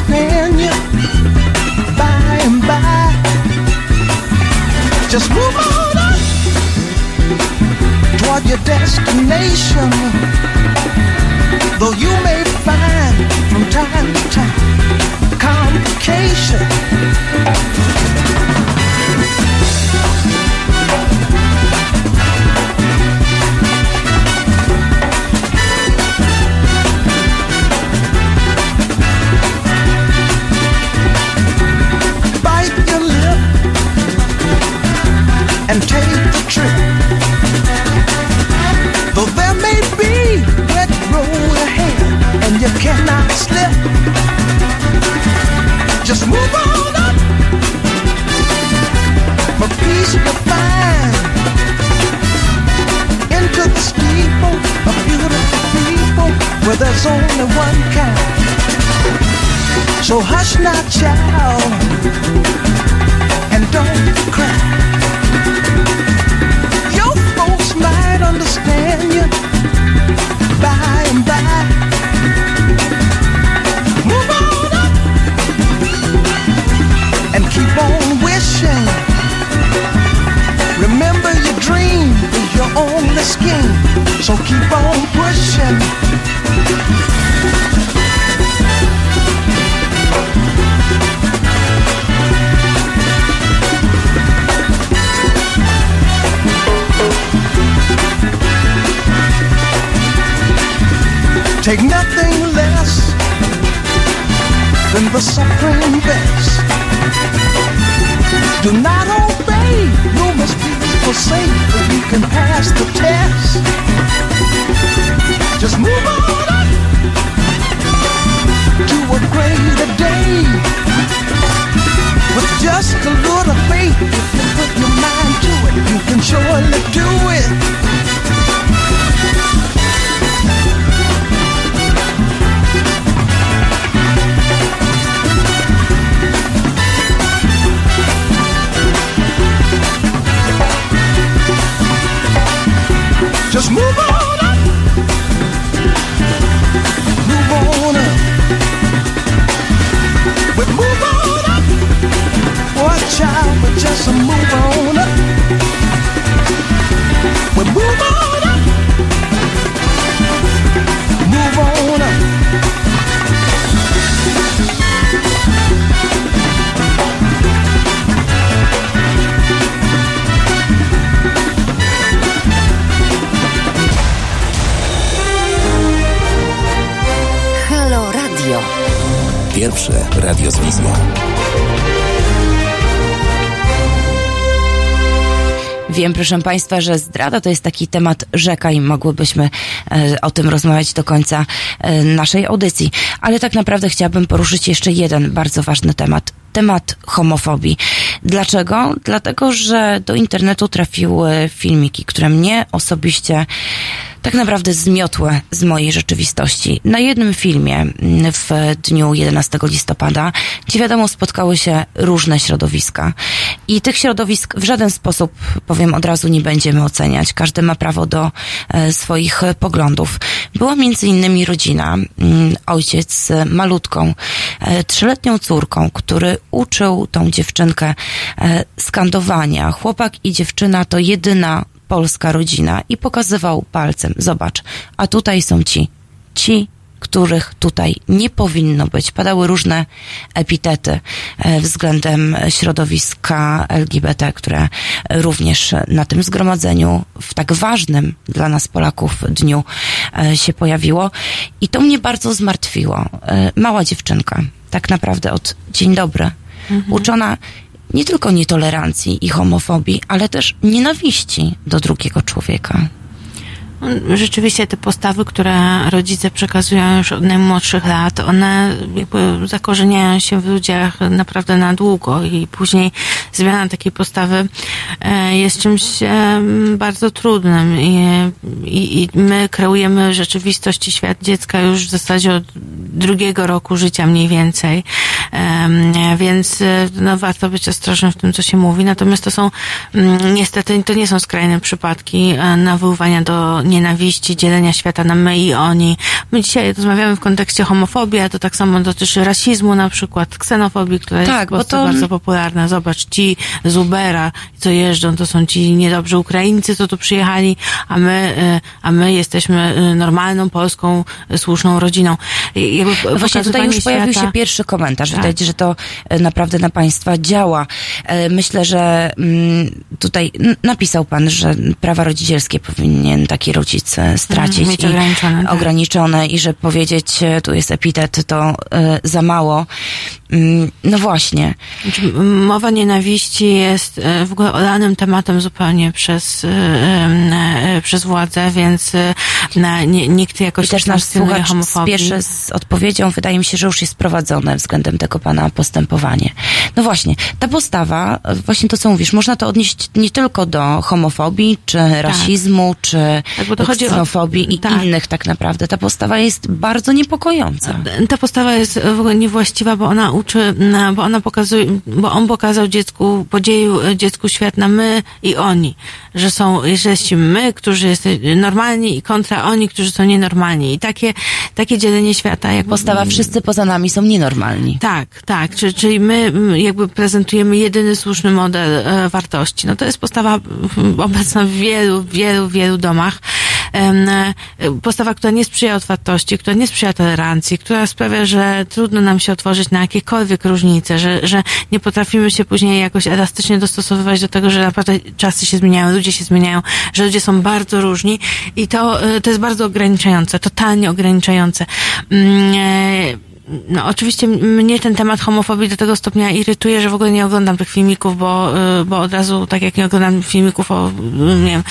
Speaker 12: Understand you by and by. Just move on up toward your destination. Though you may find from time to time complication. And take the trip. Though there may be wet road ahead and you cannot slip, just move on up for peace to find. Into the steeple of beautiful people where there's only one kind. So hush now, child, and don't cry. Understand you by and by. Keep on wishing. Remember your dream is your only scheme, so keep on pushing.
Speaker 13: Take nothing less than the supreme best. Do not obey, you must be forsake, but you can pass the test. Just move on up to a greater day. With just a little faith, if you put your mind to it, you can surely do it. Just move on up. Move on up. We move on up. Watch out, but just move on up. We move
Speaker 7: Pierwsze radio z wizją.
Speaker 2: Wiem, proszę Państwa, że zdrada to jest taki temat rzeka i mogłybyśmy e, o tym rozmawiać do końca e, naszej audycji. Ale tak naprawdę chciałabym poruszyć jeszcze jeden bardzo ważny temat. Temat homofobii. Dlaczego? Dlatego, że do internetu trafiły filmiki, które mnie osobiście tak naprawdę zmiotłe z mojej rzeczywistości. Na jednym filmie mm, w dniu 11 listopada, gdzie wiadomo spotkały się różne środowiska i tych środowisk w żaden sposób, powiem od razu, nie będziemy oceniać. Każdy ma prawo do e, swoich poglądów. Była między innymi rodzina, mm, ojciec z malutką, e, trzyletnią córką, który uczył tą dziewczynkę e, skandowania. Chłopak i dziewczyna to jedyna polska rodzina i pokazywał palcem. Zobacz, a tutaj są ci, ci, których tutaj nie powinno być. Padały różne epitety e, względem środowiska LGBT, które również na tym zgromadzeniu w tak ważnym dla nas Polaków dniu e, się pojawiło. I to mnie bardzo zmartwiło. E, Mała dziewczynka, tak naprawdę od dzień dobry, uczona nie tylko nietolerancji i homofobii, ale też nienawiści do drugiego człowieka.
Speaker 3: Rzeczywiście te postawy, które rodzice przekazują już od najmłodszych lat, one jakby zakorzeniają się w ludziach naprawdę na długo i później zmiana takiej postawy e, jest czymś e, bardzo trudnym i, i, i my kreujemy rzeczywistość i świat dziecka już w zasadzie od drugiego roku życia mniej więcej, Em, więc e, no, warto być ostrożnym w tym, co się mówi. Natomiast to są mm, niestety, to nie są skrajne przypadki e, nawoływania do nienawiści, dzielenia świata na my i oni. My dzisiaj rozmawiamy w kontekście homofobii, ale to tak samo dotyczy rasizmu na przykład, ksenofobii, która jest
Speaker 2: Tak,
Speaker 3: po
Speaker 2: bo to-
Speaker 3: bardzo popularna. Zobacz, ci z Ubera, co jeżdżą, to są ci niedobrzy Ukraińcy, co tu przyjechali, a my, e, a my jesteśmy e, normalną, polską, e, słuszną rodziną. Jakby
Speaker 2: No Właśnie tutaj już
Speaker 3: pokazywanie
Speaker 2: pojawił
Speaker 3: świata-
Speaker 2: się pierwszy komentarz.
Speaker 3: Tak.
Speaker 2: Widać, że to naprawdę na Państwa działa. E, Myślę, że mm, tutaj napisał Pan, że prawa rodzicielskie powinien taki e, stracić.
Speaker 3: Mhm, ograniczone, tak.
Speaker 2: ograniczone i że powiedzieć, e, tu jest epitet, to e, za mało. Mm, No właśnie.
Speaker 3: Znaczy, Mowa nienawiści jest w ogóle olanym tematem zupełnie przez, przez władzę, więc na, nie, nikt jakoś
Speaker 2: I też nasz
Speaker 3: kwestionuje
Speaker 2: słuchacz
Speaker 3: homofobii.
Speaker 2: spieszy z odpowiedzią. Wydaje mi się, że już jest prowadzone względem tego pana postępowanie. No właśnie, ta postawa, właśnie to co mówisz, można to odnieść nie tylko do homofobii, czy rasizmu, czy
Speaker 3: Tak, bo to chodzi o-
Speaker 2: ksenofobii i
Speaker 3: tak.
Speaker 2: innych tak naprawdę. Ta postawa jest bardzo niepokojąca.
Speaker 3: Ta postawa jest w ogóle niewłaściwa, bo ona uczy, bo ona pokazuje, bo on pokazał dziecku, podzielił e, dziecku świat na my i oni. Że są, że jesteśmy my, którzy jesteśmy normalni i kontra oni, którzy są nienormalni. I takie, takie dzielenie świata jakby...
Speaker 2: Postawa wszyscy poza nami są nienormalni.
Speaker 3: Tak, tak. Czyli, czyli my jakby prezentujemy jedyny słuszny model e, wartości. No to jest postawa obecna w wielu, wielu, wielu domach. E, postawa, która nie sprzyja otwartości, która nie sprzyja tolerancji, która sprawia, że trudno nam się otworzyć na jakiekolwiek różnice, że, że nie potrafimy się później jakoś elastycznie dostosowywać do tego, że naprawdę czasy się zmieniają, ludzie się zmieniają, że ludzie są bardzo różni i to, e, to jest bardzo ograniczające, totalnie ograniczające. No, oczywiście mnie ten temat homofobii do tego stopnia irytuje, że w ogóle nie oglądam tych filmików, bo, y, bo od razu, tak jak nie oglądam filmików o, nie wiem,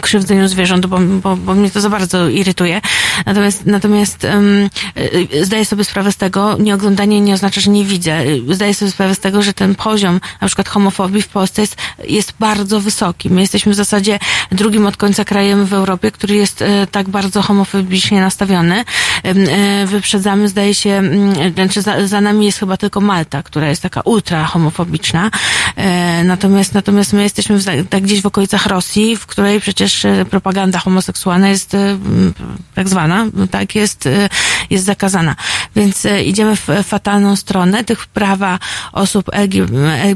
Speaker 3: krzywdzeniu zwierząt, bo, bo, bo mnie to za bardzo irytuje. Natomiast, natomiast um, zdaję sobie sprawę z tego, nieoglądanie nie oznacza, że nie widzę. Zdaję sobie sprawę z tego, że ten poziom na przykład homofobii w Polsce jest, jest bardzo wysoki. My jesteśmy w zasadzie drugim od końca krajem w Europie, który jest tak bardzo homofobicznie nastawiony. Wyprzedzamy, zdaje się, znaczy za, za nami jest chyba tylko Malta, która jest taka ultra homofobiczna. E, natomiast, natomiast my jesteśmy w, tak gdzieś w okolicach Rosji, w której przecież e, propaganda homoseksualna jest e, tak zwana, tak, jest, jest zakazana. Więc idziemy w fatalną stronę. Tych prawa osób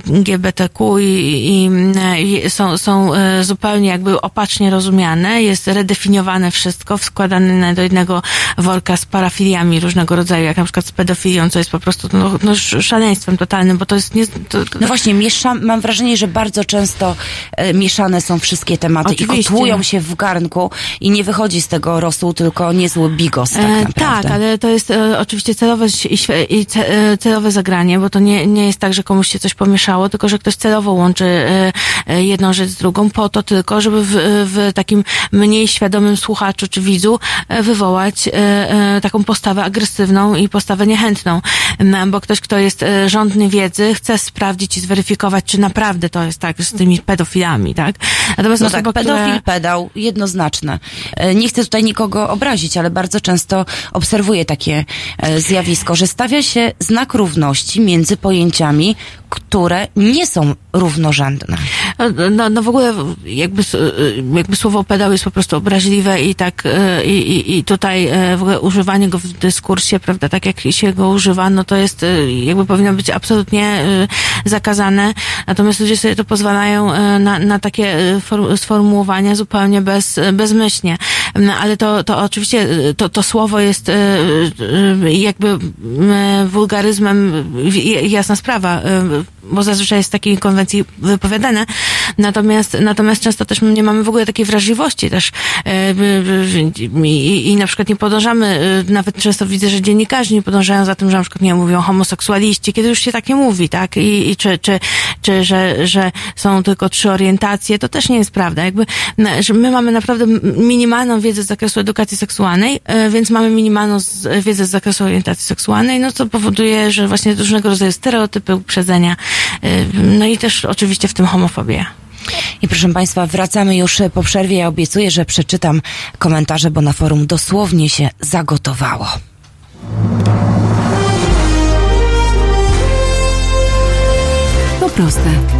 Speaker 3: LGBTQ i, i, i są, są zupełnie jakby opacznie rozumiane. Jest redefiniowane wszystko, składane do jednego worka z parafiliami różnego rodzaju, jak na przykład z pedofilią, co jest po prostu no, no szaleństwem totalnym, bo to jest nie... To,
Speaker 2: no właśnie, miesza, mam wrażenie, że bardzo często e, mieszane są wszystkie tematy Oczywiście. i kotłują się w garnku i nie wychodzi z tego rosół, tylko niezły bigos tak naprawdę.
Speaker 3: E, tak, ale to jest e, oczywiście celowe, i, i ce, e, celowe zagranie, bo to nie, nie jest tak, że komuś się coś pomieszało, tylko że ktoś celowo łączy e, e jedną rzecz z drugą po to tylko, żeby w, w takim mniej świadomym słuchaczu czy widzu wywołać taką postawę agresywną i postawę niechętną, bo ktoś, kto jest e, rządny wiedzy, chce sprawdzić i zweryfikować, czy naprawdę to jest tak z tymi pedofilami, tak?
Speaker 2: Natomiast no osoba, tak, pedofil, pedał, jednoznaczne. E, nie chcę tutaj nikogo obrazić, ale bardzo często obserwuję takie e, zjawisko, że stawia się znak równości między pojęciami, które nie są równorzędne.
Speaker 3: No, no w ogóle jakby, jakby słowo pedał jest po prostu obraźliwe i tak i, i, i tutaj w ogóle używanie go w dyskursie, prawda, tak jak się go używa, no to jest, y, jakby powinno być absolutnie y, zakazane. Natomiast ludzie sobie to pozwalają y, na, na takie sformułowania zupełnie bez, bezmyślnie. No, ale to, to oczywiście, to, to słowo jest jakby wulgaryzmem, jasna sprawa, bo zazwyczaj jest w takiej konwencji wypowiadane. Natomiast, natomiast często też nie mamy w ogóle takiej wrażliwości też i, i na przykład nie podążamy, nawet często widzę, że dziennikarze nie podążają za tym, że na przykład nie mówią homoseksualiści, kiedy już się tak nie mówi, tak? I, i czy, czy, czy że, że są tylko trzy orientacje, to też nie jest prawda. Jakby, że my mamy naprawdę minimalną wiedzę z zakresu edukacji seksualnej, e, więc mamy minimalną wiedzę z zakresu orientacji seksualnej, no co powoduje, że właśnie różnego rodzaju stereotypy, uprzedzenia, e, no i też oczywiście w tym homofobia.
Speaker 2: I proszę Państwa, wracamy już po przerwie. Ja obiecuję, że przeczytam komentarze, bo na forum dosłownie się zagotowało.
Speaker 4: proste.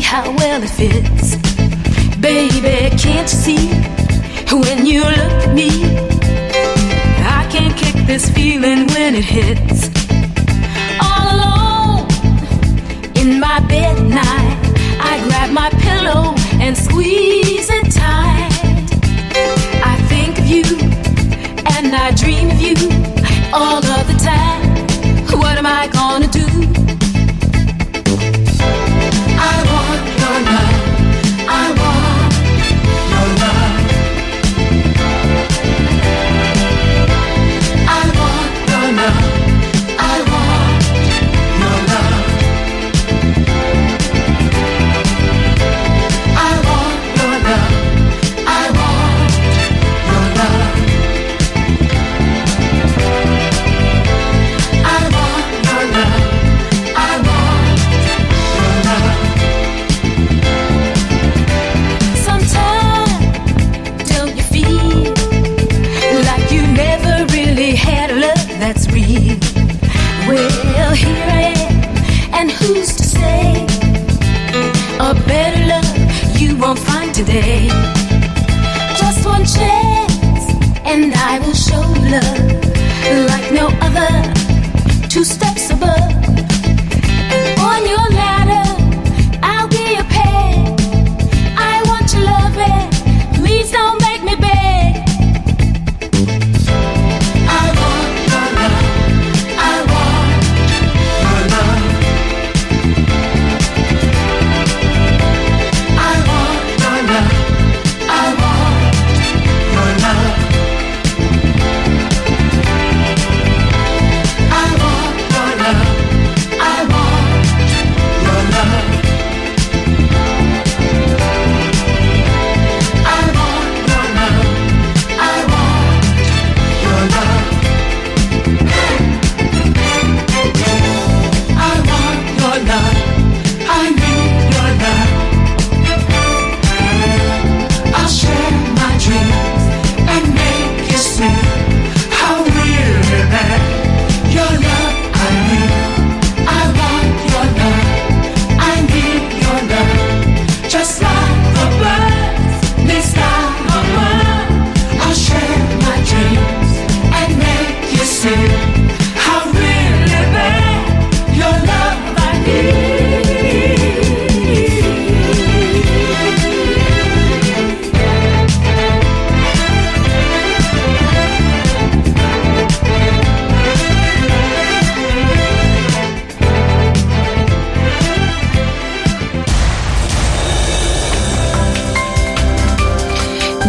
Speaker 14: How well it fits. Baby, can't you see when you look at me? I can't kick this feeling when it hits. All alone in my bed night, I grab my pillow and squeeze it tight. I think of you and I dream of you all of the time. What am I gonna do? today. Just one chance, and I will show love.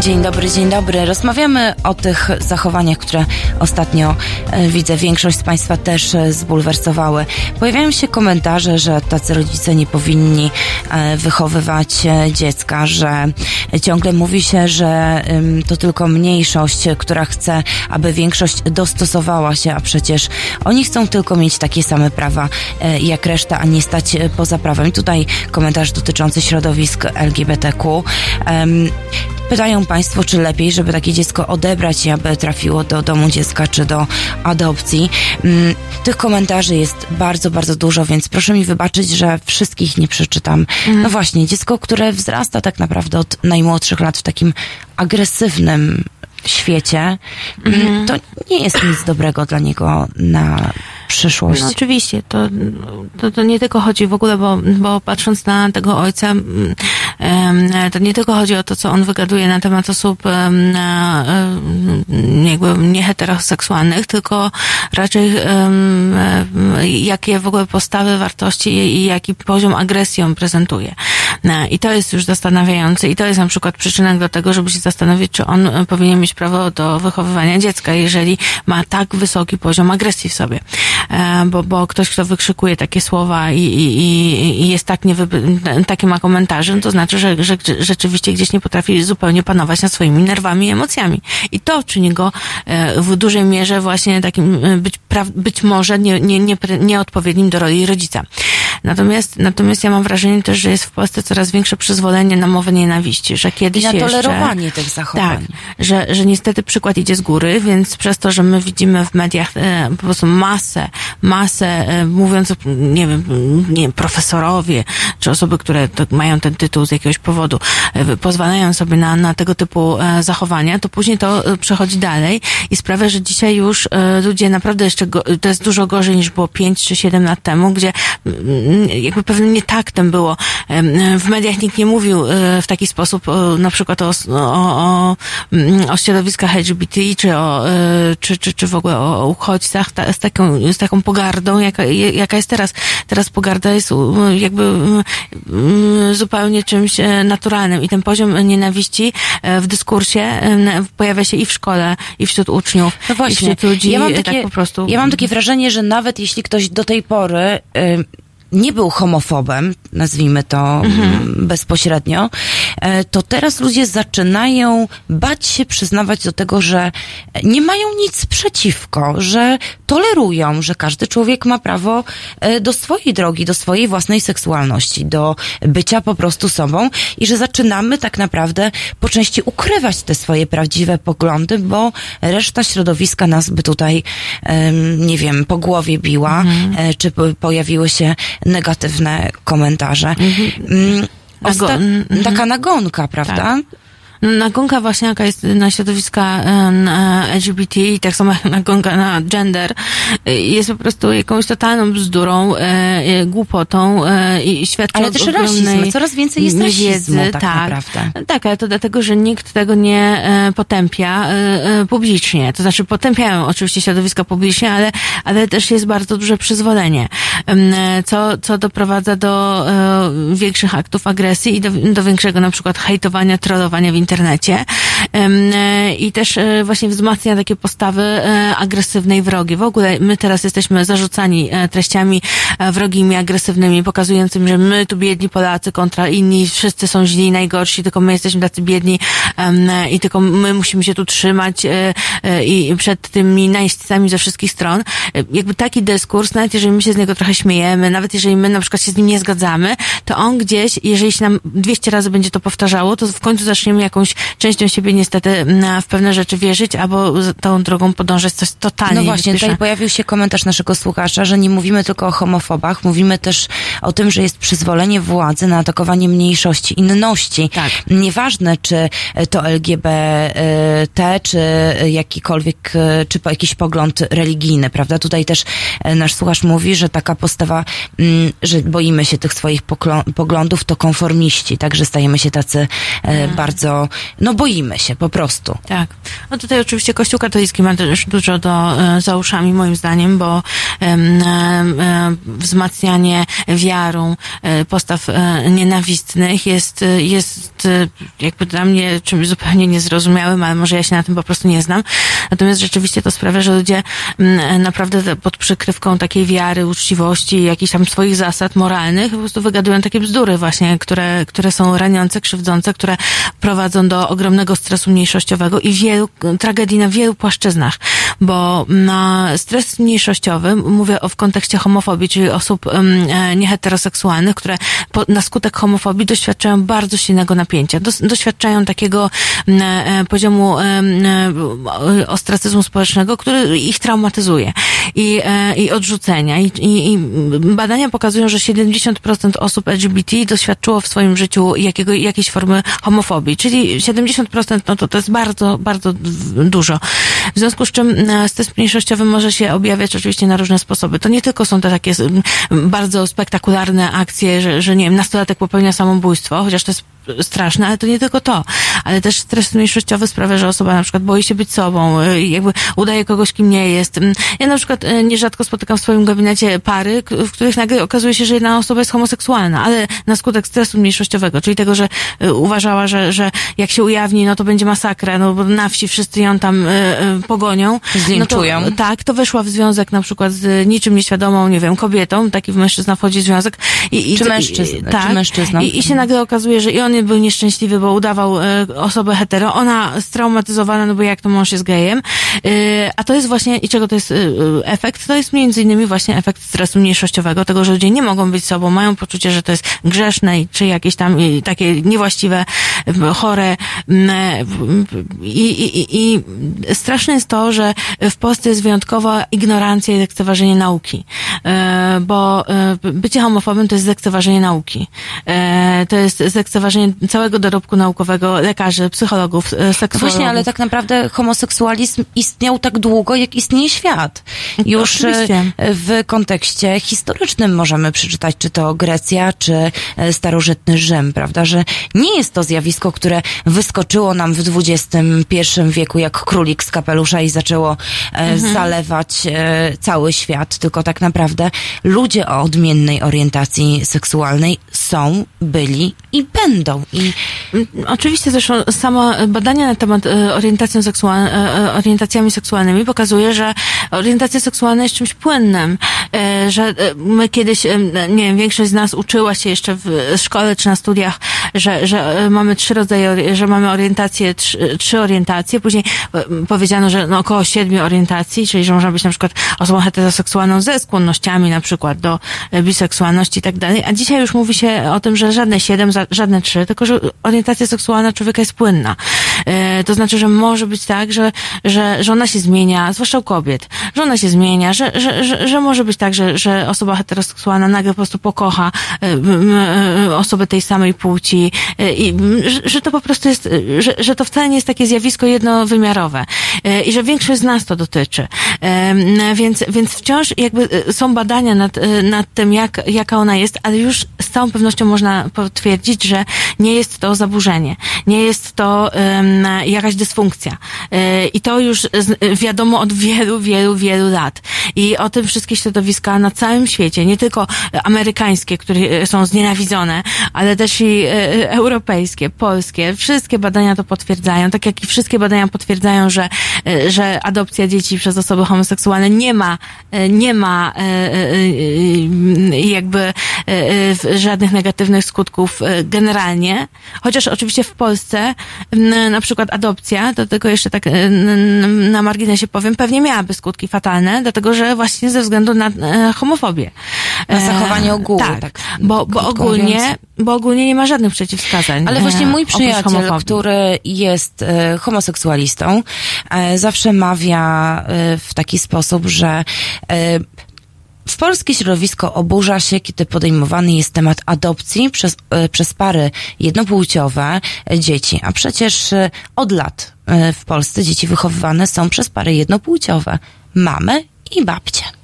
Speaker 2: Dzień dobry, dzień dobry. Rozmawiamy o tych zachowaniach, które ostatnio e, widzę, większość z Państwa też e, zbulwersowały. Pojawiają się komentarze, że tacy rodzice nie powinni e, wychowywać e, dziecka, że ciągle mówi się, że to tylko mniejszość, która chce, aby większość dostosowała się, a przecież oni chcą tylko mieć takie same prawa e, jak reszta, a nie stać e, poza prawem. Tutaj komentarz dotyczący środowisk LGBTQ. Pytają Państwo, czy lepiej, żeby takie dziecko odebrać i aby trafiło do domu dziecka czy do adopcji. Mm, Tych komentarzy jest bardzo, bardzo dużo, więc proszę mi wybaczyć, że wszystkich nie przeczytam. No właśnie, dziecko, które wzrasta tak naprawdę od najmłodszych lat w takim agresywnym świecie, mm, to nie jest nic dobrego dla niego na przyszłość.
Speaker 3: No, oczywiście, to, to, to nie tylko chodzi w ogóle, bo, bo patrząc na tego ojca, mm, to nie tylko chodzi o to, co on wygaduje na temat osób jakby nieheteroseksualnych, tylko raczej jakie w ogóle postawy, wartości i jaki poziom agresji on prezentuje. I to jest już zastanawiające i to jest na przykład przyczynek do tego, żeby się zastanowić, czy on e, powinien mieć prawo do wychowywania dziecka, jeżeli ma tak wysoki poziom agresji w sobie. E, Bo, bo ktoś, kto wykrzykuje takie słowa i, i, i- jest tak niewy, takie ma komentarze, no to znaczy, że, że rzeczywiście gdzieś nie potrafi zupełnie panować nad swoimi nerwami i emocjami. I to czyni go e, w dużej mierze właśnie takim być, być może nie, nie, nie, nieodpowiednim do roli rodzica. Natomiast, natomiast ja mam wrażenie też, że jest w Polsce coraz większe przyzwolenie na mowę nienawiści, że kiedyś
Speaker 2: na
Speaker 3: jeszcze...
Speaker 2: tolerowanie tych zachowań.
Speaker 3: Tak, że, że niestety przykład idzie z góry, więc przez to, że my widzimy w mediach e, po prostu masę, masę, e, mówiąc, nie wiem, nie profesorowie, czy osoby, które to mają ten tytuł z jakiegoś powodu, e, pozwalają sobie na, na tego typu e, zachowania, to później to e, przechodzi dalej i sprawia, że dzisiaj już e, ludzie naprawdę jeszcze, go, to jest dużo gorzej niż było 5 czy 7 lat temu, gdzie mm, jakby pewnym nietaktem było. W mediach nikt nie mówił e, w taki sposób na przykład o, o, o, mm, o środowiskach LGBT, czy, o, e, czy, czy, czy w ogóle o, uchodźcach ta, z, taką, z taką pogardą, jaka, jaka jest teraz. Teraz pogarda jest jakby mm, mm, zupełnie czymś e, naturalnym i ten poziom nienawiści e, w dyskursie pojawia się i w szkole, i wśród uczniów,
Speaker 2: No właśnie,
Speaker 3: i wśród ludzi,
Speaker 2: ja mam
Speaker 3: e,
Speaker 2: takie,
Speaker 3: tak po prostu.
Speaker 2: Ja mam takie wrażenie, że nawet jeśli ktoś do tej pory y, nie był homofobem, nazwijmy to
Speaker 3: Mhm.
Speaker 2: mm, bezpośrednio, to teraz ludzie zaczynają bać się przyznawać do tego, że nie mają nic przeciwko, że tolerują, że każdy człowiek ma prawo e, do swojej drogi, do swojej własnej seksualności, do bycia po prostu sobą i że zaczynamy tak naprawdę po części ukrywać te swoje prawdziwe poglądy, bo reszta środowiska nas by tutaj, nie wiem, po głowie biła, e, czy po- pojawiły się negatywne komentarze. Mm,
Speaker 3: Nago-
Speaker 2: Osta-
Speaker 3: mhm.
Speaker 2: taka nagonka, prawda?
Speaker 3: No, Nagonka właśnie jaka jest na środowiska e, LGBT i tak samo jak nagonka na gender e, jest po prostu jakąś totalną bzdurą, e, głupotą e, i świadczy
Speaker 2: Ale też rasizm. Coraz więcej jest rasizmu tak naprawdę.
Speaker 3: Tak, ale to dlatego, że nikt tego nie e, potępia publicznie. To znaczy potępiają oczywiście środowiska publicznie, ale, ale też jest bardzo duże przyzwolenie, co, co doprowadza do większych aktów agresji i do, do większego na przykład hejtowania, trollowania w internecie Em, e, i też e, właśnie wzmacnia takie postawy e, agresywne i wrogie. W ogóle my teraz jesteśmy zarzucani treściami wrogimi, agresywnymi, pokazującymi, że my tu biedni Polacy kontra inni, wszyscy są źli i najgorsi, tylko my jesteśmy tacy biedni i tylko my musimy się tu trzymać i przed tymi najeźdźcami ze wszystkich stron. Jakby taki dyskurs, nawet jeżeli my się z niego trochę śmiejemy, nawet jeżeli my na przykład się z nim nie zgadzamy, to on gdzieś, jeżeli się nam 200 razy będzie to powtarzało, to w końcu zaczniemy jakąś częścią siebie niestety w pewne rzeczy wierzyć, albo tą drogą podążać coś totalnie
Speaker 2: No właśnie, tutaj pojawił się komentarz naszego słuchacza, że nie mówimy tylko o homofobach, mówimy też o tym, że jest przyzwolenie władzy na atakowanie mniejszości, inności.
Speaker 3: Tak.
Speaker 2: Nieważne, czy to LGBT, czy jakikolwiek, czy jakiś pogląd religijny, prawda? Tutaj też e, nasz słuchacz mówi, że taka postawa, mm, że boimy się tych swoich poglądów, to konformiści, także stajemy się tacy e, no boimy się po prostu.
Speaker 3: Tak. No tutaj oczywiście Kościół katolicki ma też dużo do, e, za uszami moim zdaniem, bo em, wzmacnianie wiarą e, postaw e, nienawistnych jest, e, jest e, jakby dla mnie czymś zupełnie niezrozumiałym, ale może ja się na tym po prostu nie znam. Natomiast rzeczywiście to sprawia, że ludzie naprawdę pod przykrywką takiej wiary, uczciwości, jakichś tam swoich zasad moralnych po prostu wygadują takie bzdury właśnie, które, które są raniące, krzywdzące, które prowadzą do ogromnego stresu mniejszościowego i wielu, tragedii na wielu płaszczyznach, bo na stres mniejszościowy, mówię o w kontekście homofobii, czyli osób e, nieheteroseksualnych, które po, na skutek homofobii doświadczają bardzo silnego napięcia, doświadczają takiego e, poziomu e, ostracyzmu społecznego, który ich traumatyzuje i, e, i odrzucenia. I, i, I badania pokazują, że 70% osób LGBT doświadczyło w swoim życiu jakiego, jakiejś formy homofobii, czyli 70% no to, to jest bardzo, bardzo dużo. W związku z czym e, stres mniejszościowy może się objawiać oczywiście na różne sposoby. To nie tylko są te takie bardzo spektakularne akcje, że, że nie wiem, nastolatek popełnia samobójstwo, chociaż to jest straszne, ale to nie tylko to, ale też stres mniejszościowy sprawia, że osoba na przykład boi się być sobą, y, jakby udaje kogoś, kim nie jest. Ja na przykład y, nierzadko spotykam w swoim gabinecie pary, w których nagle okazuje się, że jedna osoba jest homoseksualna, ale na skutek stresu mniejszościowego, czyli tego, że uważała, że, że jak się ujawni, no to będzie masakra, no bo na wsi wszyscy ją tam y, y, pogonią.
Speaker 2: Zlinczują.
Speaker 3: No to, tak, to weszła w związek na przykład z niczym nieświadomą, nie wiem, kobietą, taki mężczyzna wchodzi w związek i, i
Speaker 2: Czy
Speaker 3: i-
Speaker 2: mężczyzna,
Speaker 3: tak,
Speaker 2: czy mężczyzną.
Speaker 3: I, I się nagle okazuje, że i on był nieszczęśliwy, bo udawał e, osobę hetero, ona straumatyzowana, no bo jak to mąż jest gejem. E, a to jest właśnie, i czego to jest e, efekt? To jest między innymi właśnie efekt stresu mniejszościowego, tego, że ludzie nie mogą być sobą, mają poczucie, że to jest grzeszne, i- czy jakieś tam i, takie niewłaściwe, chore. M, m, I, i, i, straszne jest to, że w Polsce jest wyjątkowa ignorancja i lekceważenie nauki. E, bo e, bycie homofobem to jest lekceważenie nauki. E, to jest lekceważenie całego dorobku naukowego lekarzy, psychologów, e, seksuologów.
Speaker 2: Właśnie, ale tak naprawdę homoseksualizm istniał tak długo, jak istnieje świat. Już
Speaker 3: Oczywiście.
Speaker 2: w kontekście historycznym możemy przeczytać, czy to Grecja, czy starożytny Rzym, prawda, że nie jest to zjawisko, które wyskoczyło nam w XXI wieku jak królik z kapelusza i zaczęło e,
Speaker 3: Mhm.
Speaker 2: zalewać e, cały świat, tylko tak naprawdę ludzie o odmiennej orientacji seksualnej są, byli i będą. I
Speaker 3: Oczywiście zresztą samo badania na temat e, orientacji seksual, orientacjami seksualnymi pokazuje, że orientacja seksualna jest czymś płynnym, że my kiedyś, nie wiem, większość z nas uczyła się jeszcze w szkole czy na studiach, że, że mamy trzy rodzaje, ori- że mamy orientację, trzy, trzy orientacje, później e, powiedziano, że no około siedmiu orientacji, czyli że można być na przykład osobą heteroseksualną ze skłonnościami na przykład do e, biseksualności i tak dalej, a dzisiaj już mówi się o tym, że żadne siedem, żadne trzy, tylko że orientacja seksualna człowieka jest płynna. E, to znaczy, że może być tak, że, że, że ona się zmienia, zwłaszcza u kobiet, że ona się zmienia, że, że, że, że może być tak, że, że osoba heteroseksualna nagle po prostu pokocha e, e, osobę tej samej płci. I że, to po prostu jest, że, że to wcale nie jest takie zjawisko jednowymiarowe. I że większość z nas to dotyczy. Więc, więc wciąż jakby są badania nad, nad tym, jak, jaka ona jest, ale już z całą pewnością można potwierdzić, że nie jest to zaburzenie, nie jest to jakaś dysfunkcja. E, I to już wiadomo od wielu, wielu, wielu lat. I o tym wszystkie środowiska na całym świecie, nie tylko amerykańskie, które są znienawidzone, ale też i e, europejskie, polskie, wszystkie badania to potwierdzają, tak jak i wszystkie badania potwierdzają, że, e, że adopcja dzieci przez osoby homoseksualne nie ma, nie ma jakby żadnych negatywnych skutków generalnie, chociaż oczywiście w Polsce na przykład adopcja, do tego jeszcze tak e, na marginesie powiem, pewnie miałaby skutki fatalne, dlatego że właśnie ze względu na e, homofobię.
Speaker 2: Na zachowanie ogółu,
Speaker 3: Tak,
Speaker 2: tak,
Speaker 3: bo, bo ogólnie,
Speaker 2: mówiąc.
Speaker 3: bo ogólnie nie ma żadnych przeciwwskazań.
Speaker 2: Ale właśnie
Speaker 3: e,
Speaker 2: mój przyjaciel, który jest e, homoseksualistą, e, zawsze mawia e, w taki sposób, że e, w polskie środowisko oburza się, kiedy podejmowany jest temat adopcji przez, e, przez pary jednopłciowe dzieci. A przecież e, od lat e, w Polsce dzieci wychowywane są przez pary jednopłciowe. Mamy i babcie.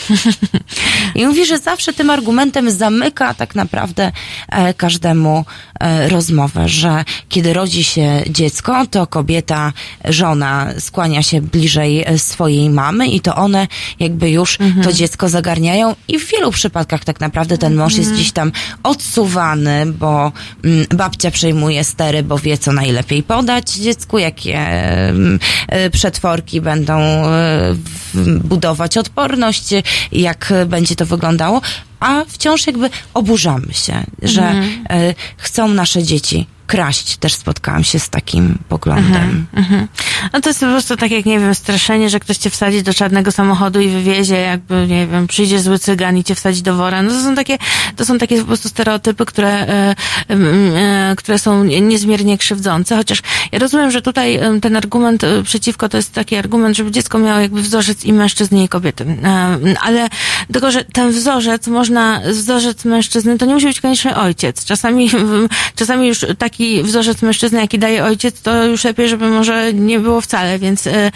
Speaker 2: I mówi, że zawsze tym argumentem zamyka tak naprawdę e, każdemu e, rozmowę, że kiedy rodzi się dziecko, to kobieta, żona skłania się bliżej e, swojej mamy i to one jakby już to dziecko zagarniają. I w wielu przypadkach tak naprawdę ten mąż jest gdzieś tam odsuwany, bo mm, babcia przejmuje stery, bo wie co najlepiej podać dziecku, jakie mm, e, przetworki będą e, w- budować odporność, jak będzie to wyglądało, a wciąż jakby oburzamy się, że
Speaker 3: Mhm.
Speaker 2: e, chcą nasze dzieci kraść. Też spotkałam się z takim poglądem.
Speaker 3: Mhm. No to jest po prostu tak jak, nie wiem, straszenie, że ktoś cię wsadzi do czarnego samochodu i wywiezie, jakby, nie wiem, przyjdzie zły cygan i cię wsadzi do wora. No to są takie, to są takie po prostu stereotypy, które, e, e, które są niezmiernie krzywdzące, chociaż ja rozumiem, że tutaj ten argument przeciwko to jest taki argument, żeby dziecko miało jakby wzorzec i mężczyzny i kobiety. E, Ale tylko, że ten wzorzec można, wzorzec mężczyzny to nie musi być koniecznie ojciec. Czasami, czasami już taki wzorzec mężczyzny, jaki daje ojciec, to już lepiej, żeby może nie było wcale, więc, e,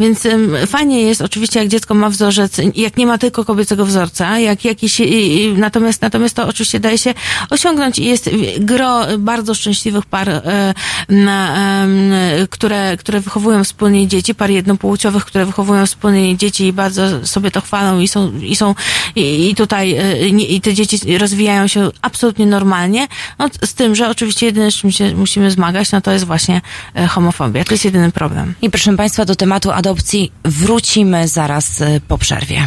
Speaker 3: więc fajnie jest oczywiście, jak dziecko ma wzorzec, jak nie ma tylko kobiecego wzorca, jak jakiś, natomiast, natomiast to oczywiście daje się osiągnąć i jest gro bardzo szczęśliwych par, e, które, które wychowują wspólnie dzieci, par jednopłciowych, które wychowują wspólnie dzieci i bardzo sobie to chwalą i są, i są, i, i tutaj, e, nie- i te dzieci rozwijają się absolutnie normalnie, no, z tym, że oczywiście jedyne, z czym się musimy zmagać, no to jest właśnie e, homofobia. To jest jedyny problem.
Speaker 2: I proszę Państwa, do tematu adopcji wrócimy zaraz e, po przerwie.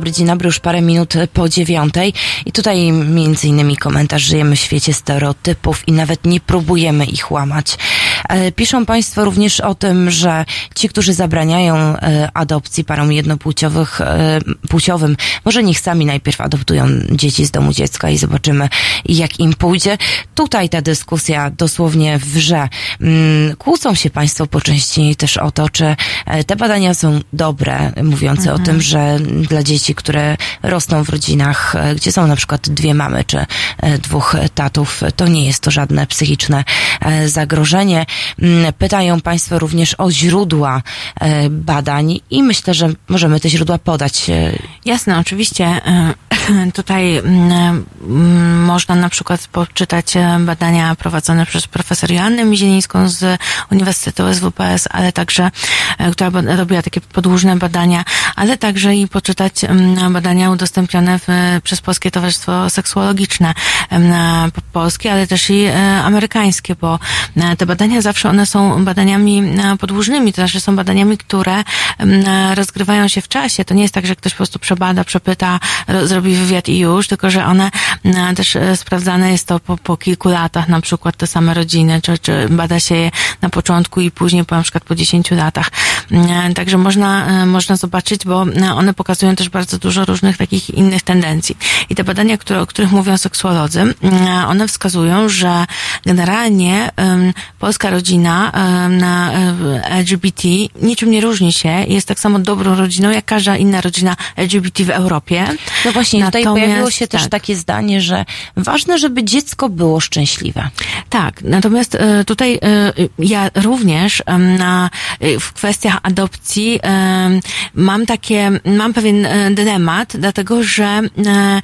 Speaker 2: Dobry, dzień dobry, już parę minut po dziewiątej i tutaj między innymi komentarz, żyjemy w świecie stereotypów i nawet nie próbujemy ich łamać. E, Piszą Państwo również o tym, że ci, którzy zabraniają e, adopcji parom jednopłciowych, e, płciowym, może niech sami najpierw adoptują dzieci z domu dziecka i zobaczymy, jak im pójdzie. Tutaj ta dyskusja dosłownie wrze. Mm, Kłócą się Państwo po części też o to, czy e, te badania są dobre, mówiące o
Speaker 3: Mhm.
Speaker 2: tym, że dla dzieci, które rosną w rodzinach, e, gdzie są na przykład dwie mamy czy e, dwóch tatów, to nie jest to żadne psychiczne zagrożenie. Mm, Pytają Państwo również o źródła badań i myślę, że możemy te źródła podać.
Speaker 3: Jasne, oczywiście. Tutaj mm, można na przykład poczytać badania prowadzone przez profesor Joannę Mizielińską z Uniwersytetu SWPS, ale także, e, która robiła takie podłużne badania, ale także i poczytać badania udostępnione w, przez Polskie Towarzystwo Seksuologiczne polskie, ale też i e, amerykańskie, bo e, te badania zawsze one są badaniami podłużnymi, to znaczy są badaniami, które rozgrywają się w czasie. To nie jest tak, że ktoś po prostu przebada, przepyta, ro, zrobi wywiad i już, tylko że one też sprawdzane jest to po, po kilku latach, na przykład te same rodziny, czy, czy bada się je na początku i później po na przykład po 10 latach. E, Także można, e, można zobaczyć, bo e, one pokazują też bardzo dużo różnych takich innych tendencji. I te badania, które, o których mówią seksuolodzy, e, one wskazują, że generalnie polska rodzina na e, LGBT niczym nie różni się, jest tak samo dobrą rodziną, jak każda inna rodzina LGBT w Europie.
Speaker 2: No właśnie, tutaj
Speaker 3: Natomiast-
Speaker 2: pojawiło się też
Speaker 3: tak.
Speaker 2: takie zdanie, że ważne, żeby dziecko było szczęśliwe.
Speaker 3: Tak, natomiast e, tutaj e, ja również em, na, e, w kwestiach adopcji mam takie, mam pewien e, dylemat, dlatego że e,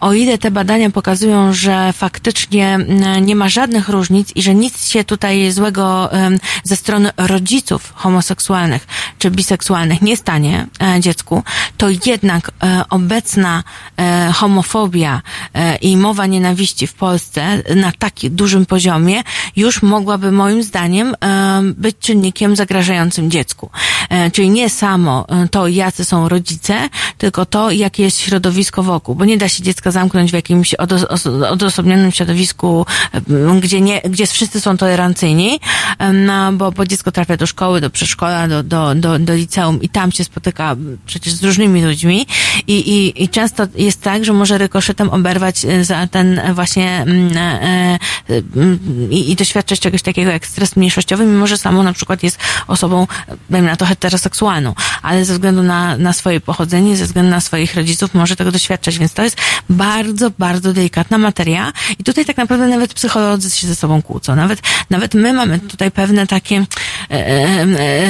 Speaker 3: o ile te badania pokazują, że faktycznie e, nie ma żadnych różnic i że nic się tutaj złego ze strony rodziców homoseksualnych czy biseksualnych nie stanie e, dziecku, to jednak e, obecna e, homofobia e, i mowa nienawiści w Polsce na takim dużym poziomie już mogłaby moim zdaniem być czynnikiem zagrażającym dziecku. E, czyli nie samo e, to, jacy są rodzice, tylko to, jakie jest środowisko wokół, bo nie da się dziecka zamknąć w jakimś odo- os- odosobnionym środowisku, gdzie nie, gdzie wszyscy są tolerancyjni, no, bo, bo dziecko trafia do szkoły, do przedszkola, do, do, do, do liceum i tam się spotyka przecież z różnymi ludźmi i, i, i często jest tak, że może rykoszetem oberwać e, za ten właśnie i, i doświadczać czegoś takiego jak stres mniejszościowy, mimo że samo na przykład jest osobą, e, dajmy na to heteroseksualną, ale ze względu na, na swoje pochodzenie, ze względu na swoich rodziców może tego doświadczać, więc to jest bardzo, bardzo delikatna materia. I tutaj tak naprawdę nawet psycholodzy się ze sobą kłócą. Nawet, nawet my mamy tutaj pewne takie e, e,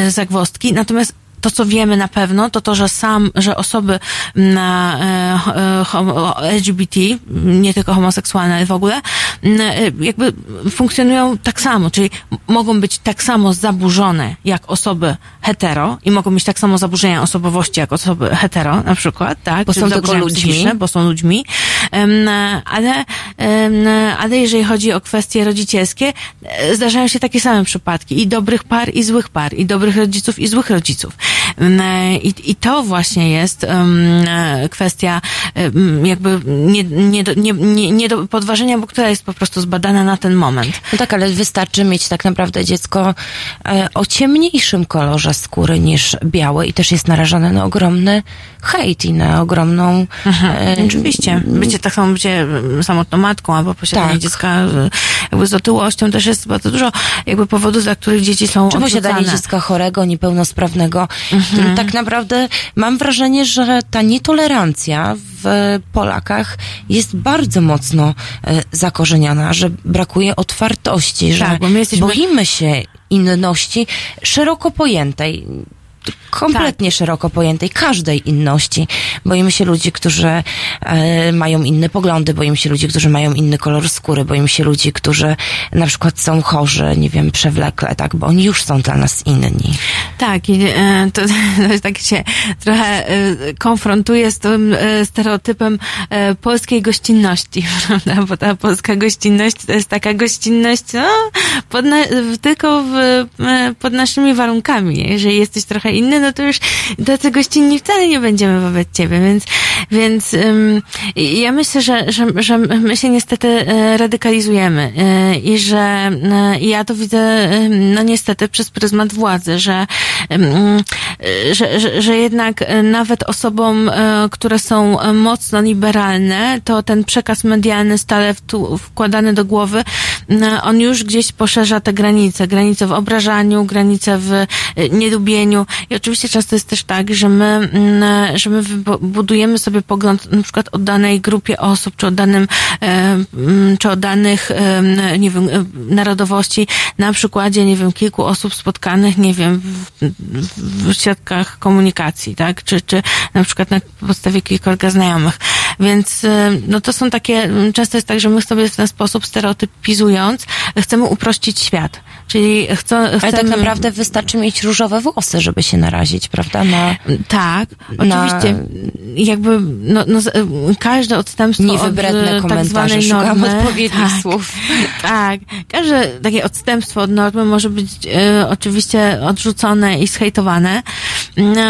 Speaker 3: e, zagwozdki, natomiast to, co wiemy na pewno, to to, że sam, że osoby na e, e, homo- LGBT, nie tylko homoseksualne, ale w ogóle, e, jakby funkcjonują tak samo, czyli mogą być tak samo zaburzone jak osoby hetero i mogą mieć tak samo zaburzenia osobowości jak osoby hetero, na przykład, tak?
Speaker 2: Bo
Speaker 3: Czy
Speaker 2: są tylko ludźmi.
Speaker 3: psychiczne, bo są ludźmi, ale, ale jeżeli chodzi o kwestie rodzicielskie, e, zdarzają się takie same przypadki i dobrych par, i złych par, i dobrych rodziców, i złych rodziców. E, I, i to właśnie jest e, kwestia jakby nie, nie, nie, nie, nie do podważenia, bo która jest po prostu zbadana na ten moment.
Speaker 2: No tak, ale wystarczy mieć tak naprawdę dziecko e, o ciemniejszym kolorze skóry niż białe i też jest narażone na ogromny hejt i na ogromną... e,
Speaker 3: Oczywiście. Bycie tak samo bycie samotną matką albo posiadanie
Speaker 2: Tak.
Speaker 3: dziecka jakby z otyłością też jest bardzo dużo jakby powodów, dla których dzieci są
Speaker 2: Czy posiadanie
Speaker 3: odrzucane.
Speaker 2: dziecka chorego, niepełnosprawnego.
Speaker 3: Mhm.
Speaker 2: Tak naprawdę mam wrażenie, że ta nietolerancja w Polakach jest bardzo mocno e, zakorzeniona, że brakuje otwartości, że
Speaker 3: Tak, my jesteśmy-
Speaker 2: boimy się inności szeroko pojętej. Kompletnie
Speaker 3: Tak.
Speaker 2: szeroko pojętej, każdej inności. Boimy się ludzi, którzy e, mają inne poglądy, boimy się ludzi, którzy mają inny kolor skóry, boimy się ludzi, którzy na przykład są chorzy, nie wiem, przewlekle, tak, bo oni już są dla nas inni.
Speaker 3: Tak, i e, to, to tak się trochę e, konfrontuje z tym e, stereotypem e, polskiej gościnności, prawda? Bo ta polska gościnność to jest taka gościnność no, pod na, tylko w, e, pod naszymi warunkami. Jeżeli jesteś trochę inny, no to już tacy gościnni wcale nie będziemy wobec ciebie, więc, więc ja myślę, że, że, że my się niestety e, radykalizujemy e, i że e, ja to widzę no niestety przez pryzmat władzy, że, że, że, że jednak nawet osobom, które są mocno liberalne, to ten przekaz medialny stale wkładany do głowy, on już gdzieś poszerza te granice, granice w obrażaniu, granice w e, nielubieniu. I oczywiście często jest też tak, że my, mm, że my budujemy sobie pogląd na przykład o danej grupie osób, czy o danym, e, mm, czy o danych, nie wiem, e, narodowości. Na przykładzie, nie wiem, kilku osób spotkanych, nie wiem, w, w komunikacji, tak, czy, czy na przykład na podstawie kilkorga znajomych. Więc, e, no to są takie, często jest tak, że my sobie w ten sposób chcemy uprościć świat. Czyli chcą,
Speaker 2: Ale
Speaker 3: chcemy...
Speaker 2: tak naprawdę wystarczy mieć różowe włosy, żeby się narazić, prawda? Na,
Speaker 3: Tak,
Speaker 2: na
Speaker 3: oczywiście. Jakby, no, no, każde odstępstwo
Speaker 2: Niewybredne
Speaker 3: od e, tak
Speaker 2: komentarze,
Speaker 3: zwanej
Speaker 2: szukam
Speaker 3: normy,
Speaker 2: odpowiednich
Speaker 3: tak,
Speaker 2: słów.
Speaker 3: Tak, każde takie odstępstwo od normy może być e, oczywiście odrzucone i zhejtowane,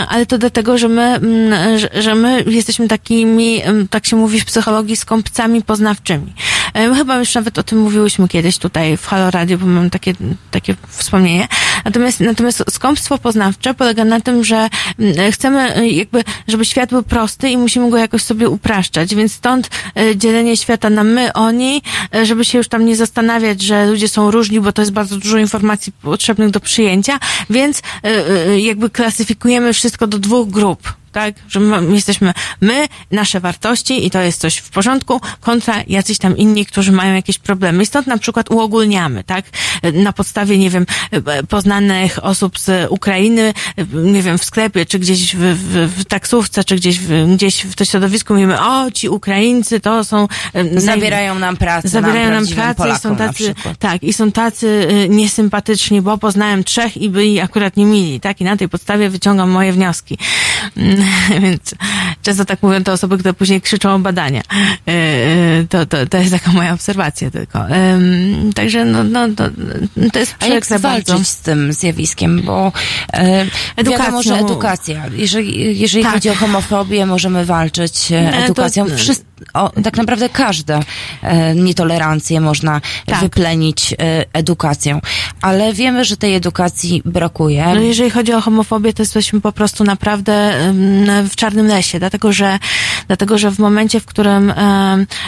Speaker 3: ale to dlatego, że my, mm, że, my jesteśmy takimi, mm, tak się mówi w psychologii, skąpcami poznawczymi. E, chyba już nawet o tym mówiłyśmy kiedyś tutaj w Halo Radio, bo mam takie, takie wspomnienie. Natomiast, natomiast skąpstwo poznawcze polega na tym, że mm, chcemy e, jakby, żeby świat był prosty i musimy go jakoś sobie upraszczać, więc stąd e, dzielenie świata na my, oni, e, żeby się już tam nie zastanawiać, że ludzie są różni, bo to jest bardzo dużo informacji potrzebnych do przyjęcia, więc jakby klasyfikujemy wszystko do dwóch grup. Tak, że my, jesteśmy my, nasze wartości i to jest coś w porządku, kontra jacyś tam inni, którzy mają jakieś problemy. I stąd na przykład uogólniamy, tak, na podstawie, nie wiem, poznanych osób z Ukrainy, nie wiem, w sklepie, czy gdzieś w, w, w taksówce, czy gdzieś w, gdzieś w to środowisku mówimy, o, ci Ukraińcy to są...
Speaker 2: Zabierają nam pracę,
Speaker 3: Zabierają
Speaker 2: nam,
Speaker 3: nam pracę i są tacy, tak, i są tacy y, niesympatyczni, bo poznałem trzech i byli akurat nie mili, tak, i na tej podstawie wyciągam moje wnioski. Więc często tak mówią te osoby, które później krzyczą o badania. Y, y, To, to, to jest taka moja obserwacja tylko. Także no, no to, to jest
Speaker 2: A jak
Speaker 3: bardzo.
Speaker 2: z tym zjawiskiem? Bo e,
Speaker 3: Edukacją.
Speaker 2: wiadomo, że edukacja. Jeżeli, jeżeli
Speaker 3: Tak.
Speaker 2: chodzi o homofobię, możemy walczyć e,
Speaker 3: Nie, to-
Speaker 2: edukacją. Wszys- o, tak naprawdę każde e, nietolerancje można
Speaker 3: Tak.
Speaker 2: wyplenić e, edukacją. Ale wiemy, że tej edukacji brakuje.
Speaker 3: No jeżeli chodzi o homofobię, to jesteśmy po prostu naprawdę w czarnym lesie, dlatego że, dlatego, że w momencie, w którym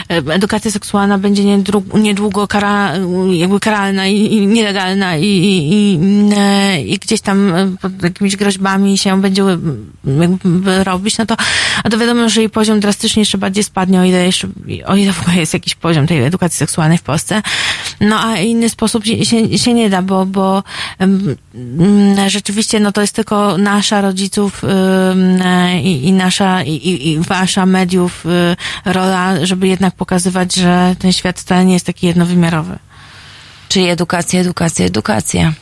Speaker 3: edukacja seksualna będzie niedru- niedługo kara, jakby karalna i, nielegalna i, i, i, e, gdzieś tam e, pod jakimiś groźbami się będzie jakby robić, no to, a to wiadomo, że jej poziom drastycznie jeszcze bardziej spadnie, o ile jeszcze, o ile w ogóle jest jakiś poziom tej edukacji seksualnej w Polsce. No a inny sposób się, się, nie da, bo, bo mm, rzeczywiście no to jest tylko nasza rodziców i, i nasza i, i wasza mediów y, rola, żeby jednak pokazywać, że ten świat wcale nie jest taki jednowymiarowy.
Speaker 2: Czyli edukacja, edukacja, edukacja.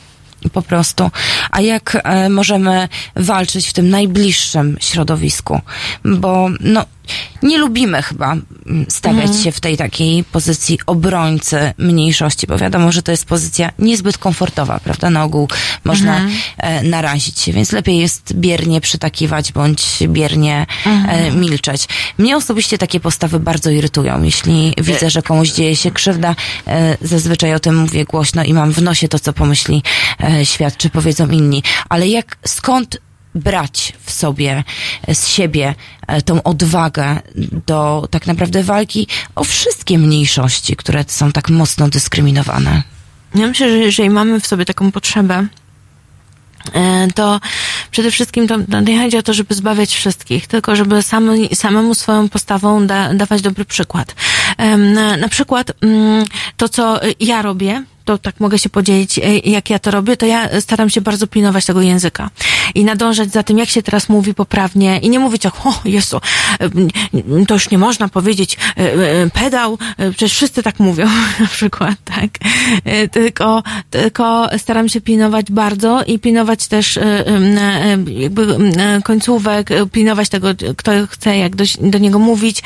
Speaker 2: Po prostu. A jak e, możemy walczyć w tym najbliższym środowisku? Bo no, nie lubimy chyba mm, stawiać
Speaker 3: Mhm.
Speaker 2: się w tej takiej pozycji obrońcy mniejszości, bo wiadomo, że to jest pozycja niezbyt komfortowa, prawda? Na ogół można
Speaker 3: Mhm.
Speaker 2: e, narazić się, więc lepiej jest biernie przytakiwać bądź biernie e,
Speaker 3: Mhm.
Speaker 2: milczeć. Mnie osobiście takie postawy bardzo irytują. Jeśli widzę, że komuś dzieje się krzywda, e, zazwyczaj o tym mówię głośno i mam w nosie to, co pomyśli świat, czy powiedzą inni. Ale jak, skąd brać w sobie, z siebie e, tą odwagę do tak naprawdę walki o wszystkie mniejszości, które są tak mocno dyskryminowane?
Speaker 3: Ja myślę, że jeżeli mamy w sobie taką potrzebę, e, to przede wszystkim to, nie chodzi o to, żeby zbawiać wszystkich, tylko żeby samy, samemu swoją postawą da, dawać dobry przykład. Na przykład mm, to, co ja robię, to tak mogę się podzielić, e, jak ja to robię, to ja staram się bardzo pilnować tego języka i nadążać za tym, jak się teraz mówi poprawnie i nie mówić tak, o Jezu, e, to już nie można powiedzieć e, pedał, przecież wszyscy tak mówią na przykład, tak? Tylko, tylko staram się pilnować bardzo i pilnować też jakby końcówek, pilnować tego, kto chce, jak do, do niego mówić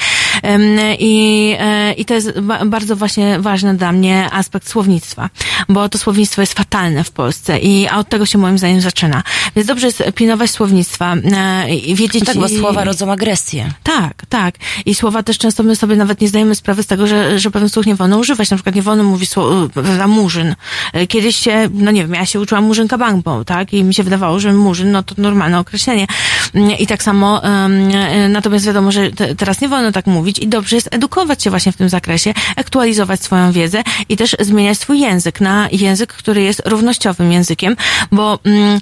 Speaker 3: i, i to jest ba- bardzo właśnie ważny dla mnie aspekt słownictwa, bo to słownictwo jest fatalne w Polsce i a od tego się moim zdaniem zaczyna. Więc dobrze jest pilnować słownictwa e, i wiedzieć...
Speaker 2: Tak, bo słowa rodzą agresję.
Speaker 3: tak, tak. I słowa też często my sobie nawet nie zdajemy sprawy z tego, że, że pewnych słów nie wolno używać. Na przykład nie wolno mówić słowa murzyn. E, Kiedyś się, no nie wiem, ja się uczyłam murzynka bangbo, tak? I mi się wydawało, że murzyn, no to normalne określenie. I tak samo, e, natomiast wiadomo, że te, teraz nie wolno tak mówić i dobrze jest edukować się właśnie w tym zakresie, aktualizować swoją wiedzę i też zmieniać swój język na język, który jest równościowym językiem, bo, mm,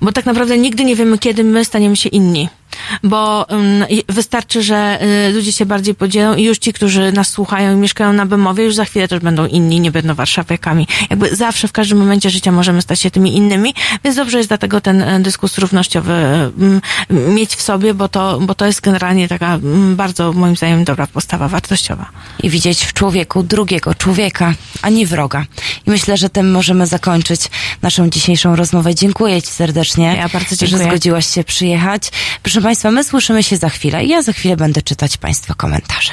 Speaker 3: bo tak naprawdę nigdy nie wiemy, kiedy my staniemy się inni. Bo wystarczy, że y, ludzie się bardziej podzielą i już ci, którzy nas słuchają i mieszkają na Bemowie, już za chwilę też będą inni, nie będą warszawiakami. Jakby zawsze, w każdym momencie życia możemy stać się tymi innymi, więc dobrze jest dlatego ten e, dyskurs równościowy mieć w sobie, bo to, bo to jest generalnie taka mm, bardzo, moim zdaniem, dobra postawa wartościowa.
Speaker 2: i widzieć w człowieku drugiego człowieka, a nie wroga. I myślę, że tym możemy zakończyć naszą dzisiejszą rozmowę. Dziękuję Ci serdecznie,
Speaker 3: Ja bardzo
Speaker 2: że
Speaker 3: dziękuję.
Speaker 2: zgodziłaś się przyjechać. Proszę Państwa, my słyszymy się za chwilę i ja za chwilę będę czytać Państwa komentarze.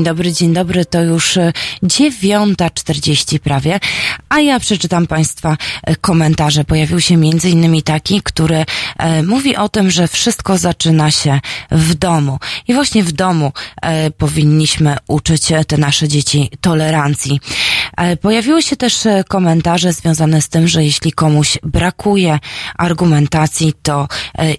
Speaker 2: Dzień dobry, dzień dobry. To już e, 9.40 prawie, a ja przeczytam Państwa e, komentarze. Pojawił się między innymi taki, który e, mówi o tym, że wszystko zaczyna się w domu. I właśnie w domu e, powinniśmy uczyć te nasze dzieci tolerancji. E, pojawiły się też e, komentarze związane z tym, że jeśli komuś brakuje argumentacji, to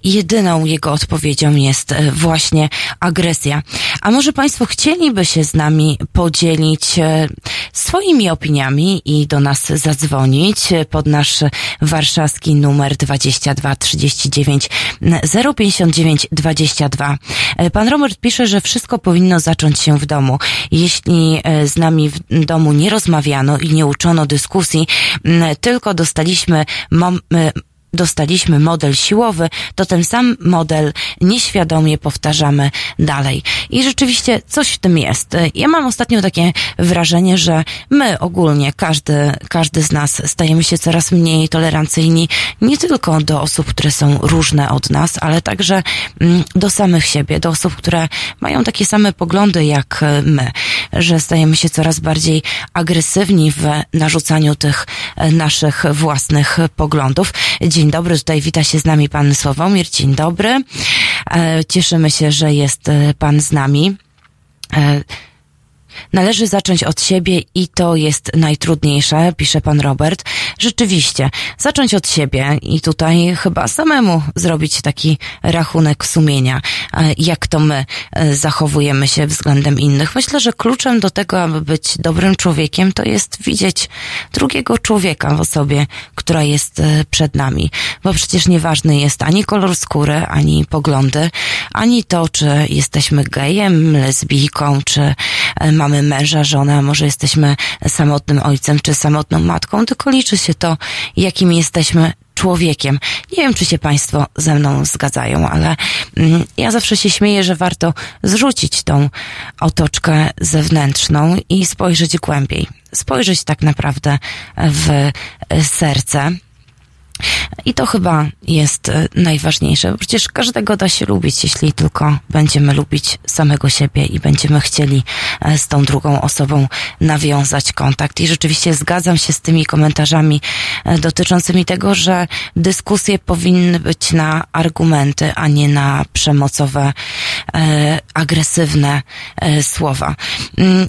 Speaker 2: jedyną jego odpowiedzią jest właśnie agresja. A może Państwo chcieliby się z nami podzielić e, swoimi opiniami i do nas zadzwonić e, pod nasz warszawski numer 22 39 059 22. Pan Robert pisze, że wszystko powinno zacząć się w domu. Jeśli e, z nami w domu nie rozmawiano i nie uczono dyskusji, tylko dostaliśmy mom- dostaliśmy model siłowy, to ten sam model nieświadomie powtarzamy dalej. I rzeczywiście coś w tym jest. Ja mam ostatnio takie wrażenie, że my ogólnie, każdy, każdy z nas stajemy się coraz mniej tolerancyjni nie tylko do osób, które są różne od nas, ale także mm, do samych siebie, do osób, które mają takie same poglądy jak my, że stajemy się coraz bardziej agresywni w narzucaniu tych e, naszych własnych poglądów. Dzień dobry, tutaj wita się z nami pan Sławomir. Dzień dobry. E, Cieszymy się, że jest e, pan z nami. Należy zacząć od siebie i to jest najtrudniejsze, pisze pan Robert. Rzeczywiście, zacząć od siebie i tutaj chyba samemu zrobić taki rachunek sumienia, e, jak to my e, zachowujemy się względem innych. Myślę, że kluczem do tego, aby być dobrym człowiekiem, to jest widzieć drugiego człowieka w osobie, która jest e, przed nami. Bo przecież nieważny jest ani kolor skóry, ani poglądy, ani to, czy jesteśmy gejem, lesbijką, czy mamy męża, żonę, a może jesteśmy samotnym ojcem czy samotną matką, tylko liczy się to, jakim jesteśmy człowiekiem. Nie wiem, czy się Państwo ze mną zgadzają, ale mm, ja zawsze się śmieję, że warto zrzucić tą otoczkę zewnętrzną i spojrzeć głębiej. Spojrzeć tak naprawdę w serce. I to chyba jest e, najważniejsze. Przecież każdego da się lubić, jeśli tylko będziemy lubić samego siebie i będziemy chcieli e, z tą drugą osobą nawiązać kontakt. I rzeczywiście zgadzam się z tymi komentarzami e, dotyczącymi tego, że dyskusje powinny być na argumenty, a nie na przemocowe, agresywne słowa. Mm,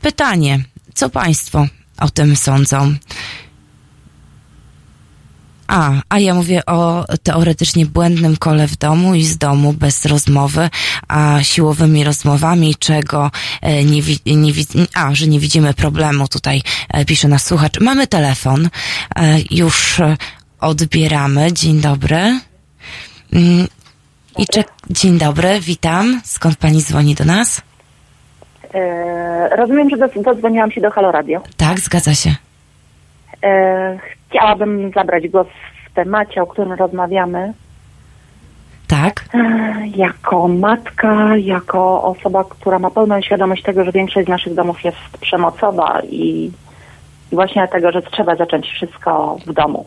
Speaker 2: Pytanie, co Państwo o tym sądzą? A, a ja mówię o teoretycznie błędnym kole w domu i z domu bez rozmowy, a siłowymi rozmowami, czego e, nie, wi- nie wi- a, że nie widzimy problemu, tutaj e, pisze nas słuchacz. Mamy telefon, e, już odbieramy. Dzień dobry. Mm, I czek- Dzień dobry, witam. Skąd pani dzwoni do nas?
Speaker 15: Rozumiem, że dodzwoniłam się do Halo Radio.
Speaker 2: Tak, zgadza się.
Speaker 15: E, chciałabym zabrać głos w temacie, o którym rozmawiamy.
Speaker 2: Tak.
Speaker 15: E, jako matka, jako osoba, która ma pełną świadomość tego, że większość z naszych domów jest przemocowa i, i właśnie dlatego, że trzeba zacząć wszystko w domu.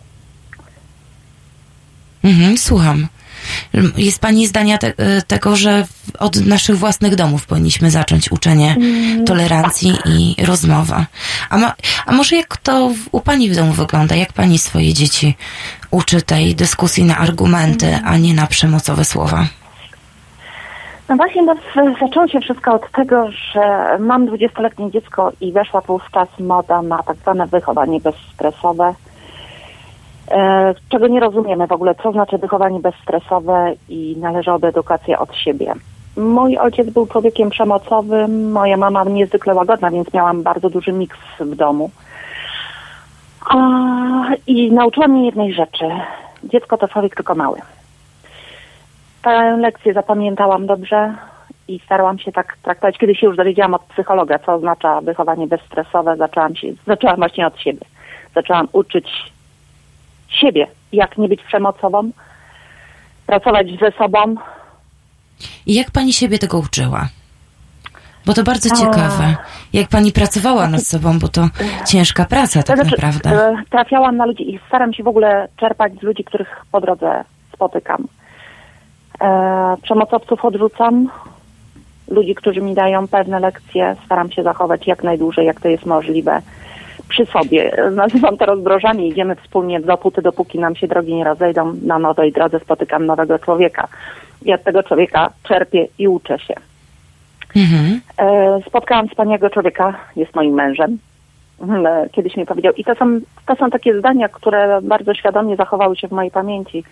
Speaker 2: Mhm, słucham. Jest Pani zdania te, e, tego, że od naszych własnych domów powinniśmy zacząć uczenie
Speaker 15: Mm,
Speaker 2: tolerancji i rozmowa. A, ma, a może jak to w, u Pani w domu wygląda? Jak Pani swoje dzieci uczy tej dyskusji na argumenty, a nie na przemocowe słowa?
Speaker 15: No właśnie, no, zaczęło się wszystko od tego, że mam 20-letnie dziecko i weszła wówczas moda na tak zwane wychowanie bezstresowe, czego nie rozumiemy w ogóle, co znaczy wychowanie bezstresowe i należy od edukacji od siebie. Mój ojciec był człowiekiem przemocowym, moja mama niezwykle łagodna, więc miałam bardzo duży miks w domu. A, I nauczyła mnie jednej rzeczy. Dziecko to człowiek tylko mały. Tę lekcję zapamiętałam dobrze i starałam się tak traktować. Kiedy się już dowiedziałam od psychologa, co oznacza wychowanie bezstresowe, zaczęłam się, zaczęłam właśnie od siebie. Zaczęłam uczyć siebie, jak nie być przemocową, pracować ze sobą.
Speaker 2: I jak Pani siebie tego uczyła? Bo to bardzo ciekawe. Jak Pani pracowała nad sobą, bo to ciężka praca tak
Speaker 15: To znaczy,
Speaker 2: naprawdę.
Speaker 15: e, Trafiałam na ludzi i staram się w ogóle czerpać z ludzi, których po drodze spotykam. E, przemocowców odrzucam. Ludzi, którzy mi dają pewne lekcje, staram się zachować jak najdłużej, jak to jest możliwe przy sobie. Nazywam to rozdrożami. Idziemy wspólnie dopóty, dopóki nam się drogi nie rozejdą. Na nowej drodze spotykam nowego człowieka. Od tego człowieka czerpię i uczę się.
Speaker 2: Mhm.
Speaker 15: E, spotkałam wspaniałego człowieka, jest moim mężem. Mhm, e, Kiedyś mi powiedział, i to są, to są takie zdania, które bardzo świadomie zachowały się w mojej pamięci.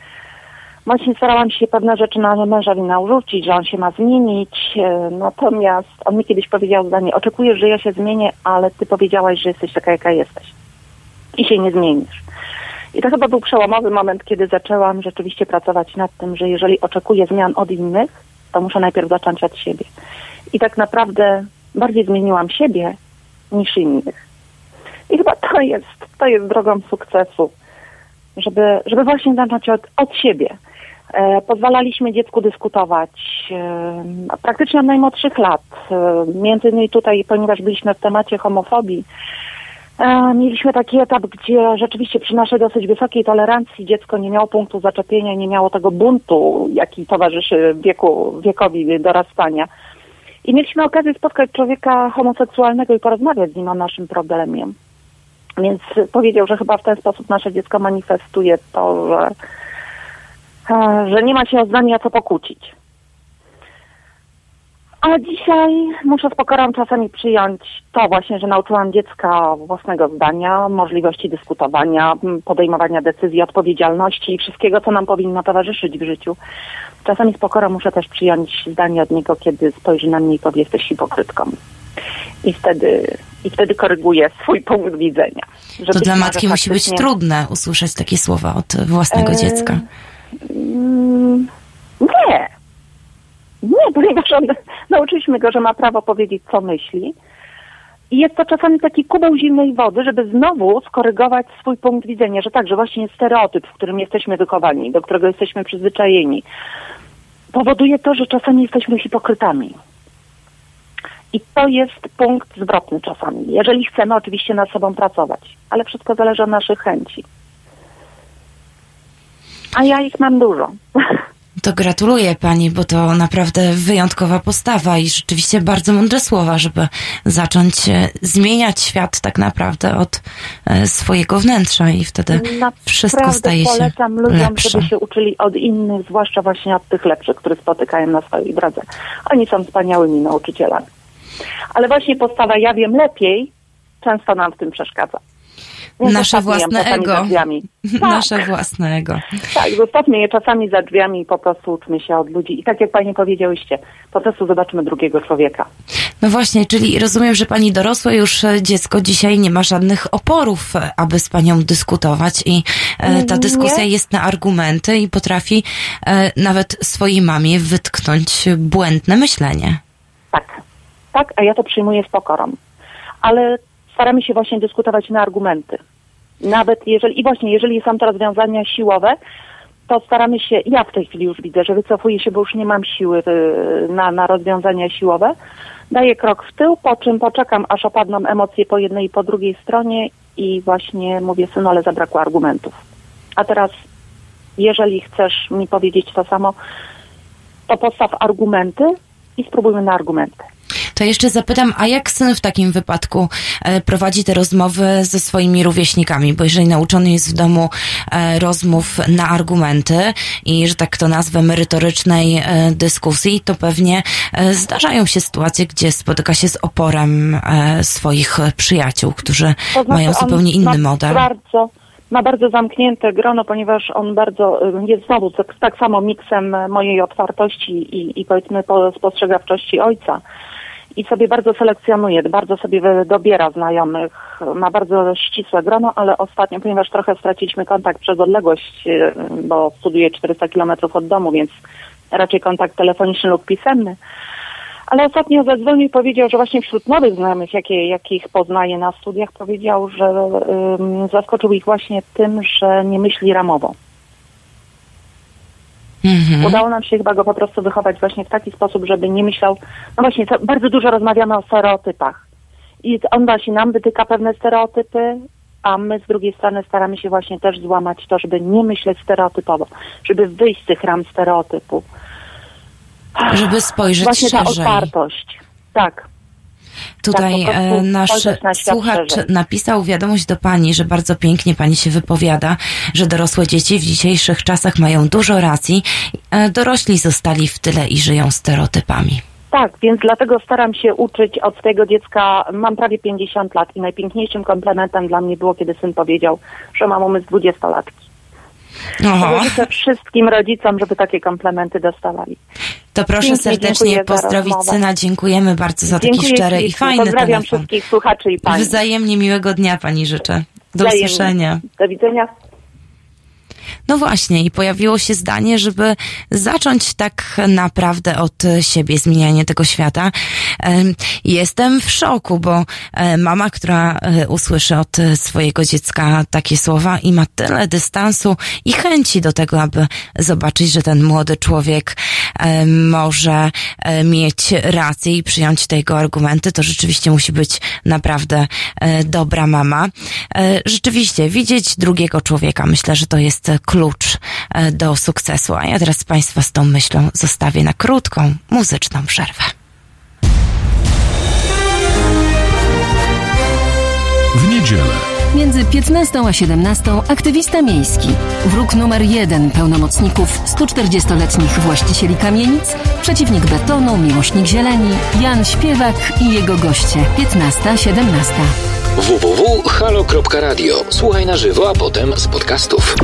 Speaker 15: Właśnie starałam się pewne rzeczy na mężowi narzucić, że on się ma zmienić. e, Natomiast on mi kiedyś powiedział zdanie, oczekujesz, że ja się zmienię, ale ty powiedziałaś, że jesteś taka, jaka jesteś. I się nie zmienisz. I to chyba był przełomowy moment, kiedy zaczęłam rzeczywiście pracować nad tym, że jeżeli oczekuję zmian od innych, to muszę najpierw zacząć od siebie. I tak naprawdę bardziej zmieniłam siebie niż innych. I chyba to jest, to jest drogą sukcesu. żeby, żeby właśnie zacząć od, od siebie. E, pozwalaliśmy dziecku dyskutować e, praktycznie od najmłodszych lat. E, między innymi tutaj, ponieważ byliśmy w temacie homofobii, mieliśmy taki etap, gdzie rzeczywiście przy naszej dosyć wysokiej tolerancji dziecko nie miało punktu zaczepienia, nie miało tego buntu, jaki towarzyszy wieku, wiekowi dorastania. I mieliśmy okazję spotkać człowieka homoseksualnego i porozmawiać z nim o naszym problemie. Więc powiedział, że chyba w ten sposób nasze dziecko manifestuje to, że, że nie ma się o zdanie o co pokłócić. A dzisiaj muszę z pokorą czasami przyjąć to właśnie, że nauczyłam dziecka własnego zdania, możliwości dyskutowania, podejmowania decyzji, odpowiedzialności i wszystkiego, co nam powinno towarzyszyć w życiu. Czasami z pokorą muszę też przyjąć zdanie od niego, kiedy spojrzy na mnie i powie, jesteś hipokrytką. I wtedy, i wtedy koryguję swój punkt widzenia.
Speaker 2: To dla matki musi być trudne usłyszeć takie słowa od własnego
Speaker 15: E,
Speaker 2: dziecka.
Speaker 15: Mm, Nie. Nie, ponieważ on, nauczyliśmy go, że ma prawo powiedzieć, co myśli. I jest to czasami taki kubeł zimnej wody, żeby znowu skorygować swój punkt widzenia, że tak, że właśnie stereotyp, w którym jesteśmy wychowani, do którego jesteśmy przyzwyczajeni, powoduje to, że czasami jesteśmy hipokrytami. I to jest punkt zwrotny czasami. Jeżeli chcemy oczywiście nad sobą pracować, ale wszystko zależy od naszych chęci. A ja ich mam dużo.
Speaker 2: To gratuluję pani, bo to naprawdę wyjątkowa postawa i rzeczywiście bardzo mądre słowa, żeby zacząć e, zmieniać świat tak naprawdę od e, swojego wnętrza i wtedy wszystko
Speaker 15: Naprawdę
Speaker 2: staje się
Speaker 15: polecam ludziom,
Speaker 2: lepsze.
Speaker 15: żeby się uczyli od innych, zwłaszcza właśnie od tych lepszych, których spotykają na swojej drodze. Oni są wspaniałymi nauczycielami. Ale właśnie postawa ja wiem lepiej często nam w tym przeszkadza.
Speaker 2: Nasze własne ego.
Speaker 15: Tak,
Speaker 2: Nasze własne ego.
Speaker 15: tak, zostawmy je czasami za drzwiami i po prostu uczmy się od ludzi. I tak jak Pani powiedziałyście, po prostu zobaczmy drugiego człowieka.
Speaker 2: No właśnie, czyli rozumiem, że pani dorosłe już e, dziecko dzisiaj nie ma żadnych oporów, e, aby z panią dyskutować i e, ta
Speaker 15: Nie.
Speaker 2: dyskusja jest na argumenty i potrafi nawet swojej mamie wytknąć błędne myślenie.
Speaker 15: Tak, tak, a ja to przyjmuję z pokorą. Ale staramy się właśnie dyskutować na argumenty. Nawet jeżeli, i właśnie jeżeli są to rozwiązania siłowe, to staramy się, ja w tej chwili już widzę, że wycofuję się, bo już nie mam siły y, na, na rozwiązania siłowe. Daję krok w tył, po czym poczekam, aż opadną emocje po jednej i po drugiej stronie i właśnie mówię, synu, ale zabrakło argumentów. A teraz, jeżeli chcesz mi powiedzieć to samo, to postaw argumenty i spróbujmy na argumenty.
Speaker 2: To jeszcze zapytam, a jak syn w takim wypadku e, prowadzi te rozmowy ze swoimi rówieśnikami? Bo jeżeli nauczony jest w domu e, rozmów na argumenty i, że tak to nazwę, merytorycznej e, dyskusji, to pewnie zdarzają się sytuacje, gdzie spotyka się z oporem swoich przyjaciół, którzy
Speaker 15: To znaczy,
Speaker 2: mają zupełnie inny model.
Speaker 15: Bardzo, ma bardzo zamknięte grono, ponieważ on bardzo jest znowu tak, tak samo miksem mojej otwartości i, i powiedzmy po- spostrzegawczości ojca. I sobie bardzo selekcjonuje, bardzo sobie dobiera znajomych, ma bardzo ścisłe grono, ale ostatnio, ponieważ trochę straciliśmy kontakt przez odległość, y, bo studiuję 400 kilometrów od domu, więc raczej kontakt telefoniczny lub pisemny. Ale ostatnio zadzwonił i powiedział, że właśnie wśród nowych znajomych, jakie, jakich poznaje na studiach, powiedział, że zaskoczył ich właśnie tym, że nie myśli ramowo.
Speaker 2: Mhm.
Speaker 15: Udało nam się chyba go po prostu wychować właśnie w taki sposób, żeby nie myślał, no właśnie, bardzo dużo rozmawiamy o stereotypach. I on właśnie nam wytyka pewne stereotypy, a my z drugiej strony staramy się właśnie też złamać to, żeby nie myśleć stereotypowo, żeby wyjść z tych ram stereotypu.
Speaker 2: Żeby spojrzeć
Speaker 15: Właśnie ta
Speaker 2: szerzej.
Speaker 15: otwartość. Tak.
Speaker 2: Tutaj
Speaker 15: Tak,
Speaker 2: e, nasz
Speaker 15: na
Speaker 2: słuchacz
Speaker 15: szerzej.
Speaker 2: napisał wiadomość do pani, że bardzo pięknie pani się wypowiada, że dorosłe dzieci w dzisiejszych czasach mają dużo racji. E, Dorośli zostali w tyle i żyją stereotypami.
Speaker 15: Tak, więc dlatego staram się uczyć od tego dziecka. Mam prawie 50 lat i najpiękniejszym komplementem dla mnie było, kiedy syn powiedział, że mam umysł dwudziestolatki.
Speaker 2: Oho.
Speaker 15: Także Życzę wszystkim rodzicom, żeby takie komplementy dostawali.
Speaker 2: To proszę
Speaker 15: Pięknie
Speaker 2: serdecznie pozdrowić syna. Dziękujemy bardzo za taki
Speaker 15: Dziękuję
Speaker 2: szczery i fajny
Speaker 15: Pozdrawiam
Speaker 2: telefon.
Speaker 15: wszystkich słuchaczy i pani.
Speaker 2: Wzajemnie miłego dnia pani życzę. Do
Speaker 15: Wzajemnie.
Speaker 2: usłyszenia.
Speaker 15: Do widzenia.
Speaker 2: No właśnie, i pojawiło się zdanie, żeby zacząć tak naprawdę od siebie zmienianie tego świata. Em, Jestem w szoku, bo e, mama, która e, usłyszy od swojego dziecka takie słowa i ma tyle dystansu i chęci do tego, aby zobaczyć, że ten młody człowiek e, może mieć rację i przyjąć te jego argumenty, to rzeczywiście musi być naprawdę dobra mama. Rzeczywiście, widzieć drugiego człowieka, myślę, że to jest klucz e, do sukcesu. A ja teraz Państwa z tą myślą zostawię na krótką muzyczną przerwę.
Speaker 6: W niedzielę.
Speaker 4: Między 15 a 17 aktywista miejski, wróg numer jeden pełnomocników 140-letnich właścicieli kamienic, przeciwnik betonu, miłośnik zieleni, Jan Śpiewak i jego goście 15-17.
Speaker 8: www.halo.radio. Słuchaj na żywo, a potem z podcastów.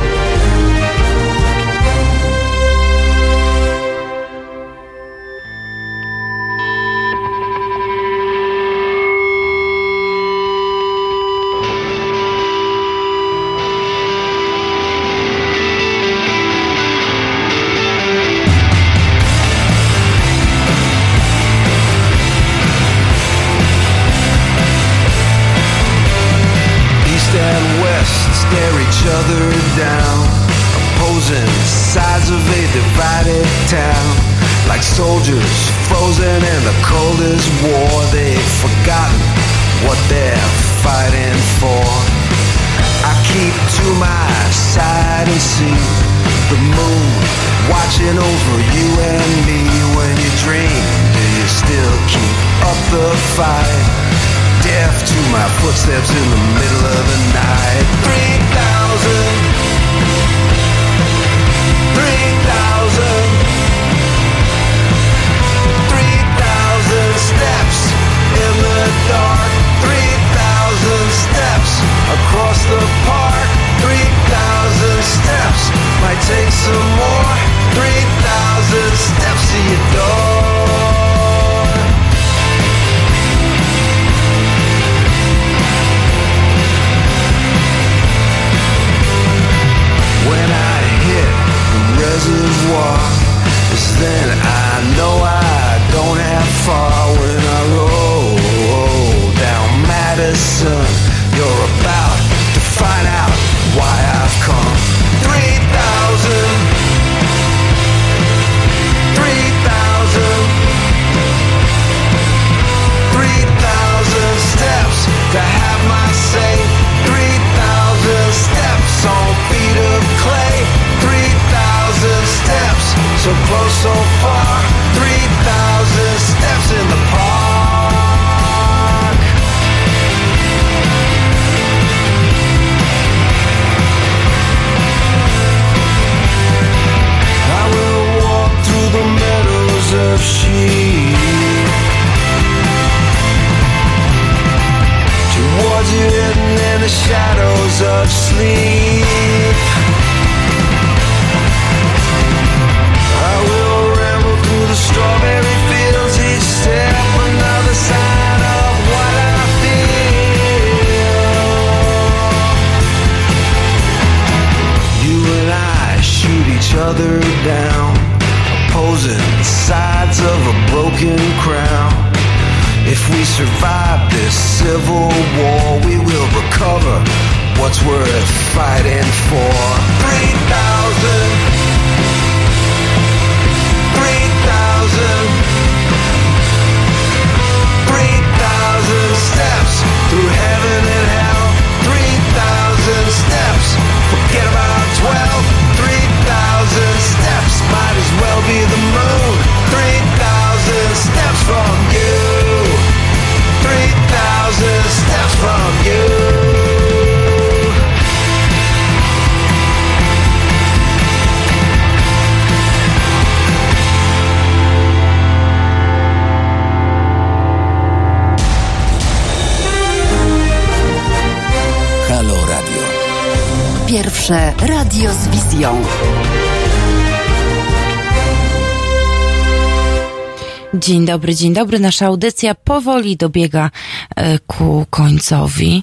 Speaker 2: Dobry, dzień dobry. Nasza audycja powoli dobiega e, ku końcowi.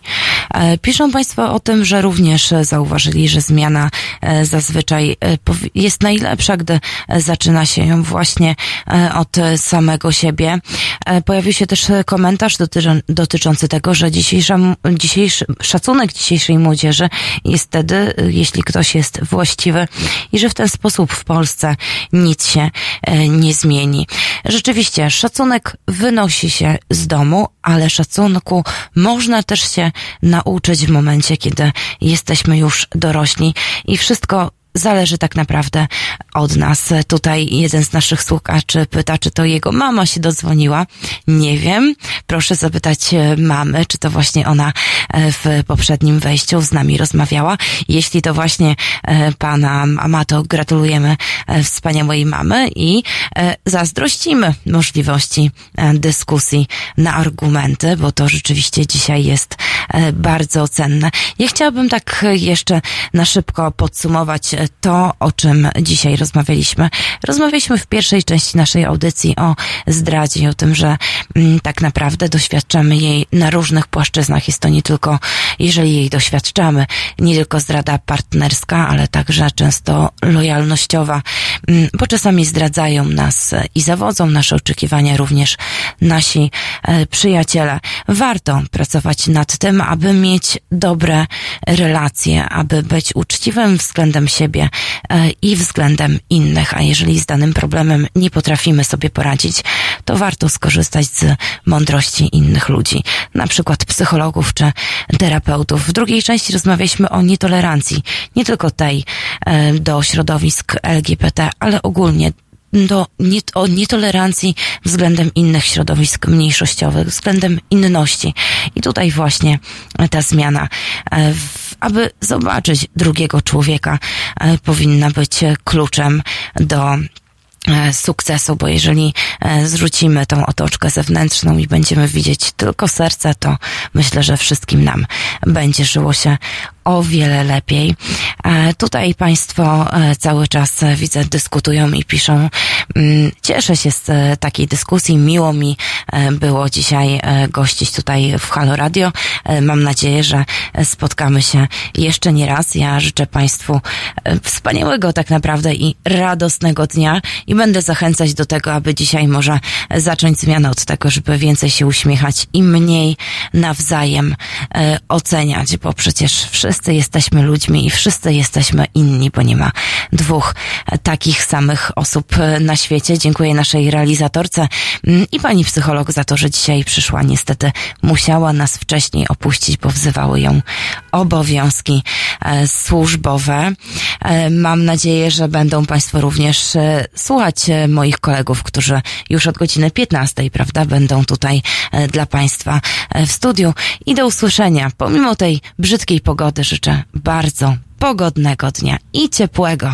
Speaker 2: E, Piszą Państwo o tym, że również e, zauważyli, że zmiana e, zazwyczaj jest najlepsza, gdy zaczyna się ją właśnie od samego siebie. Pojawił się też komentarz dotyczący tego, że dzisiejsza, dzisiejszy, szacunek dzisiejszej młodzieży jest wtedy, jeśli ktoś jest właściwy i że w ten sposób w Polsce nic się nie zmieni. Rzeczywiście, szacunek wynosi się z domu, ale szacunku można też się nauczyć w momencie, kiedy jesteśmy już dorośli. I wszystko zależy tak naprawdę od nas. Tutaj jeden z naszych słuchaczy pyta, czy to jego mama się dodzwoniła. Nie wiem. Proszę zapytać e, mamy, czy to właśnie ona e, w poprzednim wejściu z nami rozmawiała. Jeśli to właśnie e, pana Amato, gratulujemy wspaniałej mamy i zazdrościmy możliwości dyskusji na argumenty, bo to rzeczywiście dzisiaj jest bardzo cenne. Ja chciałabym tak jeszcze na szybko podsumować to, o czym dzisiaj rozmawialiśmy. Rozmawialiśmy w pierwszej części naszej audycji o zdradzie o tym, że mm, tak naprawdę doświadczamy jej na różnych płaszczyznach. Jest to nie tylko, jeżeli jej doświadczamy, nie tylko zdrada partnerska, ale także często lojalnościowa, mm, bo czasami zdradzają nas i zawodzą nasze oczekiwania również nasi e, przyjaciele. Warto pracować nad tym, aby mieć dobre relacje, aby być uczciwym względem siebie e, i względem innych, a jeżeli z danym problemem nie potrafimy sobie poradzić, to warto skorzystać z mądrości innych ludzi, na przykład psychologów czy terapeutów. W drugiej części rozmawialiśmy o nietolerancji, nie tylko tej e, do środowisk LGBT, ale ogólnie do, nie, o nietolerancji względem innych środowisk mniejszościowych, względem inności. I tutaj właśnie ta zmiana, e, aby zobaczyć drugiego człowieka, e, powinna być kluczem do sukcesu, bo jeżeli e, zrzucimy tą otoczkę zewnętrzną i będziemy widzieć tylko serce, to myślę, że wszystkim nam będzie żyło się o wiele lepiej. E, Tutaj Państwo e, cały czas e, widzę dyskutują i piszą. Mm, Cieszę się z e, takiej dyskusji. Miło mi e, było dzisiaj e, gościć tutaj w Halo Radio. E, Mam nadzieję, że e, spotkamy się jeszcze nie raz. Ja życzę Państwu e, wspaniałego tak naprawdę i radosnego dnia i będę zachęcać do tego, aby dzisiaj może zacząć zmianę od tego, żeby więcej się uśmiechać i mniej nawzajem e, oceniać, bo przecież wszyscy jesteśmy ludźmi i wszyscy jesteśmy inni, bo nie ma dwóch e, takich samych osób e, na świecie. Dziękuję naszej realizatorce mm, i pani psycholog za to, że dzisiaj przyszła. Niestety musiała nas wcześniej opuścić, bo wzywały ją obowiązki e, służbowe. Mam nadzieję, że będą Państwo również słuchać moich kolegów, którzy już od godziny 15, prawda, będą tutaj e, dla Państwa e, w studiu. I do usłyszenia. Pomimo tej brzydkiej pogody życzę bardzo pogodnego dnia i ciepłego.